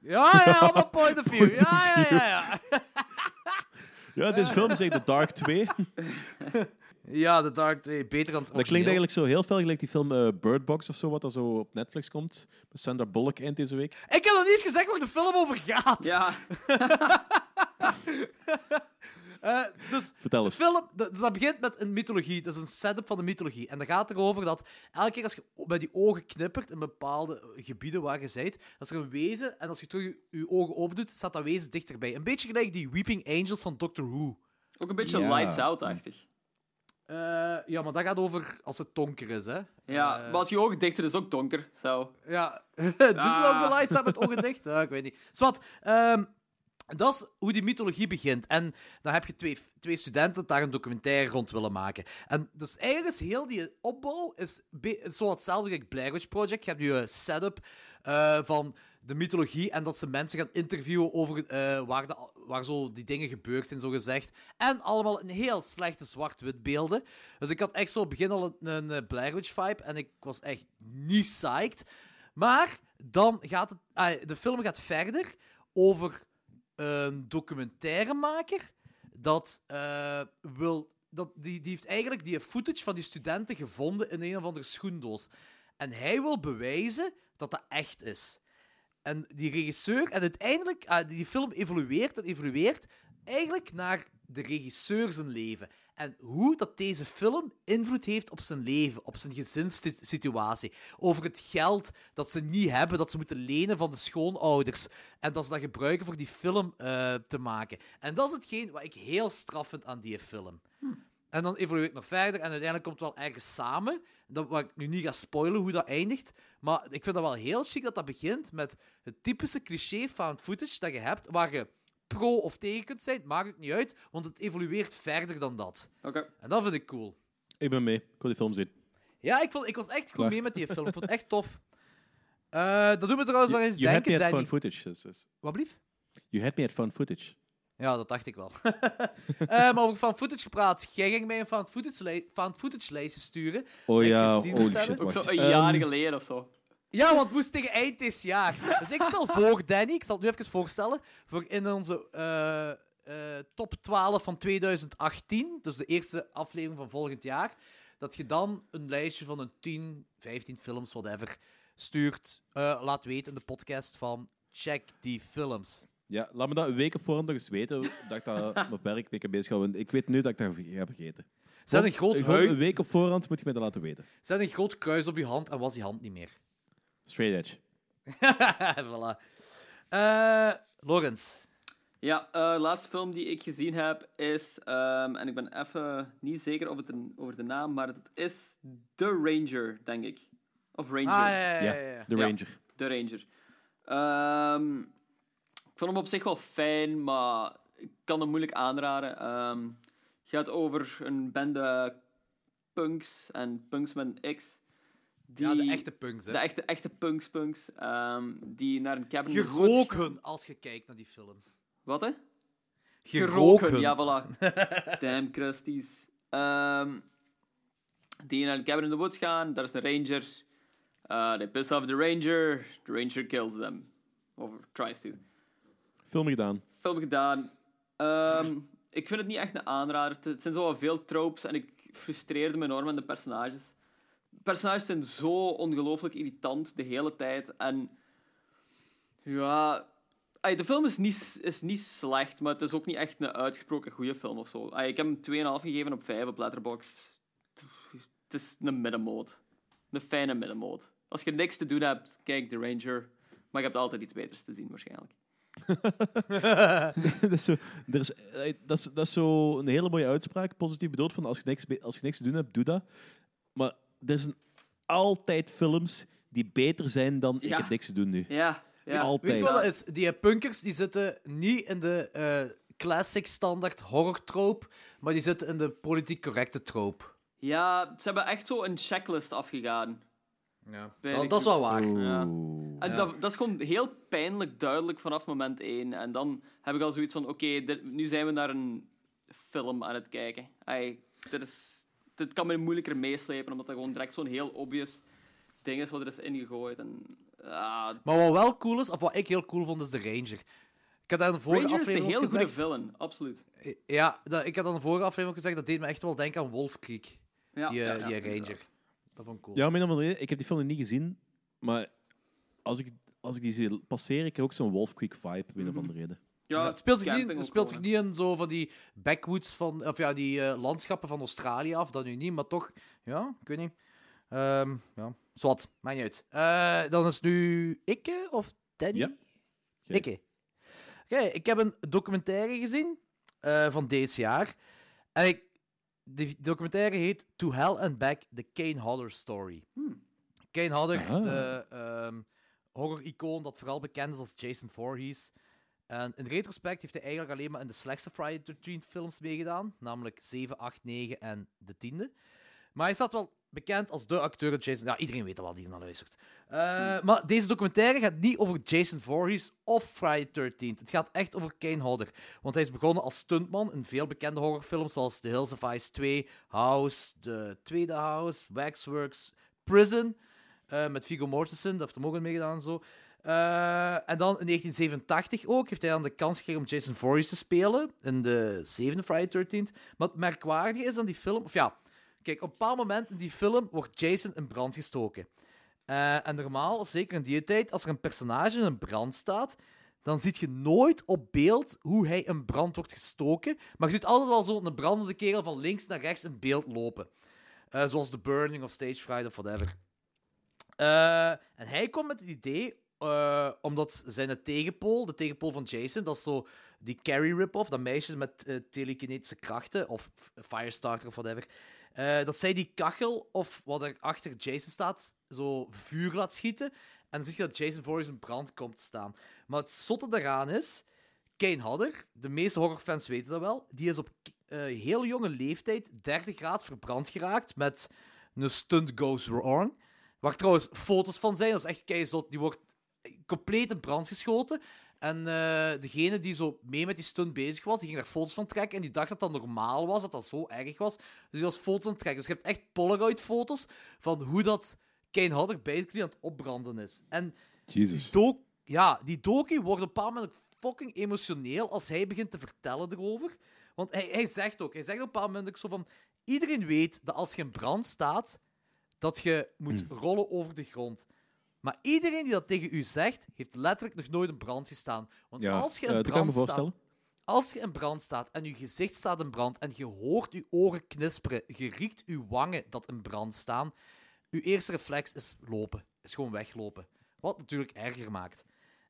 Ja, ja, allemaal point of view. Ja, ja, ja, ja. Ja, deze film is eigenlijk The Dark 2. Ja, The Dark 2, beter dan het Dat klinkt eigenlijk zo heel veel gelijk die film eh, Bird Box of zo, wat er zo op Netflix komt. Met Sandra Bullock eind deze week. Ik heb nog niet eens gezegd waar de film over gaat. Ja. Eh, dus Vertel de film, dat, dus dat begint met een mythologie. Dat is een setup van de mythologie. En dat gaat erover dat elke keer als je met die ogen knippert in bepaalde gebieden waar je bent, dat is er een wezen. En als je terug je, je ogen open doet, staat dat wezen dichterbij. Een beetje gelijk die Weeping Angels van Doctor Who. Ook een beetje Ja. lights out-achtig. Eh, ja, maar dat gaat over als het donker is, hè. Ja, Eh, maar als je ogen dichter is, ook donker. Zo. Ja, dit is ook de Ah. lights out met ogen dicht. Ja, ik weet niet. Zwat, ehm, dat is hoe die mythologie begint. En dan heb je twee, twee studenten daar een documentaire rond willen maken. En dus eigenlijk is heel die opbouw is, is zo hetzelfde als Blair Witch Project. Je hebt nu een setup eh, van de mythologie en dat ze mensen gaan interviewen over eh, waar, de, waar zo die dingen gebeurd zijn, zo gezegd. En allemaal in heel slechte zwart-wit beelden. Dus ik had echt zo begin al een, een eh, Blair Witch vibe en ik was echt niet psyched. Maar dan gaat het, ah, de film gaat verder over een documentairemaker dat eh, wil. Dat, die, die heeft eigenlijk die footage van die studenten gevonden in een of andere schoendoos. En hij wil bewijzen dat dat echt is. En die regisseur, en uiteindelijk, ah, die film evolueert en evolueert eigenlijk naar de regisseur zijn leven. En hoe dat deze film invloed heeft op zijn leven, op zijn gezinssituatie. Over het geld dat ze niet hebben, dat ze moeten lenen van de schoonouders. En dat ze dat gebruiken voor die film eh, te maken. En dat is hetgeen wat ik heel straf vind aan die film. En dan evolueert het nog verder en uiteindelijk komt het wel ergens samen. Dat, wat ik nu niet ga spoilen hoe dat eindigt. Maar ik vind dat wel heel chic dat dat begint met het typische cliché found footage dat je hebt, waar je pro of tegen kunt zijn, maakt het niet uit, want het evolueert verder dan dat. Oké. En dat vind ik cool. Ik ben mee. Ik wil die film zien. Ja, ik, vond, ik was echt goed Klaar. mee met die film. Ik vond het echt tof. Eh, dat doet me trouwens nog eens You had me denken, at found footage. Dus, dus. Wat blief? You had me at found footage. Ja, dat dacht ik wel. Eh, maar over found footage gepraat. Jij ging mij een found footage, footage lijstje sturen. Oh ja, shit. Ook zo een Ehm, jaar geleden of zo. Ja, want het moest tegen eind dit jaar. Dus ik stel voor, Danny, ik zal het nu even voorstellen, voor in onze eh, eh, top 12 van 2018, dus de eerste aflevering van volgend jaar, dat je dan een lijstje van een 10, 15 films, whatever, stuurt, eh, laat weten in de podcast van check die films. Ja, laat me dat een week op voorhand nog eens weten, dat ik dat mijn werk beetje bezig want Ik weet nu dat ik dat ga vergeten. Zet een groot Een week op voorhand moet je mij dat laten weten. Zet een groot kruis op je hand en was die hand niet meer. Straight edge. voilà. Eh Lorenz. Ja, eh, de laatste film die ik gezien heb is, ehm, en ik ben even niet zeker of het een, over de naam, maar het is The Ranger, denk ik. Of Ranger. Ah, ja, ja, ja. Ja, ja. The Ja. Ranger. The Ranger. Ehm, ik vond hem op zich wel fijn, maar ik kan hem moeilijk aanraden. Ehm, het gaat over een bende punks en punks met een X. Die, Ja, de echte punks, hè. De echte, echte punks, punks. ehm, die naar een cabin in the woods Geroken als je kijkt naar die film. Wat, hè? Geroken. Ja, voilà. Damn crusties. Ehm, die naar een cabin in the woods gaan. Daar is een ranger. Uh, they piss off the ranger. The ranger kills them. Of tries to. Film gedaan. Film gedaan. Ehm, ik vind het niet echt een aanrader. Het- zijn zo veel tropes en ik frustreerde me enorm aan de personages. Personages zijn zo ongelooflijk irritant de hele tijd. En ja, de film is niet, is niet slecht, maar het is ook niet echt een uitgesproken goede film of zo. Ik heb hem 2,5 gegeven op 5 op Letterboxd. Het is een middenmoot. Een fijne middenmoot. Als je niks te doen hebt, kijk The Ranger. Maar je hebt altijd iets beters te zien, waarschijnlijk. dat, is zo, er is, dat, is, dat is zo een hele mooie uitspraak, positief bedoeld, van als je, niks, als je niks te doen hebt, doe dat. Maar er zijn altijd films die beter zijn dan ik heb niks te doen nu. Ja, ja. Altijd. Weet je wat dat is? Die punkers die zitten niet in de eh, classic standaard horror trope, maar die zitten in de politiek correcte trope. Ja, ze hebben echt zo een checklist afgegaan. Ja. Dat, is wel waar. Ja. En Ja. dat, dat is gewoon heel pijnlijk duidelijk vanaf moment één. En dan heb ik al zoiets van, oké, nu zijn we naar een film aan het kijken. Ai, dit, is, dit kan me moeilijker meeslepen, omdat dat gewoon direct zo'n heel obvious ding is wat er is ingegooid. En, ah, Maar wat wel cool is, of wat ik heel cool vond, is de Ranger. Ik had daar de vorige Ranger is een heel ook goede gezegd. villain, absoluut. Ja, dat, ik had in de vorige aflevering ook gezegd, dat deed me echt wel denken aan Wolf Creek. Ja, die, eh, ja, die ja, Ranger. inderdaad. Dat vond ik cool. Ja, om een of andere reden, ik heb die film nog niet gezien, maar als ik, als ik die zie passeren, ik heb ook zo'n Wolf Creek vibe, om een of andere reden. Ja, het speelt zich, niet, het speelt zich niet in zo van die backwoods van, of ja, die eh, landschappen van Australië af, dat nu niet, maar toch, ja, ik weet niet. Ehm ja, zwart, maakt niet uit. Eh, dan is nu Ikke of Danny? Ja. Ikke. Oké, ik heb een documentaire gezien eh, van deze jaar. En ik, die documentaire heet To Hell and Back, The Kane Hodder Story. Hmm. Kane Hodder, Ah. de ehm, horror-icoon dat vooral bekend is als Jason Voorhees. En in retrospect heeft hij eigenlijk alleen maar in de slechtste Friday the 13th films meegedaan, namelijk 7, 8, 9 en de tiende. Maar hij staat wel bekend als de acteur Jason... Ja, iedereen weet wel die naar luistert. Eh, Maar deze documentaire gaat niet over Jason Voorhees of Friday the 13th. Het gaat echt over Kane Hodder. Want hij is begonnen als stuntman in veel bekende horrorfilms zoals The Hills of Ice 2, House, de tweede House, Waxworks, Prison, eh, met Viggo Mortensen, dat heeft hem ook meegedaan en zo. Eh, en dan in 1987 ook heeft hij dan de kans gekregen om Jason Voorhees te spelen in de zevende Friday the 13th. Maar het merkwaardige is aan die film... Of ja, kijk, op een bepaald moment in die film wordt Jason in brand gestoken. Eh, en normaal, zeker in die tijd, als er een personage in een brand staat, dan zie je nooit op beeld hoe hij in brand wordt gestoken. Maar je ziet altijd wel zo een brandende kerel van links naar rechts in beeld lopen. Eh, zoals The Burning of Stage Fright of whatever. En hij kwam met het idee, eh, omdat zijn tegenpool, de tegenpool van Jason, dat is zo die Carrie rip-off, dat meisje met eh, telekinetische krachten, of Firestarter of whatever, eh, dat zij die kachel, of wat er achter Jason staat, zo vuur laat schieten. En dan zie je dat Jason voor zijn brand komt te staan. Maar het zotte daaraan is, Kane Hodder, de meeste horrorfans weten dat wel, die is op heel jonge leeftijd 30 graden verbrand geraakt met een stunt goes wrong. Waar trouwens foto's van zijn, dat is echt keizot. Die wordt compleet in brand geschoten. En eh, degene die zo mee met die stunt bezig was, die ging daar foto's van trekken. En die dacht dat dat normaal was, dat dat zo erg was. Dus die was foto's aan het trekken. Dus je hebt echt Polaroid-foto's van hoe dat Kane Hodder basically aan het opbranden is. En Jesus. doc ja, die docu wordt op een bepaald moment fucking emotioneel als hij begint te vertellen erover. Want hij, hij zegt ook, hij zegt op een bepaald moment ook zo van... Iedereen weet dat als je in brand staat, dat je moet rollen over de grond. Maar iedereen die dat tegen u zegt, heeft letterlijk nog nooit in brand gestaan. Want Ja, als je eh, in brand staat... Als je in brand staat en je gezicht staat in brand en je hoort je oren knisperen, je riekt je wangen dat in brand staan, je eerste reflex is lopen. Is gewoon weglopen. Wat natuurlijk erger maakt.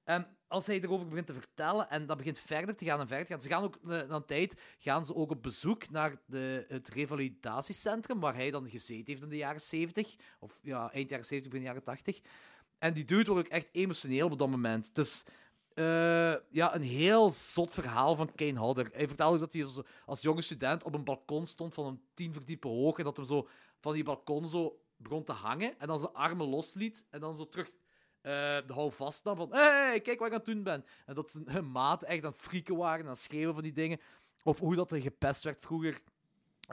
En als hij erover begint te vertellen en dat begint verder te gaan en verder te gaan, ze gaan ook eh, na een tijd gaan ze ook op bezoek naar de, het revalidatiecentrum waar hij dan gezeten heeft in de jaren 70, of ja, eind jaren 70, begin jaren 80. En die dude wordt ook echt emotioneel op dat moment. Het is eh, ja, een heel zot verhaal van Kane Hodder. Hij vertelde dat hij als, jonge student op een balkon stond van een tien verdiepen hoog en dat hem zo van die balkon zo begon te hangen en dan zijn armen losliet en dan zo terug eh, de hou vastnam van hé, hey, kijk wat ik aan het doen ben. En dat zijn maten echt aan het frieken waren en aan het schreeuwen van die dingen. Of hoe dat er gepest werd vroeger.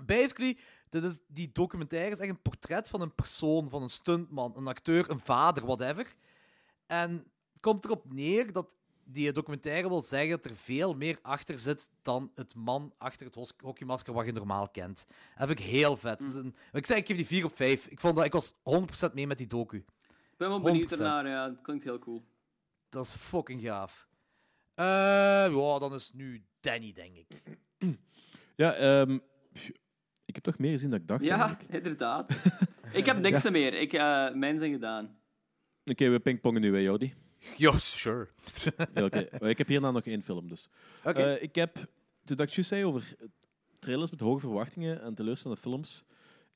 Basically, dit is, die documentaire is echt een portret van een persoon, van een stuntman, een acteur, een vader, whatever. En komt erop neer dat die documentaire wil zeggen dat er veel meer achter zit dan het man achter het hockeymasker wat je normaal kent. Dat vind ik heel vet. Dat een- ik zei, ik geef die 4 op 5. Ik, vond dat, ik was 100% mee met die docu. Ik ben wel benieuwd 100%. ernaar, ja. Het klinkt heel cool. Dat is fucking gaaf. Eh, ja, dan is het nu Danny, denk ik. Ja, ehm, ik heb toch meer gezien dan ik dacht. Ja, eigenlijk. inderdaad. ik heb niks meer. Ik, eh, mijn zijn gedaan. Oké, we pingpongen nu, hè, Jordi. Ja, sure. Ja, oké. Ik heb hierna nog één film, dus. Oké. Eh, ik heb, toen dat ik juist zei over trailers met hoge verwachtingen en teleurstellende films,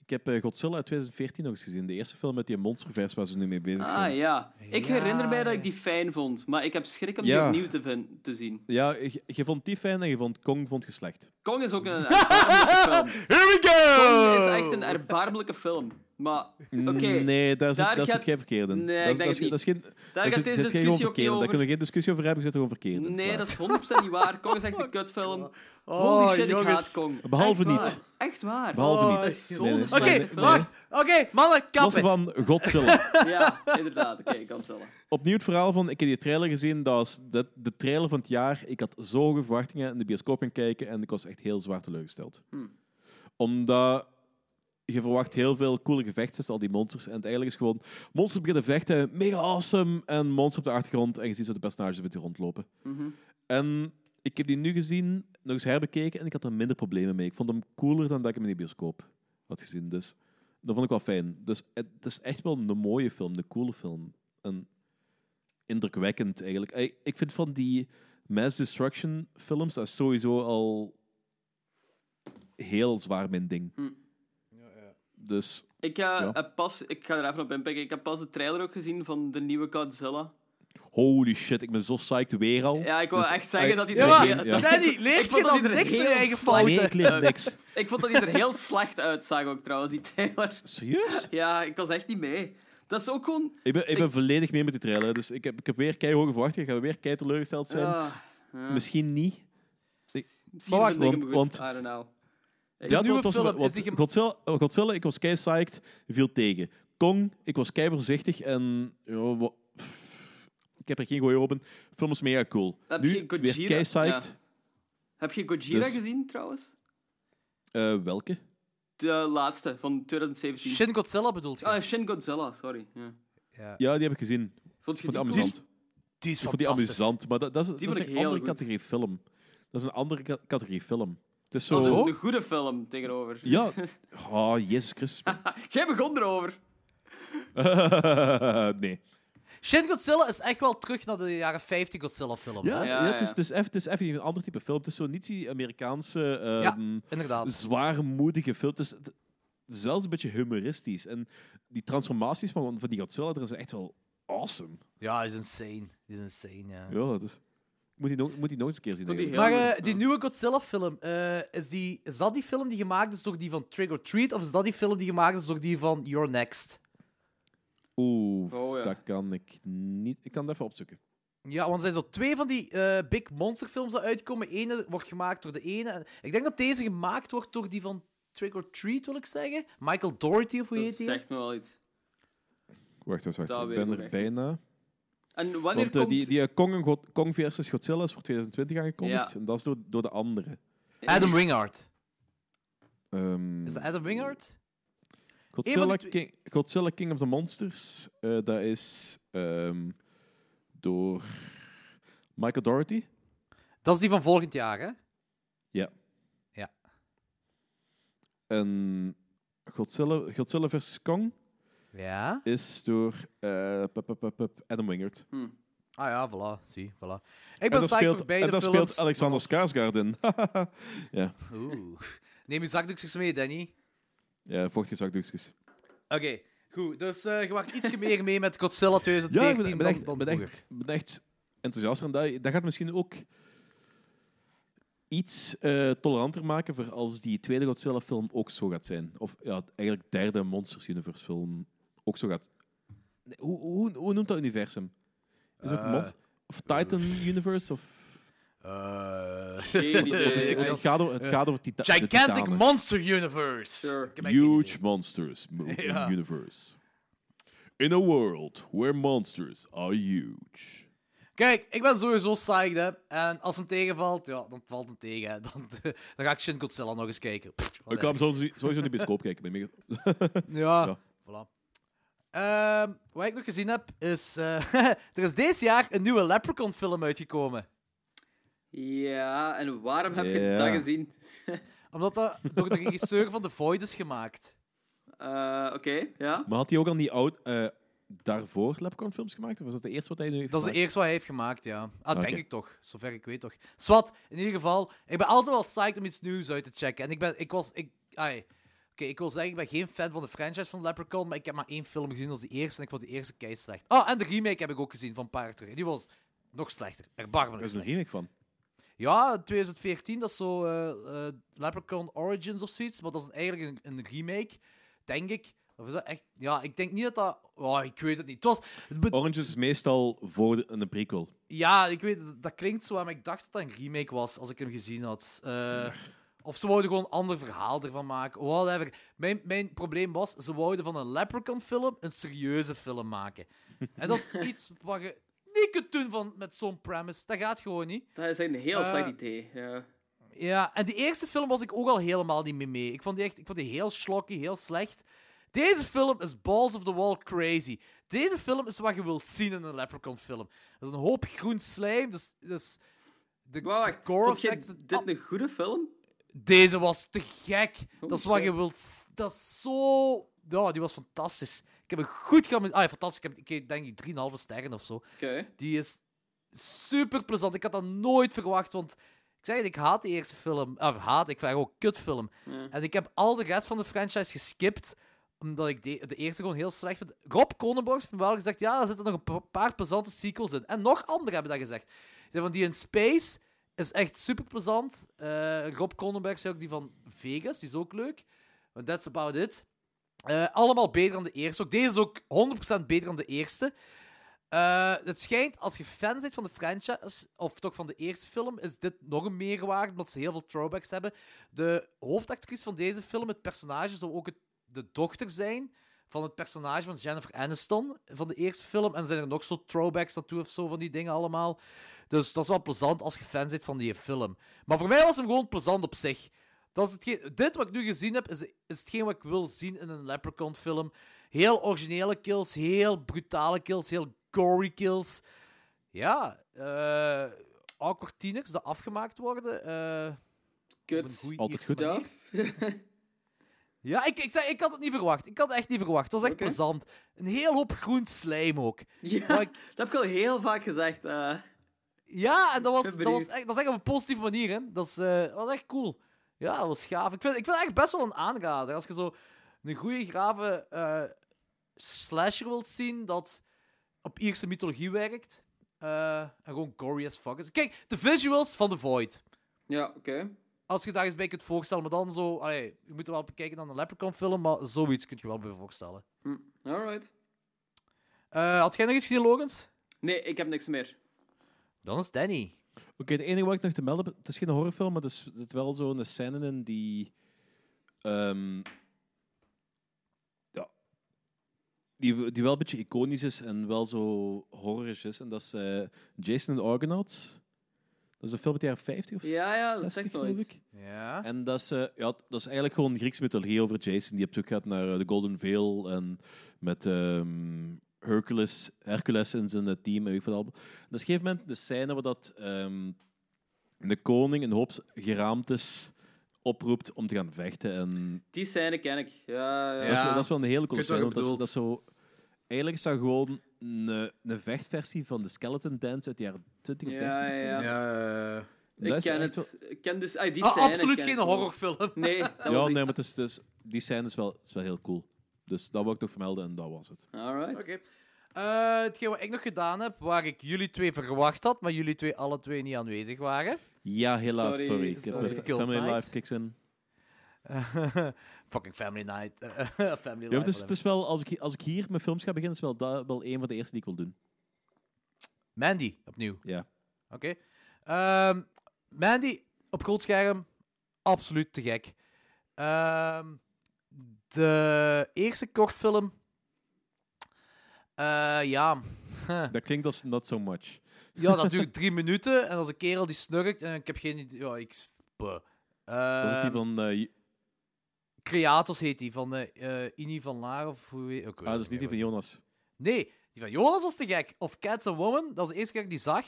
ik heb eh, Godzilla uit 2014 nog eens gezien. De eerste film met die monsterverse waar ze nu mee bezig zijn. Ah ja. Ik Ja, herinner mij dat ik die fijn vond, maar ik heb schrik om Ja. die opnieuw te, te zien. Ja, je, je vond die fijn en je vond Kong vond je slecht. Kong is ook een erbarmelijke film. Here we go! Kong is echt een erbarmelijke film. Maar, oké, Nee, daar zit, daar daar gaat- zit geen verkeerd in. Nee, dat, ik denk dat, dat is geen, daar gaat zit, deze discussie ook niet. Daar kunnen we geen discussie over hebben, zit er gewoon verkeerd in. Nee, dat is 100% niet waar. Kong is echt een kutfilm. Oh, Holy shit, ik jongens. haat Kong. Behalve Echt niet. Echt waar. Behalve niet. Nee, nee. Oké, wacht. Oké, mannen, Los kappen. van Godzilla. Ja, inderdaad. Oké, ik kan het zeggen. Opnieuw het verhaal van, ik heb die trailer gezien, dat was de, de trailer van het jaar. Ik had zo hoge verwachtingen in de bioscoop gaan kijken en ik was echt heel zwaar teleurgesteld. Hmm. Omdat je verwacht heel veel coole gevechten tussen al die monsters. En het eigenlijk is gewoon, monsters beginnen vechten, mega awesome, en monsters op de achtergrond en je ziet zo de personages met die rondlopen. Mhm. En ik heb die nu gezien, nog eens herbekeken, en ik had er minder problemen mee. Ik vond hem cooler dan dat ik hem in de bioscoop had gezien. Dus dat vond ik wel fijn. Dus het is echt wel een mooie film, een coole film. En indrukwekkend eigenlijk. Ik, ik vind van die mass destruction films, dat is sowieso al heel zwaar mijn ding. Hm. Dus Ik, eh, Ja. heb pas, ik ga er even op inpikken. Ik heb pas de trailer ook gezien van de nieuwe Godzilla. holy shit, ik ben zo psyched weer al. Ja, ik wou Dus, echt zeggen dat hij Ja, er maar, heel- ja. Danny, Ik leer vond je dat dan hij er niks van je heel eigen slecht- fouten? Nee, ik leer niks. Ik vond dat hij er heel slecht uitzag ook trouwens, die trailer. Serieus? Ja, ik was echt niet mee. Dat is ook gewoon... Ik ben, ik ben Ik- volledig mee met die trailer. Dus ik heb, ik heb weer keihoge verwachtingen. Ik ga weer kei teleurgesteld zijn. Ja. Misschien niet. Misschien Maar vind ik wacht, hem goed. want- I don't know. Ik- Ja, nieuwe het was- film, want is die gem- Godzilla, oh, Godzilla, ik was kei psyched, viel tegen. Kong, ik was kei voorzichtig en ja, ik heb er geen gooi op. De film is mega cool. Heb nu je kei psyched. ja. Heb je Gojira Dus- gezien trouwens? Eh, welke? De laatste van 2017. Shin Godzilla bedoelt je? Ah, Shin Godzilla, sorry. Ja. ja. Ja, die heb ik gezien. Vond je Ik vond die die cool? amusant. Die is Ik vond die amusant, maar dat, dat is, dat een andere goed. categorie film. Dat is een andere ca- categorie film. Het is Dat zo... een goede film tegenover. Ja. Oh, Jezus Christus. Jij begon erover. nee. Shin Godzilla is echt wel terug naar de jaren 50 Godzilla-films. Ja, hè? Ja, ja, het, is, ja. het, is even, het is even een ander type film. Het is zo niet die Amerikaanse, Ja. ehm, Inderdaad. zwaarmoedige film. Het is het- zelfs een beetje humoristisch. En die transformaties van, van die Godzilla zijn echt wel awesome. Ja, is insane. Is insane, ja. Ja, dat is... Moet die nog, moet die nog eens een keer zien. Vond die eigenlijk. heel Maar goed, eh, die ja. nieuwe Godzilla-film, eh, is, die, is dat die film die gemaakt is door die van Trigger Treat? Of is dat die film die gemaakt is door die van Your Next? Oeh, Oh, ja. dat kan ik niet... Ik kan het even opzoeken. Ja, want er zijn zo twee van die eh, big monster films die uitkomen. Ene wordt gemaakt door de ene. en- Ik denk dat deze gemaakt wordt door die van Trigger Treat, wil ik zeggen. Michael Doherty, of hoe Dat heet die? zegt me wel iets. Wacht, wacht, wacht. Dat Ik weet ben ik er echt bijna. En wanneer Want eh, komt... die, die eh, Kong, Kong versus Godzilla is voor 2020 aangekondigd. Ja. En dat is door, door de andere. Adam Wingard. Ehm, Is dat Adam Wingard? Godzilla, die King, Godzilla King of the Monsters, eh, dat is ehm, door Michael Doherty. Dat is die van volgend jaar, hè? En Godzilla, Godzilla vs. Kong Ja. is door eh, pup, pup, pup, pup, Adam Wingard. Hm. Ah ja, voilà. Zie, voilà. Ik En ben psyched speelt, voor beide en daar films. speelt Alexander Skarsgård in. ja, Oeh. Neem je zakdoekjes mee, Danny. ja vochtige zakdoekjes. Oké, goed. Dus eh, je wacht iets meer mee met Godzilla Ja, 2014 ik ben, dan, echt, dan ben, vroeger. echt, ben echt enthousiast. En dat, dat gaat misschien ook iets eh, toleranter maken voor als die tweede Godzilla-film ook zo gaat zijn. Of ja, eigenlijk derde Monsters Universe-film ook zo gaat. Nee, hoe, hoe, hoe noemt dat universum? Is het ook Eh, Mon- Of Titan Universe? Of... Eh, Geen idee. het, gaat over, het gaat over tita de Gigantic titanen. Monster Universe. Sure. Huge monsters universe. In a world where monsters are huge. Kijk, ik ben sowieso psyched, hè. En als hem tegenvalt, ja, dan valt hem tegen. Hè. Dan, dan ga ik Shin Godzilla nog eens kijken. Pff, Ik ga hem sowieso, sowieso de bioscoop kijken. Bij mij. Ja, Ja. voilà. Ehm, wat ik nog gezien heb, is... eh, er is deze jaar een nieuwe Leprechaun-film uitgekomen. Ja, en waarom heb je dat gezien? Omdat dat door de regisseur van The Void is gemaakt. Eh, Oké, ja. Maar had hij ook al die oud, eh, daarvoor Leprechaun-films gemaakt? Of was dat de eerste wat hij nu heeft Dat is de eerste wat hij heeft gemaakt, ja. Ah, denk ik toch. Zover ik weet toch. Swat, in ieder geval. Ik ben altijd wel psyched om iets nieuws uit te checken. En ik ben... Ik was... Ik, ai, Oké, ik wil zeggen, ik ben geen fan van de franchise van Leprechaun, maar ik heb maar één film gezien als de eerste en ik vond de eerste kei slecht. Oh, en de remake heb ik ook gezien van een paar jaar terug. Die was nog slechter. Erbarmelijk Er is een remake van. Ja, 2014, dat is zo eh, Leprechaun Origins of zoiets. Maar dat is eigenlijk een, een remake, denk ik. Of is dat echt... Ja, ik denk niet dat dat... Oh, ik weet het niet. Het was... Orange is meestal voor de- een prequel. Ja, ik weet, dat- dat klinkt zo, maar ik dacht dat dat een remake was als ik hem gezien had. Eh, of ze wouden gewoon een ander verhaal ervan maken. Whatever. Mijn, mijn probleem was, ze wouden van een Leprechaun-film een serieuze film maken. En dat is iets wat je niet kunt doen van, met zo'n premise. Dat gaat gewoon niet. Dat is een heel Eh, slecht idee. Ja. Ja, en die eerste film was ik ook al helemaal niet mee mee. Ik vond die, echt, ik vond die heel slokky, heel slecht. Deze film is balls of the wall crazy. Deze film is wat je wilt zien in een Leprechaun-film. Dat is een hoop groen slijm. Dus, dus de, Wacht, de gore Vond je effects... dit een goede film? Deze was te gek. Oh, dat is wat shit. je wilt... Dat is zo... Ja, die was fantastisch. Ik heb hem goed gaan... Ah, ja, fantastisch. Ik heb, ik denk ik 3,5 sterren of zo. Oké. Die is super plezant. Ik had dat nooit verwacht, want ik het, ik haat de eerste film. Of haat, ik vind ook kutfilm. Ja. En ik heb al de rest van de franchise geskipt, omdat ik de, de eerste gewoon heel slecht vind. Rob Cronenberg heeft wel gezegd, ja, er zitten nog een pa- paar plezante sequels in. En nog anderen hebben dat gezegd. Ze van die in Space is echt super plezant. Eh, Rob Cronenberg zei ook die van Vegas, die is ook leuk. And that's about it. Eh, allemaal beter dan de eerste. Ook deze is ook 100% beter dan de eerste. Eh, het schijnt, als je fan bent van de franchise, of toch van de eerste film, is dit nog een meerwaarde, omdat ze heel veel throwbacks hebben. De hoofdactrice van deze film, het personage, zou ook de dochter zijn van het personage van Jennifer Aniston van de eerste film. En zijn er nog zo throwbacks naartoe of zo van die dingen allemaal. Dus dat is wel plezant als je fan bent van die film. Maar voor mij was hem gewoon plezant op zich. Dat is hetgeen, dit wat ik nu gezien heb, is, is hetgeen wat ik wil zien in een Leprechaun-film. Heel originele kills, heel brutale kills, heel gory kills. Ja, eh awkward tieners dat afgemaakt worden. eh, goeie Altijd goed. manier. Ja, ik, ik, zei, ik had het niet verwacht. Ik had het echt niet verwacht. Het was echt plezant. Een heel hoop groen slijm ook. Ja, ik- dat heb ik al heel vaak gezegd. eh. Ja, en dat was, dat was, echt, dat is echt op een positieve manier. Hè. Dat is, eh, was echt cool. Ja, dat was gaaf. Ik vind, ik vind het echt best wel een aanrader. Als je zo een goede, grave eh, slasher wilt zien dat op Ierse mythologie werkt. en gewoon gory as fuck is. Kijk, de visuals van The Void. Ja, oké. Als je daar eens bij kunt voorstellen, maar dan zo... Allee, je moet er wel bekijken naar een Leprechaun-film, maar zoiets kun je wel bij voorstellen. Hm. Alright. Eh, had jij nog iets gezien, Logans? Nee, ik heb niks meer. Dan is Danny. Oké, het enige wat ik nog te melden heb, het is geen horrorfilm, maar er is- zit wel zo'n scène in die... ehm, ja. Die, die wel een beetje iconisch is en wel zo horrorisch is. En dat is eh, Jason and Argonauts. Dat is een film uit de jaren 50 of Ja, ja, dat 60, zegt geloof nooit. ik. Ja. En dat is, eh, ja, dat is eigenlijk gewoon Griekse mythologie over Jason die op zoek gaat naar eh, de Golden Veil en met ehm, Hercules, Hercules in zijn eh, team. En weet ik wat allemaal. En dat is op een gegeven moment de scène waar dat, ehm, de koning een hoop geraamtes oproept om te gaan vechten. En Die scène ken ik. Ja, ja. dat, is, wel- dat is wel een hele coole Ik weet wat scène. je Dat is, dat is zo, eigenlijk is dat gewoon een, een vechtversie van de Skeleton Dance uit de jaren 20 of 30 Ja, of zo. ja, Ja, Ik ken het. Ik ken dus, ah, die Ah, scène absoluut ken geen ik wel. horrorfilm. Nee, dat Ja, ik. nee, maar het is, dus, die scène is wel, is wel heel cool. Dus dat wil ik toch vermelden en dat was het. Alright. Oké. Eh, hetgeen wat ik nog gedaan heb, waar ik jullie twee verwacht had, maar jullie twee alle twee niet aanwezig waren. Ja, helaas, sorry. Sorry, Ik heb sorry. Family Night. Life kicks in. Fucking Family Night. family Ja, Life, het, is, het is wel, als ik, als ik hier met films ga beginnen, is wel, dat, wel een van de eerste die ik wil doen. Mandy, opnieuw. Ja. Oké. Ehm, Mandy, op groot scherm, absoluut te gek. Ehm, de eerste kortfilm... eh, ja. Dat klinkt als not so much. Ja, natuurlijk drie minuten. En als een kerel die snurkt en ik heb geen idee. Ja, ik. Buh. Was het die Ehm, van... eh, J- Creators heet die, van eh, eh, Ini van Laar of hoe heet ik weet ah, dat is niet die van Jonas. Nee, die van Jonas was te gek. Of Cats and Woman, dat was de eerste keer dat ik die zag.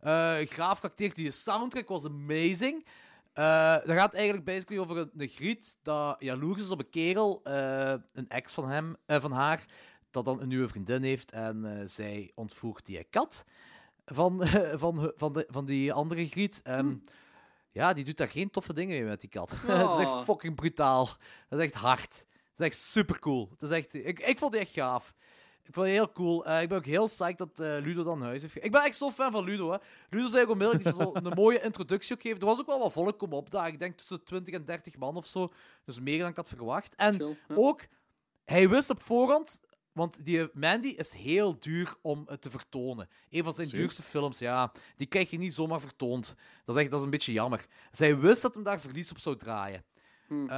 Eh graaf geacteerd, die soundtrack was amazing. Eh dat gaat eigenlijk basically over een, een griet dat jaloers is op een kerel, eh, een ex van, hem, van haar, dat dan een nieuwe vriendin heeft en zij ontvoert die kat van, van, van, de, van die andere griet. En ja, die doet daar geen toffe dingen mee met die kat. Het is echt Oh. fucking brutaal. Dat is echt hard. Dat is echt super cool. Het is echt, ik, ik vond die echt gaaf. Ik vond het heel cool. Eh, ik ben ook heel psyched dat eh, Ludo dan huis heeft. Ik ben echt zo fan van Ludo. Hè. Ludo zei ook onmiddellijk heeft zo een mooie introductie ook gegeven. Er was ook wel wat volk komen opdagen. Ik denk tussen 20 en 30 man of zo. Dus meer dan ik had verwacht. En Chill, ja. ook, hij wist op voorhand. Want die Mandy is heel duur om te vertonen. Een van zijn duurste films, ja. Die krijg je niet zomaar vertoond. Dat is echt dat is een beetje jammer. Zij wist dat hem daar verlies op zou draaien. Hmm.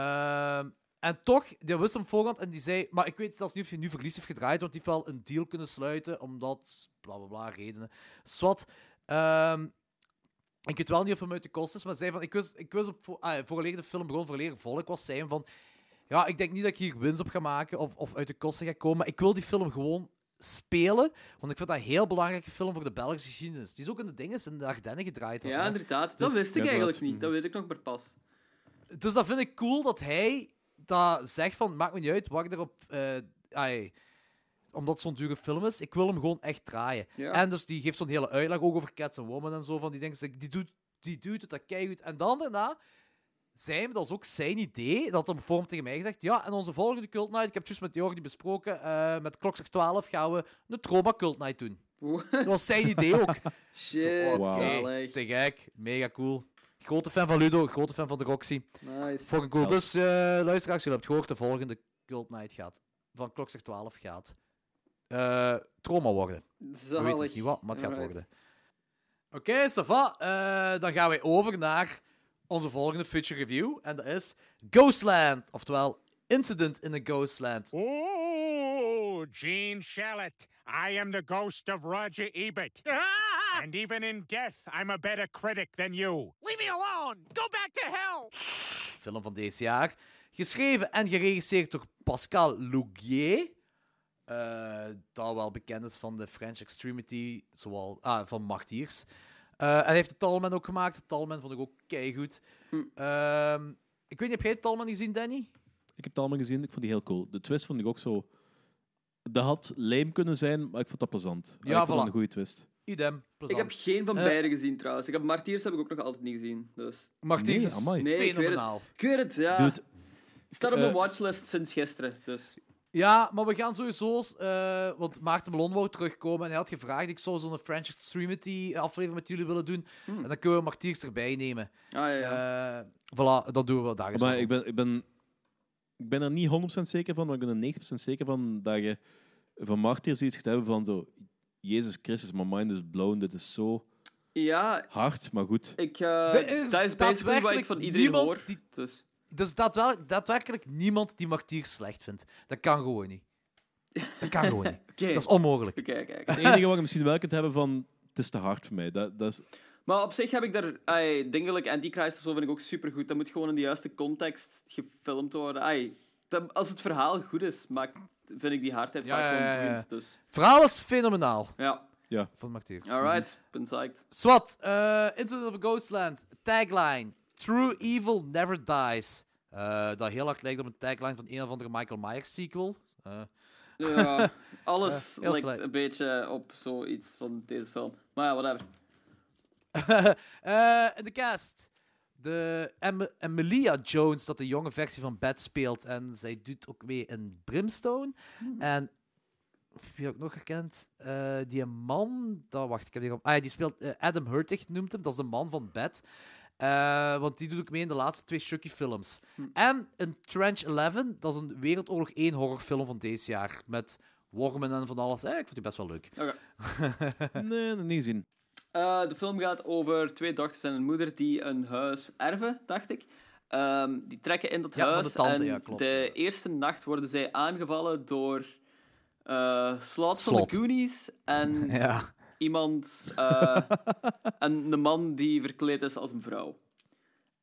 En toch, die wist hem voorhand en die zei... Maar ik weet zelfs niet of hij nu verlies heeft gedraaid, want heeft wel een deal kunnen sluiten, omdat... Bla, bla, bla, redenen. Swat. Ehm, ik weet wel niet of hem uit de kost is, maar zei van... Ik wist, ik wist op... Ah, de film begon, vooraleer volk was, hem van... Ja, ik denk niet dat ik hier winst op ga maken of, of uit de kosten ga komen, maar ik wil die film gewoon spelen, want ik vind dat een heel belangrijke film voor de Belgische geschiedenis. Die is ook in de dinges in de Ardennen gedraaid. had, Ja, inderdaad. Dat Dus- wist ik eigenlijk niet. Dat weet ik nog maar pas. Dus dat vind ik cool dat hij dat zegt van, maakt me niet uit, wacht erop... eh ai, omdat het zo'n dure film is, ik wil hem gewoon echt draaien. Ja. En dus die geeft zo'n hele uitleg ook over Cats and Woman en zo, van die dingen, die doet, die doet het dat keigoed. En dan daarna zei dat was ook zijn idee, dat hem voor hem tegen mij gezegd, ja, en onze volgende Cult Night, ik heb het juist met Jordi besproken, eh, met Klokslag 12 gaan we een Trauma Cult Night doen. Dat was zijn idee ook. Shit, Zo, te gek, mega cool. Grote fan van Ludo, grote fan van de Roxy. Nice. Fucking cool. Dus eh luisteraars, jullie hebben het gehoord, de volgende Cult Night gaat, van klokslag 12 gaat, eh trauma worden. We weten nog Zalig. niet wat, maar het gaat Alright. worden. Oké, Sava. Eh dan gaan wij over naar onze volgende feature review. En dat is Ghostland. Oftewel, Incident in a Ghostland. Oh, Gene Shalit. I am the ghost of Roger Ebert. And even in death, I'm a better critic than you. Leave me alone! Go back to hell! Film van deze jaar. Geschreven en geregisseerd door Pascal Lougier. eh, dat wel bekend is van de French Extremity, zoals, ah, van Martyrs. Eh, en hij heeft de Talman ook gemaakt. De Talman vond ik ook keigoed. Hm. Ehm, ik weet niet, heb jij de Talman gezien, Danny? Ik heb allemaal gezien, ik vond die heel cool. De twist vond ik ook zo... Dat had lame kunnen zijn, maar ik vond dat plezant. Ja, ik vond een goede twist. Idem. Ik heb geen van Eh. beide gezien trouwens. Ik heb Martiers heb ik ook nog altijd niet gezien. Dus. Martyrs Nee, is ik weet het. Ik weet het, ja. Dude, Staat op mijn eh, watchlist sinds gisteren. Dus. Ja, maar we gaan sowieso... eh, want Maarten Melon wou terugkomen en hij had gevraagd ik zou zo'n French Extremity aflevering met jullie willen doen. En dan kunnen we Martyrs erbij nemen. Ah ja, ja. Eh, voilà, dat doen we daar eens maar wel ik ben, ik, ben, ik ben er niet 100% zeker van, maar ik ben er 90% zeker van dat je van Martyrs iets gaat hebben van zo... Jezus Christus, my mind is blown. Dit is zo ja, hard, maar goed. ik, eh, Er is dat is basically wat ik van iedereen niemand hoor. die- Dus. Er is daadwerkelijk, daadwerkelijk niemand die Martyrs slecht vindt. Dat kan gewoon niet. Dat kan gewoon niet. Dat is onmogelijk. oké, kijk. Het enige wat je misschien wel kunt hebben van... Het is te hard voor mij. Dat, dat is, Maar op zich heb ik daar... Ai, dingen like Antichrist of zo vind ik ook supergoed. Dat moet gewoon in de juiste context gefilmd worden. Ai, dat- als het verhaal goed is, maakt, vind ik die hardheid Ja, vaak ja, ja, ja. Dus, Het verhaal is fenomenaal ja. van Martyrs. Alright, ben psyched. Swat, eh, Incident of a Ghostland. Tagline. True evil never dies. Eh, dat heel hard lijkt op een tagline van een of andere Michael Myers sequel. Eh, Ja, alles Ja, lijkt slecht. een beetje op zoiets van deze film. Maar ja, whatever. Eh, in de cast. De Em Emilia Jones, dat de jonge versie van Bat speelt. En zij doet ook mee in Brimstone. En wie heb ik nog herkend? Eh, die man, dat, wacht, ik heb die op. Ah, ja, die speelt eh, Adam Hurtig, noemt hem. Dat is de man van Bat. Eh, want die doet ook mee in de laatste twee Chucky-films. En in Trench 11, dat is een Wereldoorlog 1 horrorfilm van deze jaar. Met wormen en van alles. Eh, ik vond die best wel leuk. nee, nog niet gezien. Eh, de film gaat over twee dochters en een moeder die een huis erven, dacht ik. Ehm, die trekken in dat Ja, van huis de tante, en ja, klopt, de ja. eerste nacht worden zij aangevallen door eh Slot van de Goonies en iemand eh, en een man die verkleed is als een vrouw.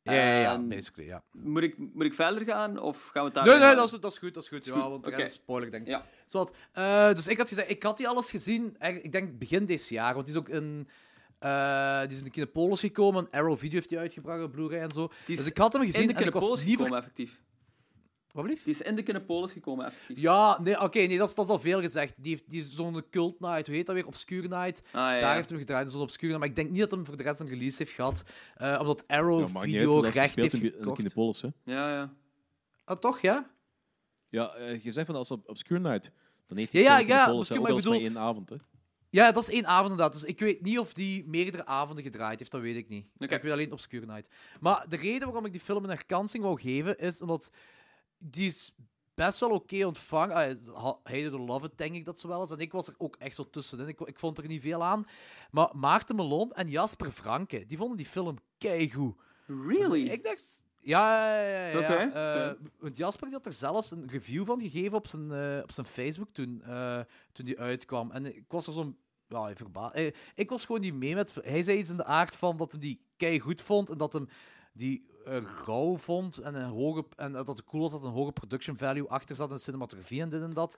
Ja, ja, ja, basically, ja. Moet ik, moet ik verder gaan of gaan we het daar Nee, nee, dat is, dat is goed, dat is goed. Is ja, want is spoiler, denk ik. Ja. Zowat, eh, dus ik had gezegd, ik had die alles gezien, ik denk begin dit jaar, want die is ook in... eh, die is in de Kinepolis gekomen, Arrow Video heeft die uitgebracht op Blu-ray en zo. Die is Dus ik had hem gezien in de en ik was Kinepolis niet... gekomen, ver- effectief. Wat blieft? Die is in de Kinepolis gekomen, effectief. Ja, nee, oké, nee, dat is, dat is al veel gezegd. Die heeft die is zo'n cult night, hoe heet dat weer? Obscure night. Ah, ja, ja. Daar heeft hem gedraaid, zo'n obscure night. Maar ik denk niet dat hem voor de rest een release heeft gehad, eh, omdat Arrow Ja, Video uit, recht heeft gespeeld in, de gekocht. Kinepolis, hè. Ja, ja. Ah, toch, ja? Ja, eh, je zegt van als op Obscure Night, dan heeft Ja, hij ja, in ja, Kinepolis, maar ik het bedoel- maar één avond, hè. Ja, dat is één avond inderdaad. Dus ik weet niet of die meerdere avonden gedraaid heeft, dat weet ik niet. Oké. Ik weet alleen Obscure Night. Maar de reden waarom ik die film een herkansing wou geven, is omdat die is best wel oké ontvangen. Ah, ha- Hated or Love It, denk ik dat zo wel is. En ik was er ook echt zo tussenin. Ik, ik vond er niet veel aan. Maar Maarten Melon en Jasper Franke, die vonden die film keigoed. Really? Dus ik dacht... Ja, ja, ja. Eh, want Jasper die had er zelfs een review van gegeven op zijn, eh, op zijn Facebook toen, eh, toen die uitkwam. En ik was er zo'n... Ja, verbaasd. Ik was gewoon niet mee met... Hij zei iets in de aard van dat hij die kei goed vond en dat hem die rauw vond en, een hoge, en dat het cool was dat een hoge production value achter zat en cinematografie en dit en dat.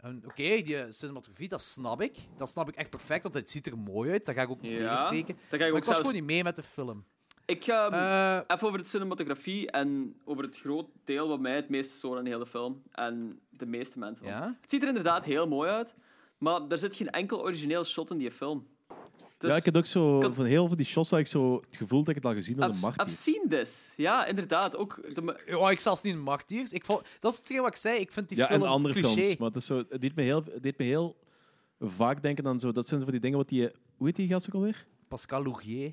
En Oké, die cinematografie, dat snap ik. Dat snap ik echt perfect, want het ziet er mooi uit. Dat ga ik ook niet Ja, tegenspreken. Maar ook ik was zelfs- gewoon niet mee met de film. Ik ga Eh, even over de cinematografie en over het groot deel wat mij het meest stoort aan de hele film. En de meeste mensen. wel. Ja? Het ziet er inderdaad heel mooi uit, maar er zit geen enkel origineel shot in die film. Dus ja, ik heb ook zo, kan- van heel veel die shots had ik zo het gevoel dat ik het al gezien I've Marty. seen this. Ja, inderdaad. Ook de, Ja, ik zelfs niet in Martyrs. Ik vond, dat is hetgeen wat ik zei. Ik vind die Ja, film en andere cliché. films. Maar het, is zo, het, deed me heel, het deed me heel vaak denken aan zo... Dat zijn zo van die dingen wat die... Hoe heet die gast ook alweer? Pascal Lourier.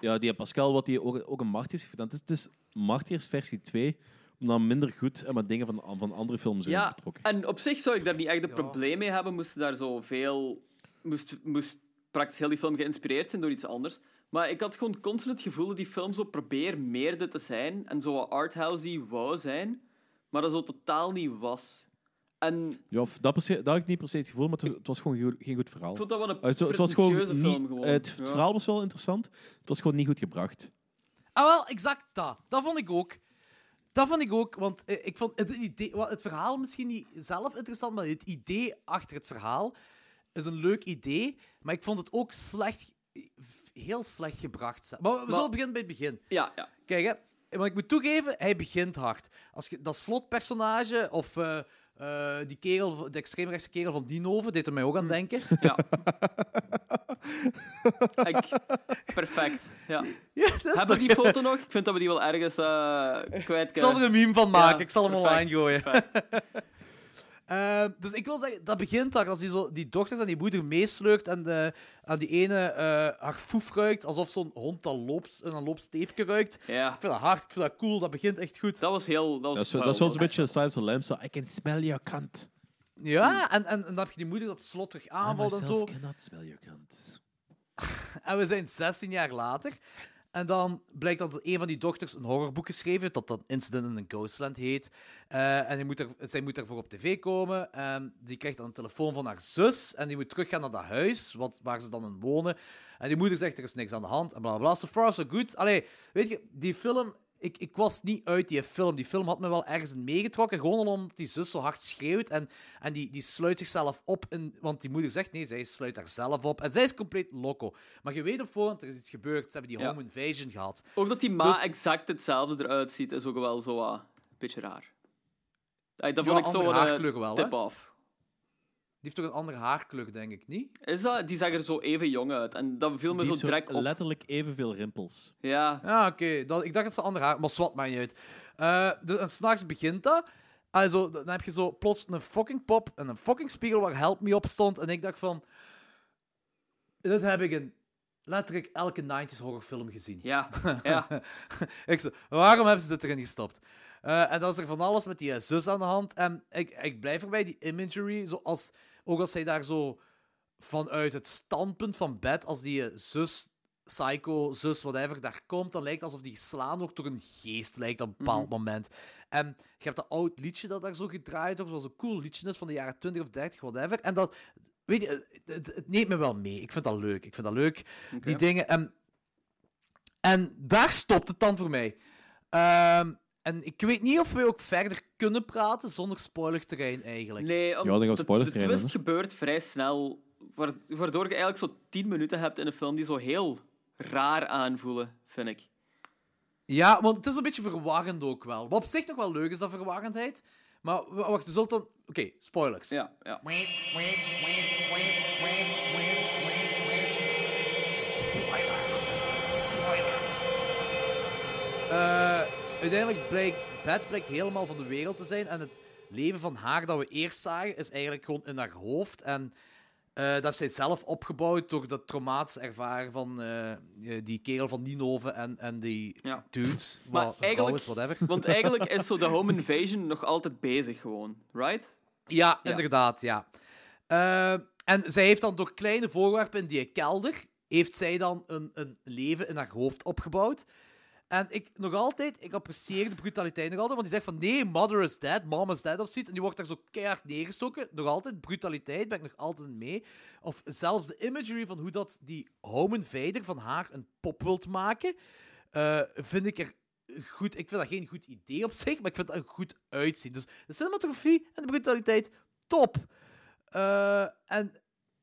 Ja, die Pascal, wat die ook, ook een Martyrs heeft gedaan. Het is, het is Martyrs versie 2, maar dan minder goed en met dingen van, van andere films zijn ja, betrokken. en op zich zou ik daar niet echt een probleem mee hebben, moest daar zoveel... Moest, moest praktisch heel die film geïnspireerd zijn door iets anders. Maar ik had gewoon constant het gevoel dat die film zo probeer meerde te zijn en zo wat arthousey wou zijn, maar dat zo totaal niet was. En Ja, of dat, dat had ik niet per se het gevoel, maar het, het was gewoon geen goed verhaal. ik vond dat wel een Uh, zo- het was gewoon pretentieuze niet, film. Gewoon. eh, het, het Ja. verhaal was wel interessant, het was gewoon niet goed gebracht. Ah, wel, exact dat. Dat vond ik ook. Dat vond ik ook, want eh, ik vond het, idee, het verhaal misschien niet zelf interessant, maar het idee achter het verhaal is een leuk idee, maar ik vond het ook slecht, heel slecht gebracht. Maar we Maar- zullen beginnen bij het begin. Ja, ja. Kijk, hè, want ik moet toegeven, hij begint hard. Als je, dat slotpersonage, of eh, eh, die kerel, de extreemrechtse kerel van Dienhoven, deed er mij ook aan denken. ja. Ik- perfect. Ja. Ja, Hebben we die foto nog? Ik vind dat we die wel ergens eh kwijt Ik zal er een meme van maken, Ja, ik zal hem perfect, online gooien. Perfect. Eh, dus ik wil zeggen, dat begint daar als hij zo die dochters en die moeder meesleurt en de, aan die ene eh, haar foef ruikt, alsof zo'n hond dat loopt, een loopsteefje ruikt. Ja, Ik vind dat hard, ik vind dat cool, dat begint echt goed. dat was heel... Dat was, Dat wel zo'n beetje Silence of the Lambs, zo, I can smell your cunt. Ja, en, en, en dan heb je die moeder dat slot terug aanvalt en zo. cannot smell your cunt. En we zijn 16 jaar later. En dan blijkt dat een van die dochters een horrorboek geschreven heeft, dat dan Incident in a Ghostland heet. Eh, en hij moet er, zij moet daarvoor op tv komen. En die krijgt dan een telefoon van haar zus. En die moet teruggaan naar dat huis, waar ze dan in wonen. En die moeder zegt, er is niks aan de hand. En bla bla. So far, so good. Allee, weet je, die film... Ik, ik was niet uit die film. Die film had me wel ergens meegetrokken. Gewoon al omdat die zus zo hard schreeuwt. En, en die, die sluit zichzelf op. In, want die moeder zegt nee, zij sluit haarzelf op. En zij is compleet loco. Maar je weet op voorhand, er is iets gebeurd. Ze hebben die Ja. home invasion gehad. Ook dat die ma Dus- exact hetzelfde eruit ziet, is ook wel zo een beetje raar. Ay, dat Ja, vond ik zo een hè? tip-off. Die heeft toch een andere haarkleur, denk ik, niet? Is dat? Die zag er zo even jong uit. En dat viel me Die zo heeft zo direct op. letterlijk evenveel rimpels. Ja, Ja, oké. dat Ik dacht dat ze andere haar... Maar zwart, maakt niet uit. Eh, dus, en s'nachts begint dat. En zo, dan heb je zo plots een fucking pop en een fucking spiegel waar Help Me op stond. En ik dacht van... Dit heb ik in letterlijk elke 90s horrorfilm gezien. ja, ja. ik zo, waarom hebben ze dit erin gestopt? Eh, en dan is er van alles met die eh, zus aan de hand. En ik, ik blijf erbij, die imagery, zoals, ook als zij daar zo vanuit het standpunt van bed, als die eh, zus, psycho, zus, whatever, daar komt, dan lijkt het alsof die geslaan wordt door een geest, lijkt op een bepaald moment. En je hebt dat oud liedje dat daar zo gedraaid wordt, wat zo'n cool liedje is van de jaren 20 of 30, whatever. En dat, weet je, het, neemt me wel mee. Ik vind dat leuk. Ik vind dat leuk, die dingen. En, en daar stopt het dan voor mij. Ehm, en ik weet niet of we ook verder kunnen praten zonder spoilerterrein eigenlijk. Nee, om- Ja, dan gaan we de, twist hè. gebeurt vrij snel, wa- waardoor je eigenlijk zo 10 minuten hebt in een film die zo heel raar aanvoelen, vind ik. Ja, want het is een beetje verwarrend ook wel. Wat op zich nog wel leuk is, dat verwarrendheid. Maar wacht, we zullen dan... Oké, spoilers. Ja, ja. Eh, uiteindelijk blijkt Beth blijkt helemaal van de wereld te zijn. En het leven van haar dat we eerst zagen, is eigenlijk gewoon in haar hoofd. En eh, dat heeft zij zelf opgebouwd door dat traumatische ervaren van eh, eh, die kerel van Ninove en, en die Ja. dudes. Maar eigenlijk, whatever. want eigenlijk is zo de home invasion nog altijd bezig gewoon, right? Ja, Ja. inderdaad, ja. En zij heeft dan door kleine voorwerpen in die kelder, heeft zij dan een, een leven in haar hoofd opgebouwd. En ik nog altijd, ik apprecieer de brutaliteit nog altijd, want die zegt van nee, mother is dead, mom is dead of zoiets. En die wordt daar zo keihard neergestoken. Nog altijd, brutaliteit ben ik nog altijd mee. Of zelfs de imagery van hoe dat die home invader van haar een pop wilt maken, eh, vind ik er goed. Ik vind dat geen goed idee op zich, maar ik vind dat er goed uitzien. Dus de cinematografie en de brutaliteit, top. Eh, en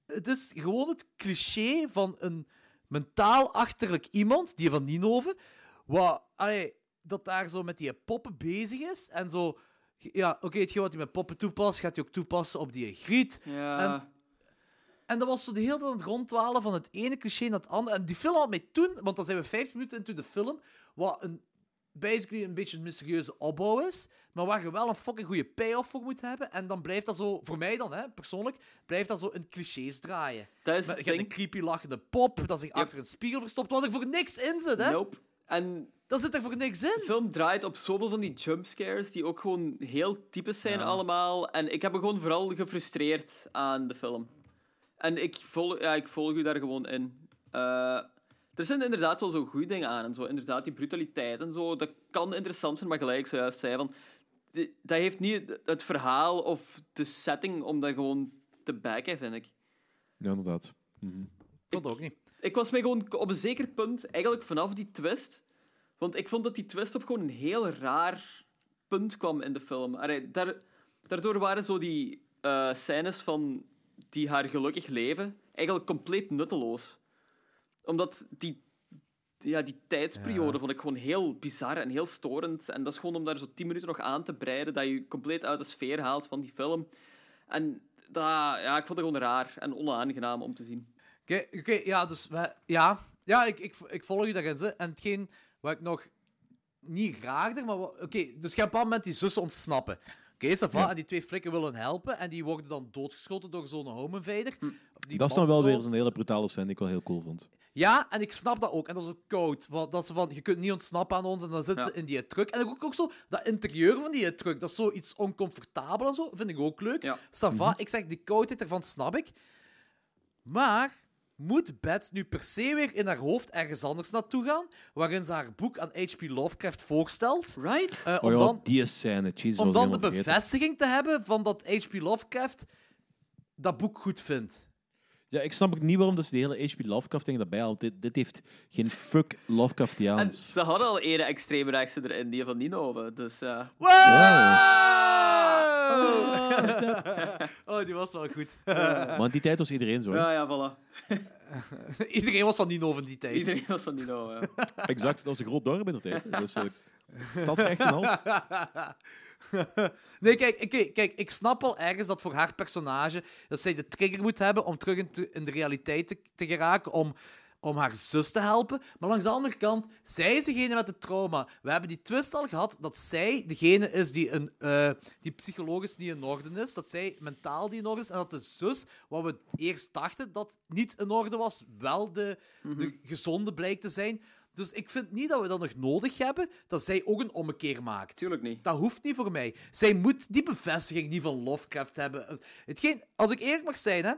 het is gewoon het cliché van een mentaal achterlijk iemand, die van Ninove, wat, allee, dat daar zo met die poppen bezig is. En zo, ja, oké, hetgeen wat hij met poppen toepast, gaat hij ook toepassen op die griet. Ja. En, en dat was zo de hele tijd aan het rondwalen van het ene cliché naar het andere. En die film had mij toen, want dan zijn we vijf minuten into de film, wat een, basically een beetje een mysterieuze opbouw is, maar waar je wel een fucking goede payoff voor moet hebben. En dan blijft dat zo, voor mij dan, hè, persoonlijk, blijft dat zo in clichés draaien. Dat is hebt een creepy lachende pop, dat zich achter een spiegel verstopt, wat er voor niks in zit, hè. Nope. En Dat zit er voor niks in. de film draait op zoveel van die jumpscares die ook gewoon heel typisch zijn allemaal. En ik heb me gewoon vooral gefrustreerd aan de film. En ik volg, ja, ik volg u daar gewoon in. Eh, er zijn inderdaad wel zo goede dingen aan. En zo, inderdaad, die brutaliteit en zo. Dat kan interessant zijn, maar gelijk zojuist zei, van, dat heeft niet het verhaal of de setting om dat gewoon te backen, vind ik. Ja, inderdaad. Mhm. Ik vond het ook niet. Ik was mij gewoon op een zeker punt, eigenlijk vanaf die twist. Want ik vond dat die twist op gewoon een heel raar punt kwam in de film. Allee, daar, daardoor waren zo die eh, scènes van die haar gelukkig leven eigenlijk compleet nutteloos. Omdat die, ja, die tijdsperiode Ja. vond ik gewoon heel bizar en heel storend. En dat is gewoon om daar zo tien minuten nog aan te breiden, dat je compleet uit de sfeer haalt van die film. En dat, ja, ik vond het gewoon raar en onaangenaam om te zien. Oké, oké, ja, dus wij, ja, ja ik, ik, ik volg je daarin. Hè. En hetgeen wat ik nog niet raarder, maar oké, dus je hebt op een moment die zussen ontsnappen. Oké, okay, Ja. en die twee flikken willen helpen en die worden dan doodgeschoten door zo'n home invader. Hm. Die Dat is dan wel weer zo'n hele brutale scène die ik wel heel cool vond. Ja, en ik snap dat ook. En dat is ook koud. Want dat ze van, je kunt niet ontsnappen aan ons. En dan zitten Ja. ze in die truck. En ook, ook zo, dat interieur van die truck, dat is zoiets oncomfortabel en zo. Vind ik ook leuk. Ja. Ça va. Ik zeg, die koudheid ervan snap ik. Maar moet Beth nu per se weer in haar hoofd ergens anders naartoe gaan, waarin ze haar boek aan H.P. Lovecraft voorstelt? Right? eh, Oh om ja, dan, die scène. Jeez, om dan de bevestiging te hebben van dat H.P. Lovecraft dat boek goed vindt. Ja, ik snap ook niet waarom dat ze de hele H.P. Lovecraft-ding erbij haalt. Dit, dit heeft geen fuck En Lovecraftiaans. ze hadden al ene extreemrechtse erin, die van Ninove. Dus ja. Oh, die was wel goed. Maar in die tijd was iedereen zo. hè. Ja, ja, voilà. Iedereen was van Nino in die tijd. Iedereen was van Ninove. Ja. Exact, dat was een groot dorp in de tijd. Dus, eh, stadsrecht en al. nee, kijk, oké, kijk, ik snap wel ergens dat voor haar personage dat zij de trigger moet hebben om terug in, te- in de realiteit te, te geraken, om, om haar zus te helpen. Maar langs de andere kant, zij is degene met het trauma. We hebben die twist al gehad dat zij degene is die, een, eh, die psychologisch niet in orde is, dat zij mentaal niet in orde is, en dat de zus, wat we eerst dachten dat niet in orde was, wel de, de gezonde blijkt te zijn. Dus ik vind niet dat we dat nog nodig hebben, dat zij ook een ommekeer maakt. Tuurlijk niet. Dat hoeft niet voor mij. Zij moet die bevestiging niet van Lovecraft hebben. Hetgeen, als ik eerlijk mag zijn, hè,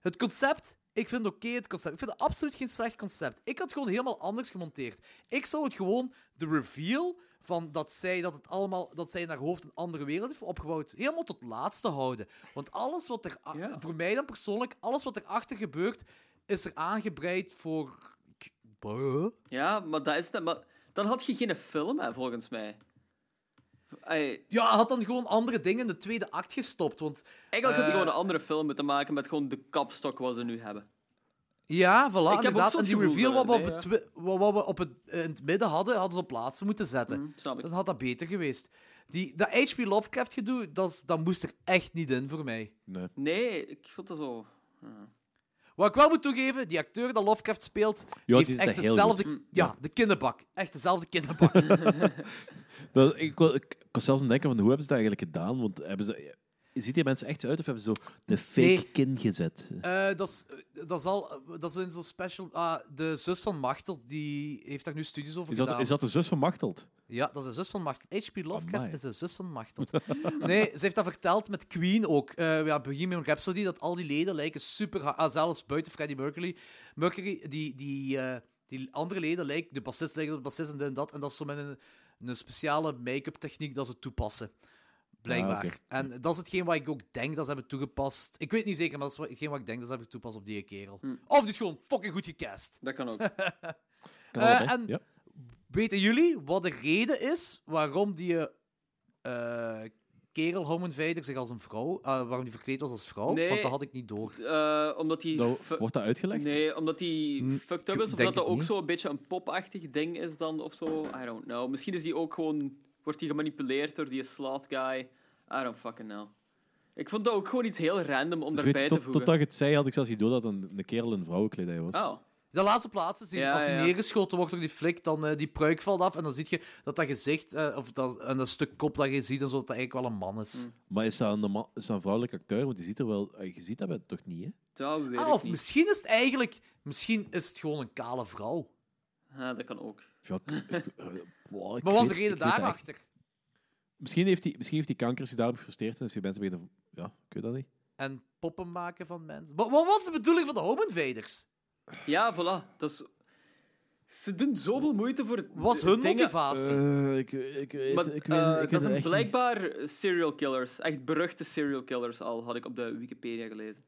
het concept, ik vind het oké, het concept. Ik vind het absoluut geen slecht concept. Ik had het gewoon helemaal anders gemonteerd. Ik zou het gewoon de reveal van dat, zij, dat, het allemaal, dat zij in haar hoofd een andere wereld heeft opgebouwd. Helemaal tot het laatste houden. Want alles wat er, voor mij dan persoonlijk, alles wat erachter gebeurt, is er aangebreid voor. Ja, maar dat is net... Maar dan had je geen film, hè, volgens mij. Ja, hij had dan gewoon andere dingen in de tweede act gestopt. Want eigenlijk had hij Eh, gewoon een andere film moeten maken met gewoon de kapstok wat ze nu hebben. Ja, voilà, Ik heb ook inderdaad. En die reveal wat we, op het, wat we op het, in het midden hadden, hadden ze op plaatsen moeten zetten. Hm, snap ik. Dan had dat beter geweest. Die, dat H.P. Lovecraft gedoe, dat, moest er echt niet in voor mij. Nee. Nee, ik vond dat zo... ja. Wat ik wel moet toegeven, die acteur dat Lovecraft speelt, die heeft echt dezelfde... Ja, de kinderbak. Echt dezelfde kinderbak. Dat, ik, kon- ik, zelfs aan denken van hoe hebben ze dat eigenlijk gedaan? Want hebben ze, ziet die mensen echt zo uit of hebben ze zo de fake Nee. kin gezet? Eh, dat, is, dat, is al, dat is in zo'n special... Ah, de zus van Machtel, die heeft daar nu studies over Is dat, gedaan. is dat de zus van Machteld? Ja, dat is de zus van Machtel. H.P. Lovecraft Amai. is de zus van Machtel. nee, ze heeft dat verteld met Queen ook. Eh ja, Bohemian Rhapsody, dat al die leden lijken super... Ah, zelfs buiten Freddie Mercury. Mercury, die, die, eh, die andere leden lijken... De bassist lijkt op de bassist en dit en dat. En dat is zo met een, een speciale make-up techniek dat ze toepassen. Blijkbaar. Ah. En dat is hetgeen wat ik ook denk dat ze hebben toegepast. Ik weet niet zeker, maar dat is hetgeen wat ik denk dat ze hebben toegepast op die kerel. Hm. Of die is gewoon fucking goed gecast. Dat kan ook. Kan Eh, en- ja. Weten jullie wat de reden is waarom die eh kerel Home Invader zich als een vrouw, eh, waarom die verkleed was als vrouw? Nee. Want dat had ik niet door. Eh, omdat hij... Nou, wordt dat uitgelegd? Nee, omdat hij Hm, fucked up ik is, of dat dat ook niet. zo een beetje een popachtig ding is dan, of zo. I don't know. Misschien is die ook gewoon... Wordt hij gemanipuleerd door die sloth guy. I don't fucking know. Ik vond dat ook gewoon iets heel random om Dus daarbij te voegen. totdat je het zei, had ik zelfs niet door dat een, een kerel in vrouwenkledij was. Oh. De laatste plaats is die, Ja, als hij ja. neergeschoten wordt door die flik, dan uh, die pruik valt af en dan zie je dat dat gezicht, uh, of dat, en dat stuk kop dat je ziet, en zo, dat dat eigenlijk wel een man is. Mm. Maar is dat, een, man- is dat een vrouwelijke acteur? Want die ziet er wel... Je ziet dat toch niet, hè? Dat weet Ah, ik of niet. misschien is het eigenlijk, misschien is het gewoon een kale vrouw. Ja, dat kan ook. Ja, ik- ik- eh, wow, ik Maar was de reden daarachter? Misschien heeft hij misschien heeft die kanker zich daarop gefrustreerd en is die mensen beginnen... Ja, ik weet dat niet. En poppen maken van mensen. Wat, wat was de bedoeling van de Home Invaders? Ja, voilà. Dat is... Ze doen zoveel moeite voor Was hun dingen- motivatie? Eh, ik, ik, weet, Maar, ik, eh, ik weet dat het zijn blijkbaar serial killers. Echt beruchte serial killers al, had ik op de Wikipedia gelezen.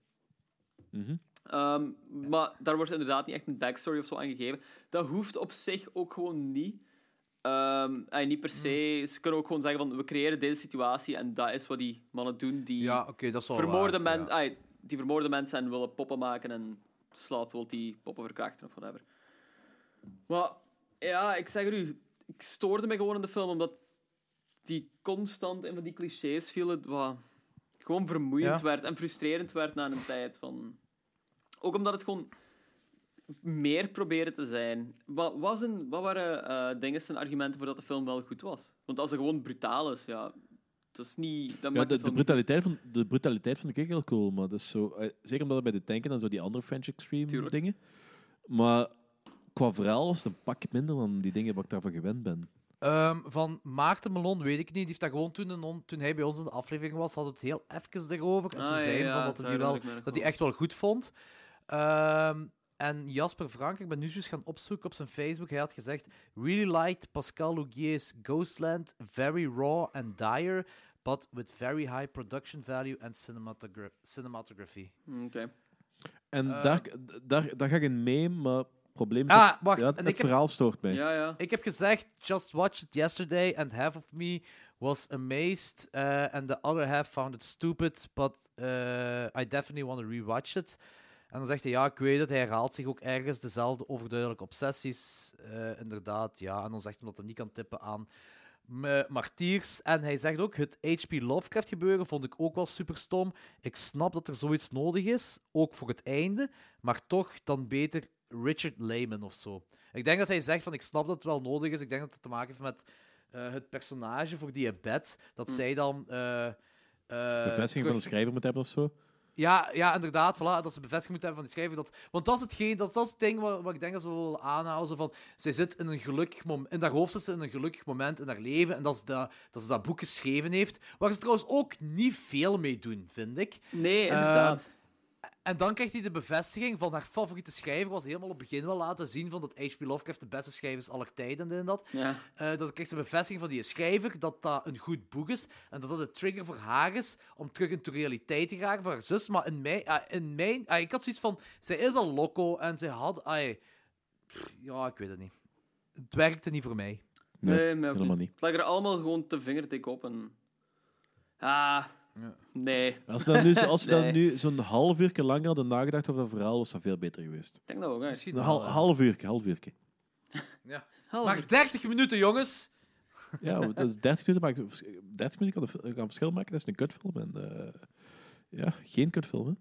Mhm. Ehm, maar daar wordt inderdaad niet echt een backstory of zo aan gegeven. Dat hoeft op zich ook gewoon niet. Ehm, en niet per se. Hmm. Ze kunnen ook gewoon zeggen van we creëren deze situatie en dat is wat die mannen doen. Die Ja, oké, dat is wel vermoorden waar, men, ja. ai, die vermoorden mensen en willen poppen maken en Slaat wil die poppen verkrachten of whatever. Maar ja, ik zeg er u, ik stoorde me gewoon in de film omdat die constant in van die clichés vielen, wat gewoon vermoeiend Ja. werd en frustrerend werd na een tijd. Van... Ook omdat het gewoon meer proberen te zijn. Wat, was een, wat waren eh dingen zijn argumenten voor dat de film wel goed was? Want als het gewoon brutaal is, ja, dat is niet. Dat Ja, maakt de, de de, brutaliteit van, de brutaliteit vond ik ook heel cool, maar dat is zo... eh, Zeker omdat bij de tanken en zo die andere French Extreme Tuurlijk. dingen. Maar qua verhaal was het een pak minder dan die dingen waar ik daarvan gewend ben. Ehm, van Maarten Melon weet ik niet. Die heeft dat gewoon toen, in toen hij bij ons in de aflevering was, had het heel even erover. En Ah, toen ja, zei hij ja, van dat, dat hij wel, dat hij echt wel goed vond. Ehm, en Jasper Frank, ik ben nu juist gaan opzoeken op zijn Facebook. Hij had gezegd: Really liked Pascal Lugier's Ghostland, very raw and dire, but with very high production value and cinematogra- cinematography. Oké. En Eh. daar, daar, daar ga ik in mee, maar het probleem is Ah, dat- wacht, ja, en het ik heb- verhaal stoort mij. Ja, ja. Ik heb gezegd, just watched it yesterday, and half of me was amazed, uh, and the other half found it stupid, but uh, I definitely want to rewatch it. En dan zegt hij, ja, ik weet het, hij herhaalt zich ook ergens, dezelfde overduidelijke obsessies, eh, inderdaad, ja. En dan zegt hij dat hij niet kan tippen aan Martiers. En hij zegt ook, het H.P. Lovecraft gebeuren vond ik ook wel super stom. Ik snap dat er zoiets nodig is, ook voor het einde, maar toch dan beter Richard Lehman of zo. Ik denk dat hij zegt van, ik snap dat het wel nodig is. Ik denk dat het te maken heeft met eh, het personage voor die bed, dat zij dan... eh, eh, Bevestiging terug- van de schrijver moet hebben of zo. Ja, ja, inderdaad. Voilà, dat ze bevestiging moeten hebben van die schrijver. Dat, want dat is hetgeen, dat, dat is het ding wat, wat ik denk dat ze willen aanhalen. Zo van, zij zit in een gelukkig moment, in haar hoofd zit ze in een gelukkig moment in haar leven. En dat ze dat, dat, ze dat boek geschreven heeft. Waar ze trouwens ook niet veel mee doen, vind ik. Nee, Eh, inderdaad. En dan krijgt hij de bevestiging van haar favoriete schrijver, was helemaal op het begin wel laten zien van dat H.P. Lovecraft de beste schrijver is aller tijden en dat. Ja. Eh, dat krijgt de bevestiging van die schrijver dat dat een goed boek is en dat dat de trigger voor haar is om terug into realiteit te geraken voor haar zus. Maar in mijn... ah, in mijn ah, ik had zoiets van, zij is al loco en zij had... ah, pff, ja, ik weet het niet. Het werkte niet voor mij. Nee, helemaal niet. niet. Het lag er allemaal gewoon te vingerdik op en... Ah, nee. Als je dan nu, als dan nu zo'n half uur langer hadden nagedacht over dat verhaal, was dat veel beter geweest. Ik denk dat ook, hè. Een wel, hal- half uur, half uur. Ja. Maar uur. 30 minuten, jongens! Ja, dat is 30 minuten, maakt, 30 minuten kan, een- verschil maken. Dat is een kutfilm. En, eh, ja, geen kutfilm, hè.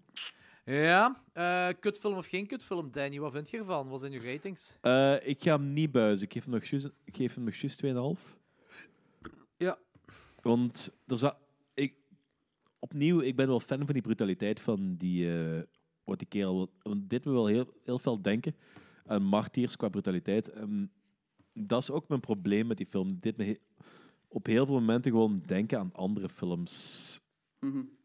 Ja, eh, kutfilm of geen kutfilm, Danny, wat vind je ervan? Wat zijn je ratings? Eh, ik ga hem niet buizen. Ik geef hem nog juist, ik geef hem nog juist 2,5. Ja. Want er za- ik, opnieuw, ik ben wel fan van die brutaliteit van die, eh, wat die kerel... Want dit me wel heel, heel veel denken aan martiers qua brutaliteit. En dat is ook mijn probleem met die film. Dit me he- op heel veel momenten gewoon denken aan andere films.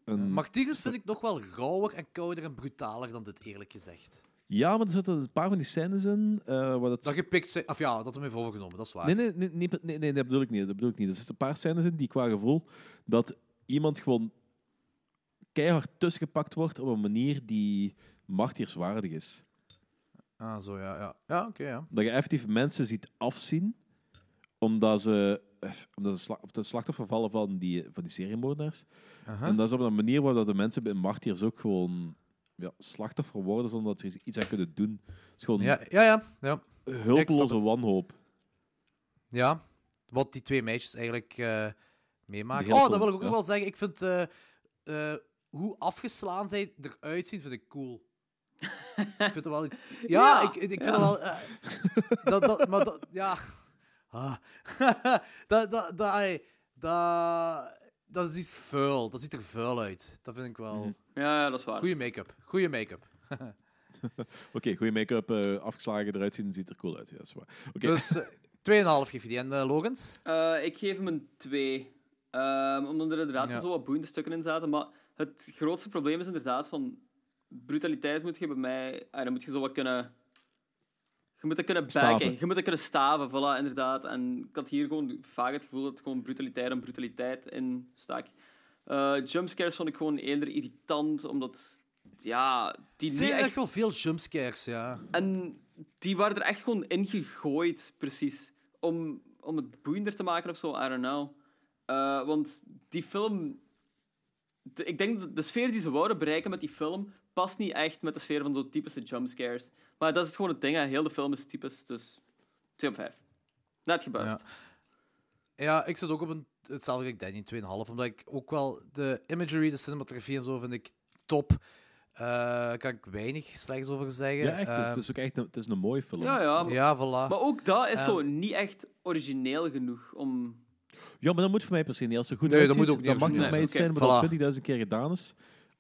En- Martyrs vind ik nog wel rauwer en kouder en brutaler dan dit, eerlijk gezegd. ja, maar er zitten een paar van die scènes in eh, waar dat... Dat gepikt zijn, of ja, dat hem heeft overgenomen, dat is waar. Nee, nee, nee, nee, nee, nee, dat bedoel ik niet. Dat bedoel ik niet. Er zitten een paar scènes in die qua gevoel dat iemand gewoon keihard tussengepakt wordt op een manier die martierswaardig is. Ah, zo, ja. Ja, ja oké, ja. Dat je effectief mensen ziet afzien omdat ze, eh, omdat ze op de slachtoffer vallen van die, van die seriemoordenaars. En dat is op een manier waar dat de mensen bij martiers ook gewoon ja, slachtoffer worden zonder dat ze iets aan kunnen doen. Het is gewoon Ja, ja, ja. ja. hulpeloze wanhoop. Ja, wat die twee meisjes eigenlijk eh, meemaken. Oh, dat wil ik ook wel zeggen. Ik vind eh, hoe afgeslaan zij eruit zien, vind ik cool. ik vind het wel iets... Ja, Ja, ik, ik vind ja. wel... eh, dat, dat, maar dat... Ja... Ah. dat, dat, dat, dat, dat is iets vuil. Dat ziet er vuil uit. Dat vind ik wel... Mhm. Ja, ja, dat is waar. Goeie make-up. Goeie make-up. Oké, goede make-up, eh, afgeslagen eruit zien, ziet er cool uit. Ja, dat is waar. Oké. Dus eh, 2,5 geef je die. En eh, Logans? Eh, ik geef hem een 2. Ehm, omdat er inderdaad Ja. zo wat boeiende stukken in zaten. Maar het grootste probleem is inderdaad van... Brutaliteit moet je bij mij... Dan moet je zo wat kunnen... Je moet dat kunnen backen. Je moet dat kunnen staven, voilà, inderdaad. En ik had hier gewoon vaak het gevoel dat het gewoon brutaliteit en brutaliteit in stak. Eh jumpscares vond ik gewoon eerder irritant, omdat... Ja, die Er niet zijn echt echt wel veel jumpscares, ja. en die waren er echt gewoon in gegooid, precies. Om, om het boeiender te maken of zo, I don't know. Eh, want die film... de- ik denk dat de sfeer die ze wouden bereiken met die film past niet echt met de sfeer van zo'n typische jumpscares. Maar dat is gewoon het ding, hè. heel de film is typisch, dus 2 op 5. Net gebuist. Ja, ik zit ook op een, hetzelfde als Danny, 2,5. Omdat ik ook wel de imagery, de cinematografie en zo vind ik top. Eh kan ik weinig slechts over zeggen. Ja, echt. het is- Eh, het is ook echt een, het is een mooie film. Ja, ja. Maar, ja, voilà. maar ook dat is zo niet echt origineel genoeg om... Ja, maar dat moet voor mij per se niet. Als het goed Nee, dat moet ook niet dan mag origineel mij zijn. iets Voilà. al 20.000 keer gedaan is.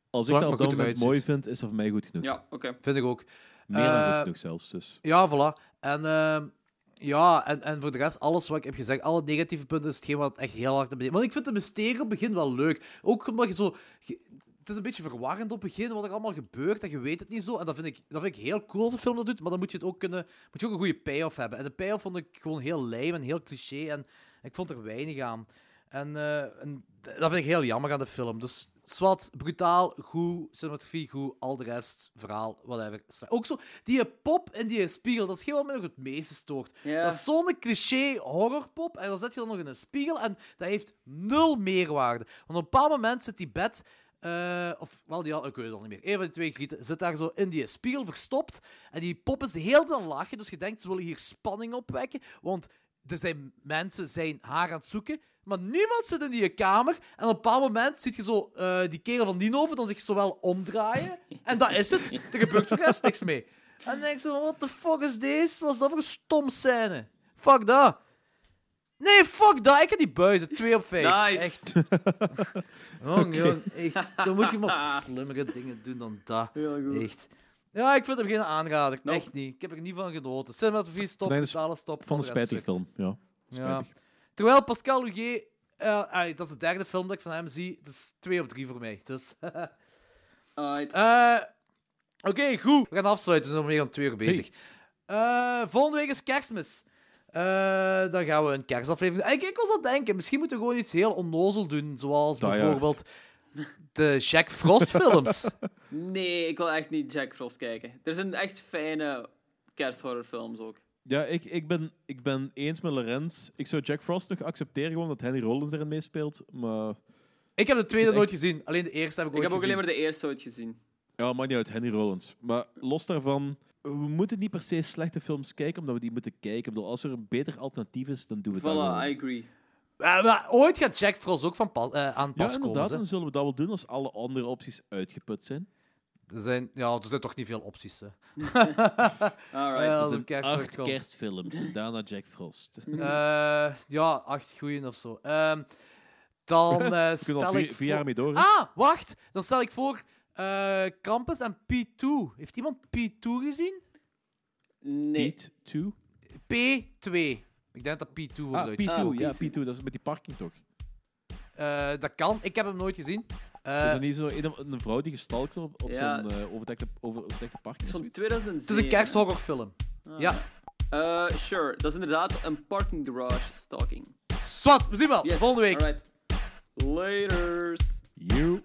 Als Zolang ik dat maar op dat goed moment mooi vind, is dat voor mij goed genoeg. Ja, oké. Vind ik ook. Meer dan Eh, goed genoeg zelfs. Dus. Ja, voilà. En, ehm, ja, en, en voor de rest, alles wat ik heb gezegd, alle negatieve punten, is hetgeen wat echt heel hard naar beneden... Want ik vind de mysterie op het begin wel leuk. Ook omdat je zo... je- het is een beetje verwarrend op het begin, wat er allemaal gebeurt, en je weet het niet zo. En dat vind ik, dat vind ik heel cool als een film dat doet, maar dan moet je het ook kunnen... Moet je ook een goede payoff hebben. En de payoff vond ik gewoon heel lijm en heel cliché, en ik vond er weinig aan. En, eh, en dat vind ik heel jammer aan de film. Dus zwart, brutaal, goed, cinematografie goed, al de rest, verhaal, whatever. Ook zo, die pop in die spiegel, dat is geen wat mij nog het meeste stoort. Dat is zo'n cliché horrorpop, en dan zet je dan nog in een spiegel, en dat heeft nul meerwaarde. Want op een bepaald moment zit die bed... eh, of wel, die, al- ik weet het al niet meer. Een van die twee grieten zit daar zo in die spiegel verstopt. En die pop is de hele tijd lachen. Dus je denkt, ze willen hier spanning opwekken. Want er zijn mensen zijn haar aan het zoeken. Maar niemand zit in die kamer. En op een bepaald moment ziet je zo eh, die kerel van Nienhoven dan zich zo wel omdraaien. En dat is het. Er gebeurt voor rest niks mee. En dan denk je zo, what the fuck is deze? Wat is dat voor een stom scène? Fuck dat. Nee, fuck dat. Ik heb die buizen. 2 op 5. Nice. Echt. Jong, jong, echt. Dan moet je maar slimmere dingen doen dan dat. Heel goed. Echt. Ja, ik vind hem geen aanrader. Nou. Echt niet. Ik heb er niet van genoten. Cinematografie stop, Vandaag is totale stop. Van een spijtige film. Ja. Terwijl Pascal Huguet... eh, dat is de derde film dat ik van hem zie. Dat is 2 op 3 voor mij. Dus... Alright. Eh, Oké, goed. We gaan afsluiten. We zijn alweer aan twee uur bezig. Eh, volgende week is kerstmis. Eh, dan gaan we een kerstaflevering doen. Ik, ik was aan het denken, misschien moeten we gewoon iets heel onnozel doen. Zoals bijvoorbeeld de Jack Frost films. Nee, ik wil echt niet Jack Frost kijken. Er zijn echt fijne kersthorrorfilms ook. Ja, ik, ik, ben, ik ben eens met Lorenz. Ik zou Jack Frost nog accepteren, gewoon dat Henry Rollins erin meespeelt. Maar ik heb de tweede Echt? nooit gezien. Alleen de eerste heb ik Ik ooit heb ook alleen gezien. maar de eerste ooit gezien. ja, maakt niet uit, Henry Rollins. Maar los daarvan, we moeten niet per se slechte films kijken, omdat we die moeten kijken. Ik bedoel, als er een beter alternatief is, dan doen we dat Voilà. I agree. Eh, ooit gaat Jack Frost ook van pas, eh, aan Ja, pas inderdaad, komen. dan zullen we dat wel doen als alle andere opties uitgeput zijn. Er zijn, ja, er zijn toch niet veel opties. Hè. Alright. Ja, Dat als zijn een kerst acht komt. kerstfilms en daarna Jack Frost. Eh, ja, acht goeien of zo. Ehm, dan eh, We kunnen stel al ik vier, vier jaar voor... mee door. hè? Ah, wacht. Dan stel ik voor eh Krampus en P2. Heeft iemand P2 gezien? Nee. Beat 2? P2. Ik denk dat P2 wordt Ah, P2, uitgesproken. ja, P2. Dat is met die parking toch? Eh, dat kan. Ik heb hem nooit gezien. Eh, is dat niet zo een, een vrouw die gestalkt wordt op, op Ja. zo'n eh, overdekte, over, overdekte parking? Het is van zoiets? 2007. het is een kersthorrorfilm. Ah. Ja. Eh, sure. Dat is inderdaad een parking garage stalking. Swat, we zien wel. Yes, Volgende week. Alright. Laters. You.